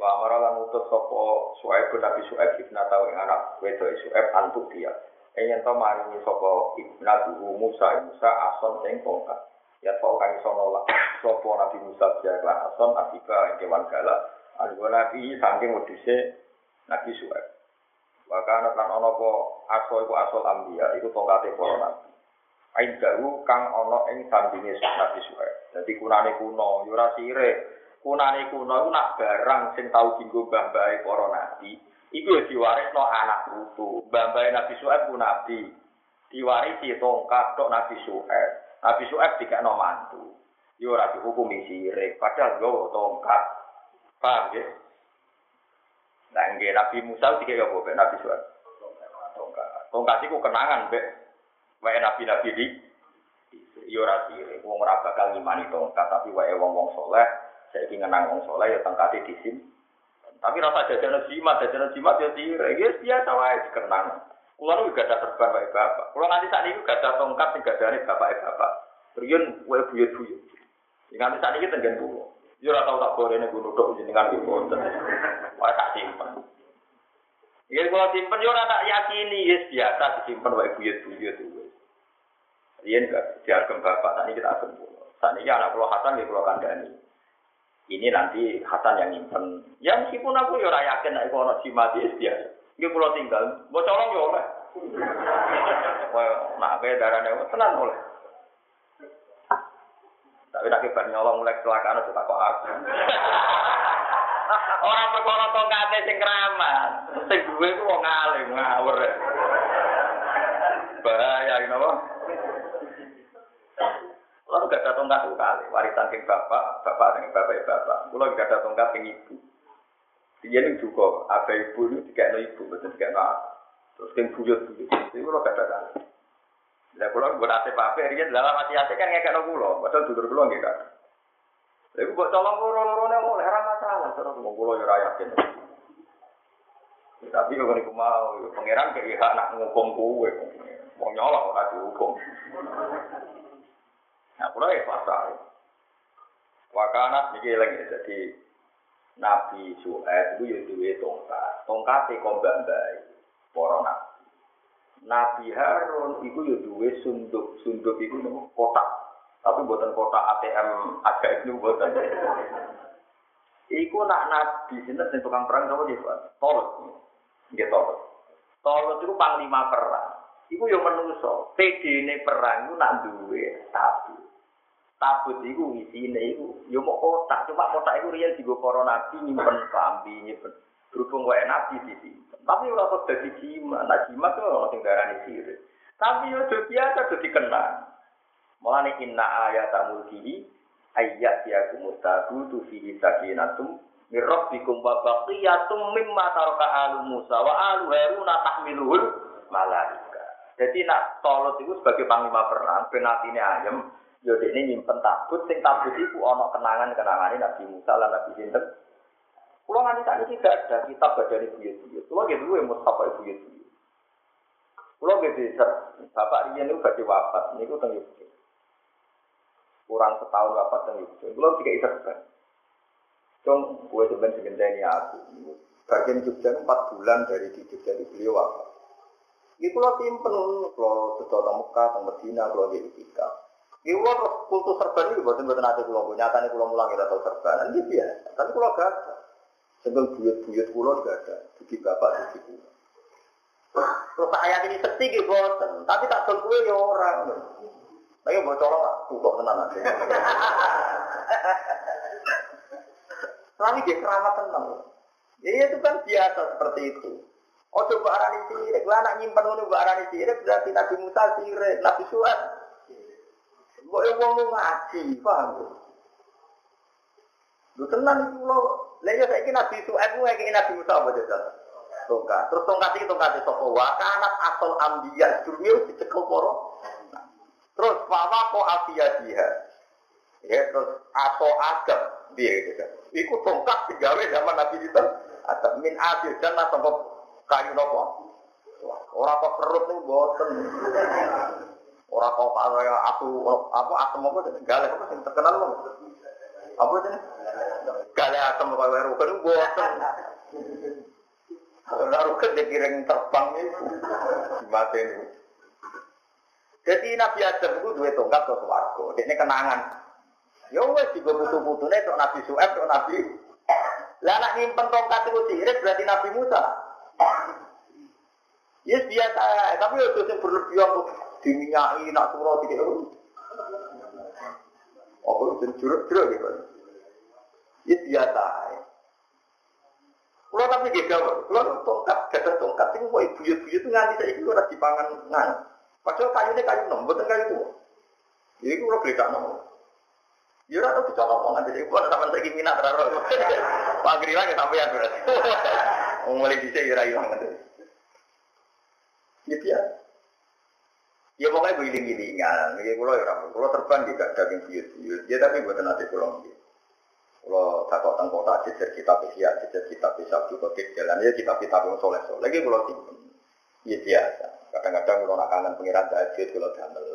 Wa amara lan utus sapa Suaib Nabi Suaib ibna tau ing anak wedok Suaib antuk dia. Yen to maringi sapa ibna duhu Musa Musa ason ing tongkat. Ya tau kang iso nolak sapa Nabi Musa dia lan ason akiba ing kewan galak. Algo Nabi saking wedhuse Nabi Suaib. Wa kana lan ana apa aso iku asal ambia iku tongkate para nabi. Aindahu kang ana ing sandinge Nabi Suhaib. Dadi kunane kuno, yo ora sire. Kunane kuno iku nak barang sing tau dienggo mbah-mbahe para nabi, iku yo diwarisno anak putu. Mbah-mbahe Nabi Suhaib ku nabi. Diwarisi tongkat tok Nabi Suhaib. Nabi Suhaib dikekno mantu. Yo ora dihukumi sirik, padahal nggawa tongkat. Paham ya? Nah, nggih Nabi Musa dikek apa Nabi Suhaib? Tongkat. Tongkat iku kenangan, Mbak. wae nabi-nabi di yo ora sire wong ora bakal ngimani tongkat tapi wae wong-wong soleh saiki ngenang wong soleh ya tongkate disim tapi rasa jajan jimat jajan jimat ya sire ya biasa wae dikenang. Kula nu gak ada serban wae bapak kula nganti sak niku gak ada tongkat sing gadane bapak bapak riyen wae buyut-buyut. Nganti sak niki tenggen kula yo ora tau tak gorene gunung tok jenengan iki wonten wae tak simpen. Ya kalau simpen yo ora tak yakini, yes biasa disimpen wae buyut-buyut itu. Rian gak diagem bapak, tadi kita agem. Saat ini anak pulau Hasan di pulau Kandani. Ini nanti Hasan yang nyimpen. Ya meskipun aku ya yakin nek ono mati dia. Iki pulau tinggal, mau colong ya oleh. Wah, nak kayak darahnya tenan oleh. Tapi nak kibar nyolong mulai kecelakaan itu tak kok aku. Orang perkara tongkate sing keramat, sing duwe ku wong alim ngawur. Bahaya apa? Kalau gak ada tongkat itu kali, warisan king bapak, bapak dengan bapak ya bapak. Kalau gak ada tongkat king ibu, dia ini juga ada ibu ini tiga ibu, betul tiga Terus king buyut buyut, itu kalau gak ada kali. Ya kalau gue nasib apa, dia dalam hati hati kan ngekek no pulau, padahal duduk pulau nggak kan. Tapi buat colong loro loro nih mau heran masalah, terus mau pulau ya yakin. Tapi kalau niku mau, pangeran kayak anak ngukum kue, mau nyolong orang dihukum. Nah, kalau ya pasal. Wakana niki lagi jadi Nabi Suhaib itu ya duwe tongkat. Tongkate kombang bae para nabi. Nabi Harun itu ya duwe sunduk. Sunduk itu kotak. Tapi buatan kotak ATM ada itu buatan. Iku nak nabi sini sing tukang perang sama dia Tolot. Nggih tolot. Tolot itu panglima perang. Iku yo menungso. PD ini perang itu nak duwe tapi tabut iku isine iku. Yo mau kotak cuma kotak iku riyen digo para nabi nyimpen kambi nyimpen. Berhubung wae nabi di sini tapi ora kok dadi jimat nah jimat itu ora sing darani sirik tapi yo biasa do dikenang mulane inna ayat mulkihi ayat ya kumutabu tu fihi sakinatum min rabbikum wa baqiyatum mimma taraka alu Musa wa alu Harun tahmiluhul malaika. Jadi nak tolot itu sebagai panglima perang penatine ayam Yo ini nyimpen tabut, sing tabut itu ono kenangan-kenangan Nabi Musa lan Nabi Sinten. Kulo nganti saat ini tidak ada kitab badani buyut-buyut. Kulo gitu dulu yang Mustafa buyut-buyut. Kulo gitu bapak Rian itu badhe wafat, niku teng Yogyakarta. Kurang setahun wafat teng Yogyakarta. Kulo tiga iserban. Cung, gue sebenarnya segendani aku. Bagian Jogja empat bulan dari di Jogja itu beliau wafat. Ini kalau simpen, kalau sesuatu Mekah, atau Medina, kalau di Itikaf. Terus kultus serban ini buatan buatan ada pulau nyata nih pulau mulang kita tahu serban ini biasa. Tapi pulau gak ada. Sebelum buyut-buyut pulau gak ada. Bagi bapak bagi pulau. Terus ayat ini sepi gitu boten. Tapi tak kue ya orang. Tapi bocor lah, tutup tenan aja. Selalu dia keramat tenang. Ya itu kan biasa seperti itu. Oh coba arani sirik, lah anak nyimpan ini arani sirik berarti Nabi Musa sirik, Nabi Suhaib Kok ya wong ngaji, paham tuh? Lu tenan itu lo, lha saya kira Nabi Su'aib ku ngeki Nabi Musa apa jajal? Tongkat. Terus tongkat iki tongkat sapa wa kanat asal ambiya dunia dicekel para. Terus fawa kok afia dia. Ya terus aso agam dia gitu. Iku tongkat digawe zaman Nabi itu. Atau min adil dan sangka kayu nopo. Ora kok perut ning boten. Orang kau kaya aku apa asam apa galak apa yang terkenal loh. Apa itu? Galak asam kaya weru kan bosan. Lalu kan dikirim terbang itu mati ini. Jadi Nabi Adam itu dua tongkat ke swarga. Ini kenangan. Ya wes juga butuh-butuhnya untuk Nabi Su'eb, untuk Nabi. Lah anak nyimpen tongkat itu sirik berarti Nabi Musa. Yes biasa, tapi itu yang berlebihan diminyaki nak surau tiga apa? Apa itu juruk-juruk gitu. Ya biasa. Kalau tapi gak gawat, kalau tongkat, gak tongkat, itu mau ibu-ibu itu nganti saya itu harus dipangan ngan. Padahal kayunya kayu nom, bukan kayu tua. Jadi kalau beli nom. Ya ora tau dicolok wong nanti ibu ada sampean saiki minat ora ora. Pagri lagi sampean berarti. Wong mulai dhisik ya ora ilang nanti. Ya dia. Ya pokoknya giling-gilingan, ini kalau ya orang, kalau terbang juga daging buyut-buyut, ya tapi buat nanti pulang gitu. Kalau takut tengkota jejer kitab isiat, jejer kitab bisa juga jalan, ya kitab kitab yang soleh soleh, lagi kalau simpen, ya biasa. Kadang-kadang kalau nak kangen pengiran tahajud, kalau damel,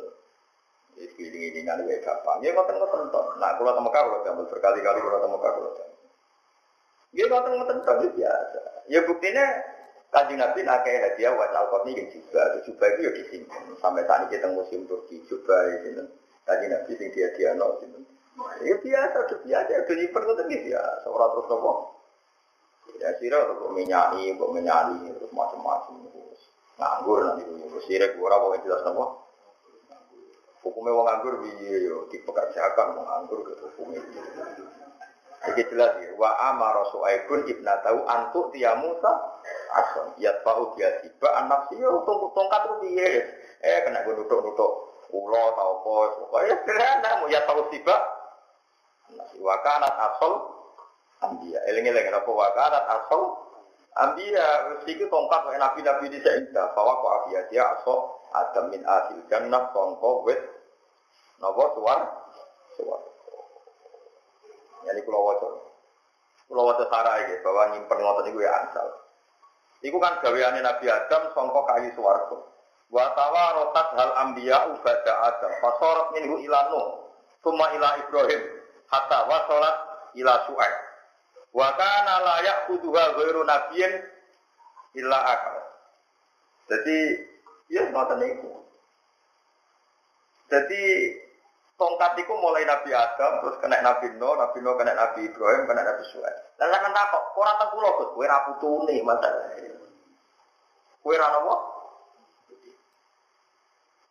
ya giling-gilingan ya gampang. Ya ngoten ngoten toh. Nah kalau temu kalau damel berkali-kali kalau temu kalau damel. Ya ngoten ngoten ya biasa. Ya buktinya Kanjeng Nabi nakai hadiah wa alqorni yang juga, juga itu ya disimpan. Sampai saat ini kita musim Turki juga itu. Kanjeng Nabi sing dia dia no itu. Ya biasa, udah biasa, udah nyimpen itu tadi biasa. Orang terus nopo. Ya sirah untuk menyani, untuk menyani, terus macam-macam. Nganggur nanti, sirah kurang pokoknya jelas nopo. Hukumnya wong nganggur piye yo dipekerjakan wong nganggur ke hukumnya. Iki jelas ya. Wa amara Suaibun ibnatahu antu tiya Musa ason. Ya fa'u dia tiba anak sih yo tongkat itu piye. Eh kena gue nutuk-nutuk ulo tau apa. Pokoknya sederhana mau ya tahu tiba. Wa kanat asol ambia. Eling-eling apa wa kanat asol ambia. Iki tongkat wae nabi-nabi di seindah. Bahwa kok abia dia asol adam min asil jannah songko wet nopo suar suar jadi kulo waca. Kulo waca sarai bahwa nyimpen ngoten niku ya ansal. Iku kan gaweane Nabi Adam sangka kayu swarga. Wa tawarotat hal anbiya ubada Adam. Fasorat minhu ila Nuh, summa ila Ibrahim, hatta wasolat ila Su'aib. Wa kana la ya'khudhuha ghairu nabiyyin illa akal. Jadi, ya ngoten niku. Jadi Tongkat itu mulai Nabi Adam, terus kena Nabi Nuh, Nabi Nuh kena Nabi Ibrahim, kena Nabi Suhaib. Saya kan takut, kok rata pulau kok, kue rapu tuni masalah. Kue rata apa?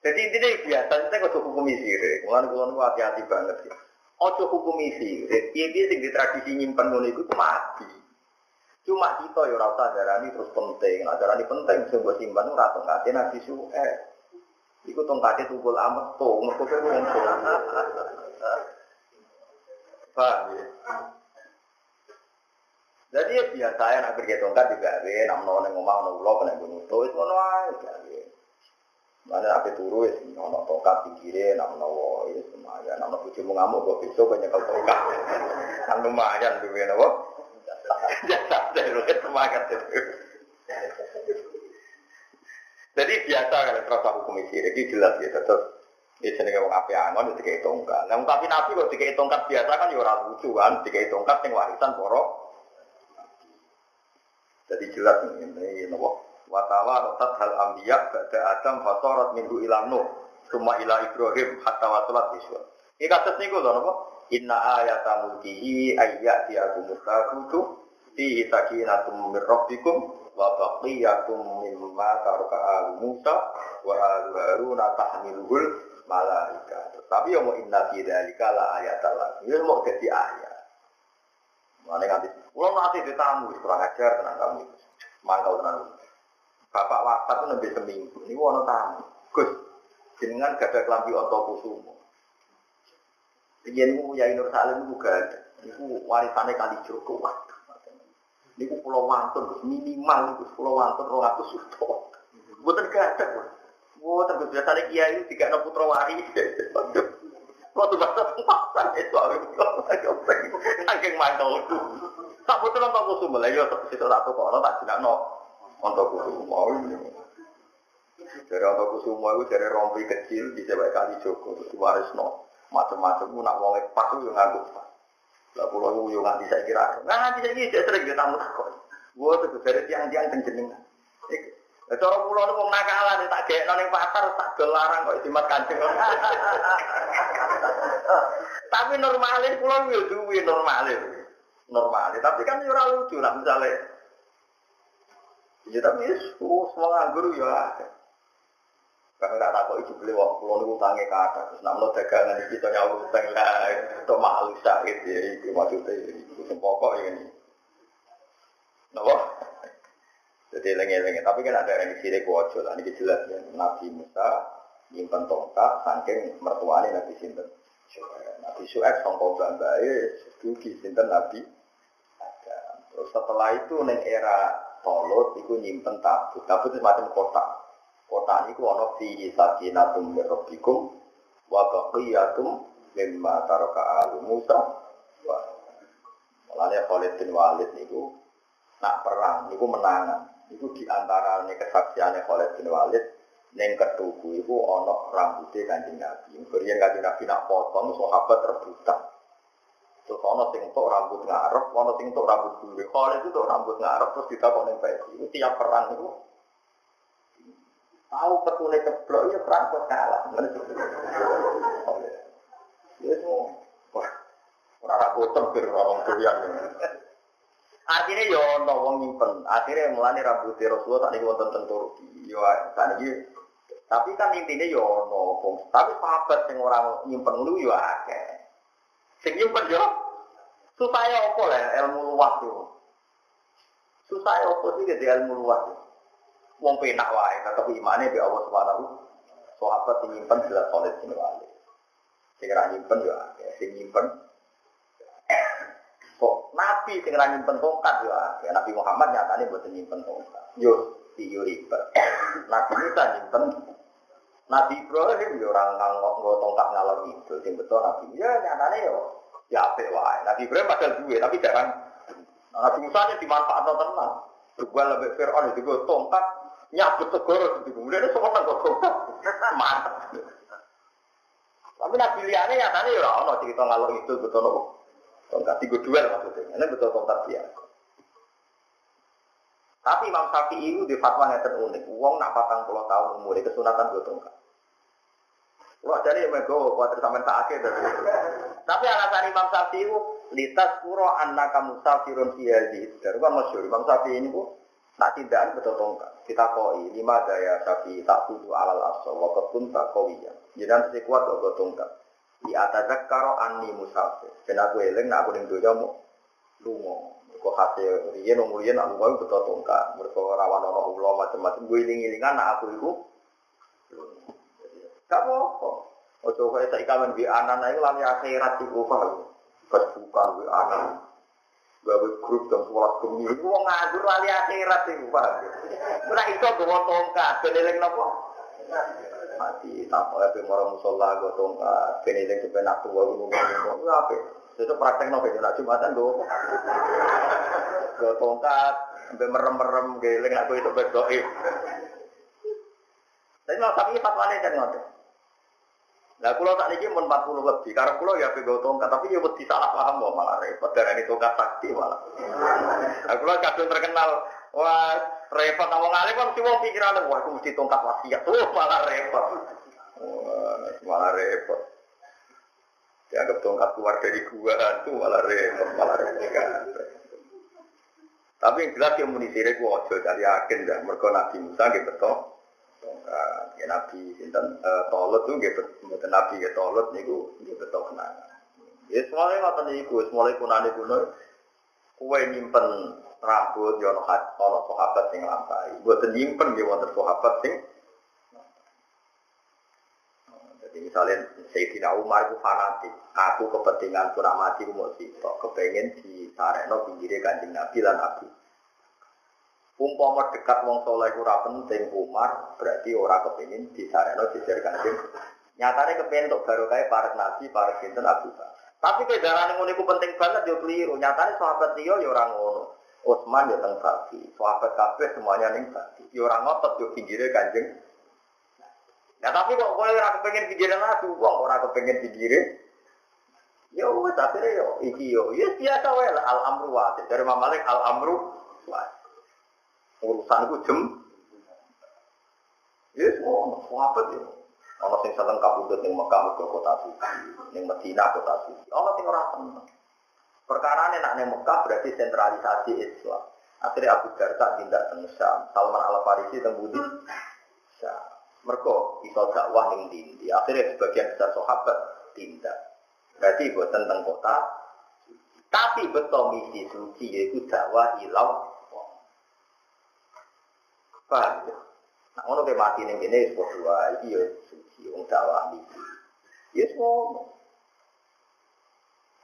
Jadi intinya biasa, kita kok hukum sirik. Mulai kulon hati-hati banget ya. Ojo hukum sirik, dia sing di tradisi nyimpen ngono itu mati. Cuma kita ya rasa darani terus penting, nah darani penting sebuah simpan ora tongkate Nabi Suhaib. Iku tongkatnya tukul amat tuh, mereka kan ngumpul. Paham ya? Jadi ya biasa ya nak pergi tongkat juga be, nak menawa neng omah neng ulo kena gunung tuh, itu mana aja be. Mana apa turu es, nak tongkat pinggirnya, nak menawa ya semuanya, nak menawa cuma ngamuk gue besok banyak kalau tongkat. Kan lumayan tuh ya, nopo. Jasa deh, semangat itu. Jadi biasa kalau terasa hukum isi, jadi jelas ya tetap ini jenenge wong ape angon dikai tongkat. Nah, tapi nabi kok dikai tongkat biasa kan ya ora lucu kan, dikai tongkat yang warisan poro. Jadi jelas ini nopo watawa rotat hal ambiya ba'da adam fasorat minggu ilang nuh summa ila ibrahim hatta wasulat iswa. Ini kasus niku lho nopo inna ayata mulkihi ayat diakum mutakutu fi sakinatum min rabbikum wa baqiyakum mimma taraka al Musa wa al Harun tahmiluhul malaika. Tapi yang mau inna fi dzalika la ayatal Ini mau jadi ayat. Mana nganti kalau nanti ditamu kurang ajar tenang kamu itu. Mangkal tenang. Bapak wafat itu lebih seminggu. Ini wono tamu. Gus, jenengan gak ada kelambi onto kusumo. Ini ya Nur Salim itu gak ada. Ini warisannya kali Joko. Ini pulau wantun, minimal itu pulau wantun rong atus juta. Buatan gada, buatan gus biasanya kiai tiga enam putra wari. Kalau tuh bahasa pasar itu aku saking mantul itu. Tak betul nonton kusum lah, ya situ satu kalau tak tidak no nonton kusum mau. Dari nonton kusum itu dari rompi kecil bisa baik kali Joko terus waris no macam-macam nak wong pas itu nganggup Lah pulau yo nganti saya kira. Nah nanti saya kira sering dia tamu takut. Gua tuh dari tiang-tiang tenjening. Lah cara pulau itu mau nakalan tak kayak nang pasar tak gelarang kok jimat kancing. Tapi normalnya pulau yo duwe normalnya. Normalnya. Tapi kan yo ora lucu lah misalnya. Ya tapi semua nganggur ya Karena tak takut itu beli waktu pulau niku tangi kata, terus nak lo dagangan di kita nyawa utang lah, itu malu sakit ya, itu maksudnya itu pokok ini. Napa? Jadi lengi-lengi, tapi kan ada yang di sini kuojo lah, ini jelas ya. Nabi Musa nyimpen tongkat, saking mertuanya Nabi Sinten. Nabi Su'eb songkok bambai, dugi Sinten Nabi. Terus setelah itu neng era Tolut, itu nyimpen tabut. Tabut itu semacam kotak. Kotak ini ono fi sakinatum min rabbikum wa baqiyatum mimma taraka alu Musa. Mulanya Khalid bin Walid niku nak perang niku menangan. Niku di antara kesaksiannya Khalid bin Walid neng ketuku iku ono rambutnya kanjeng Nabi. Kemudian kanjeng Nabi nak potong sahabat rebutan. Terus ono sing tok rambut ngarep, ono sing tok rambut bulu. Khalid itu tok rambut ngarep terus ditakok ning. Itu tiap perang itu tahu petune ceblok ya perang kok kalah. Ya semua. Wah, ora ra boten bir orang doyan. Artinya ya ono wong nyimpen. Akhirnya mulane rambut Rasulullah tak niku wonten teng Turki. Yo tak niki tapi kan intinya ya ono wong. Tapi sahabat sing ora nyimpen lu yo akeh. Sing nyimpen yo supaya apa lah ilmu luas yo. Supaya apa sih ilmu luas. Wong penak wae tetep imane be Allah Subhanahu sahabat sing nyimpen jelas solid sing wali. Sing ora nyimpen yo akeh. Sing nyimpen kok nabi sing ora nyimpen tongkat yo akeh. Nabi Muhammad nyatane mboten nyimpen tongkat. Yo iyo ribet. Nabi Musa nyimpen Nabi Ibrahim orang nganggok nggo tongkat ngalor itu, sing betul Nabi ya nyatane yo ya apik wae. Nabi Ibrahim padahal duwe tapi jarang. Nah, Nabi Musa nya dimanfaatno tenan. Juga lebih Fir'aun itu tongkat nyabut segoro di kemudian itu semua nggak tongkat mantap. Tapi Nabi liane ya tadi ya ono cerita ngalor itu betul nopo tongkat tiga duel maksudnya. Ini betul tongkat biasa. Tapi Imam Syafi'i itu di fatwa yang terunik. Uang nak patang puluh tahun umur kesunatan gue tongkat. Wah jadi emang gue kuatir sampai tak akhir Tapi alasan Imam Syafi'i itu litas puro anak kamu safirun fiyazi. Dari kan masyur Imam Syafi'i ini bu nak tidak betul tongkat. Kita koi lima daya Syafi'i tak tuju alal aso waktu pun tak koi ya. Jadi sekuat gue tongkat. Di atas karo ani musafir. Dan aku eling aku ning doya mu lungo. Kok hasil riyen wong riyen aku kau betul tongkat. Rawan ulo macam-macam. Gue nak aku itu Gak apa-apa. Ojo kaya saya kamen di anak itu lami akhirat di kufah. Kesukaan di anak. Gawe grup dan gemi. Itu mau ngadur lali akhirat di kufah. Nah itu gue tongkat. Beneling nopo. Mati. Tanpa ya pemorong musola gue tongkat. Beneling kepenak tua gue ngomong. Itu praktek nopo. Nak jumatan gue. Gue tongkat. Sampai merem-merem. Geling aku itu berdoib. Tapi mau tapi fatwane kan ngoten. Nah, kalau tak niki mun 40 lebih, karena kalau ya pego tongkat, tapi ya wedi salah paham kok malah repot darani tongkat sakti malah. Nah, kalau kadung terkenal, wah repot wong alim kan wong pikiran wah aku mesti tongkat wasiat. Oh, malah repot. Wah, malah repot. Dianggap tongkat keluar dari gua itu malah repot, malah repot kan. Tapi yang jelas yang muni sire gua ojo dari yakin dah mergo Nabi Musa gitu. Ya Nabi sinten Tolut tuh gitu, mboten Nabi ya Tolut niku nggih betul kenangan. Ya semuanya ngoten niku, semuanya kunane kuno. Kue nyimpen rambut ya ono ono sahabat sing lampahi. Mboten nyimpen nggih wonten sahabat sing jadi misalnya Sayyidina Umar itu fanatik, aku kepentingan pura mati mau sitok, kepengen di Sareno pinggirnya kanjeng Nabi dan Abu Umpama dekat wong soleh ora penting Umar, berarti ora kepengin disareno jejer kanjeng. Nyatane kepengin untuk kayak para nabi, para sinten Abu Tapi kejaran ngono iku penting banget yo keliru. Nyatane sahabat liya yo ora ngono. Utsman yo teng Baki, sahabat kabeh semuanya ning Baki. Yo ora ngotot yo pinggire kanjeng. Ya tapi kok kowe ora kepengin pinggire nabi, wong ora kepengin pinggire Ya wes akhirnya yo iki yo, ya biasa wae al amru wa dari Imam Malik al amru wa urusan itu jem. Ya semua sahabat ya. Ono sing seneng kabudut ning Mekah mergo kota suci, ning Madinah kota suci. Ono sing ora seneng. Perkara nak ning Mekah berarti sentralisasi Islam. Akhirnya Abu Darda tindak teng Syam, Salman Al Farisi teng Budi. Syam. Mereka iso dakwah ning dindi. Akhirnya sebagian besar sahabat tindak. Berarti buat tentang kota. Tapi betul misi suci yaitu dakwah ilau. Paham ya? Nah, ngono kayak mati ning kene wis padha iki ya suci wong dakwah misi. Ya semua.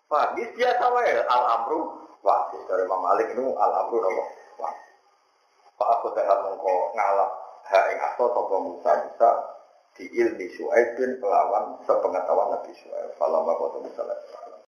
Paham? Ini biasa wae al amru wah dari Imam Malik itu al amru nopo wah. Pak aku tak mengko ngalap hak ing aso sapa Musa bisa di ilmi Syuaib bin pelawan sepengetahuan Nabi Syuaib. Falamma qad misalnya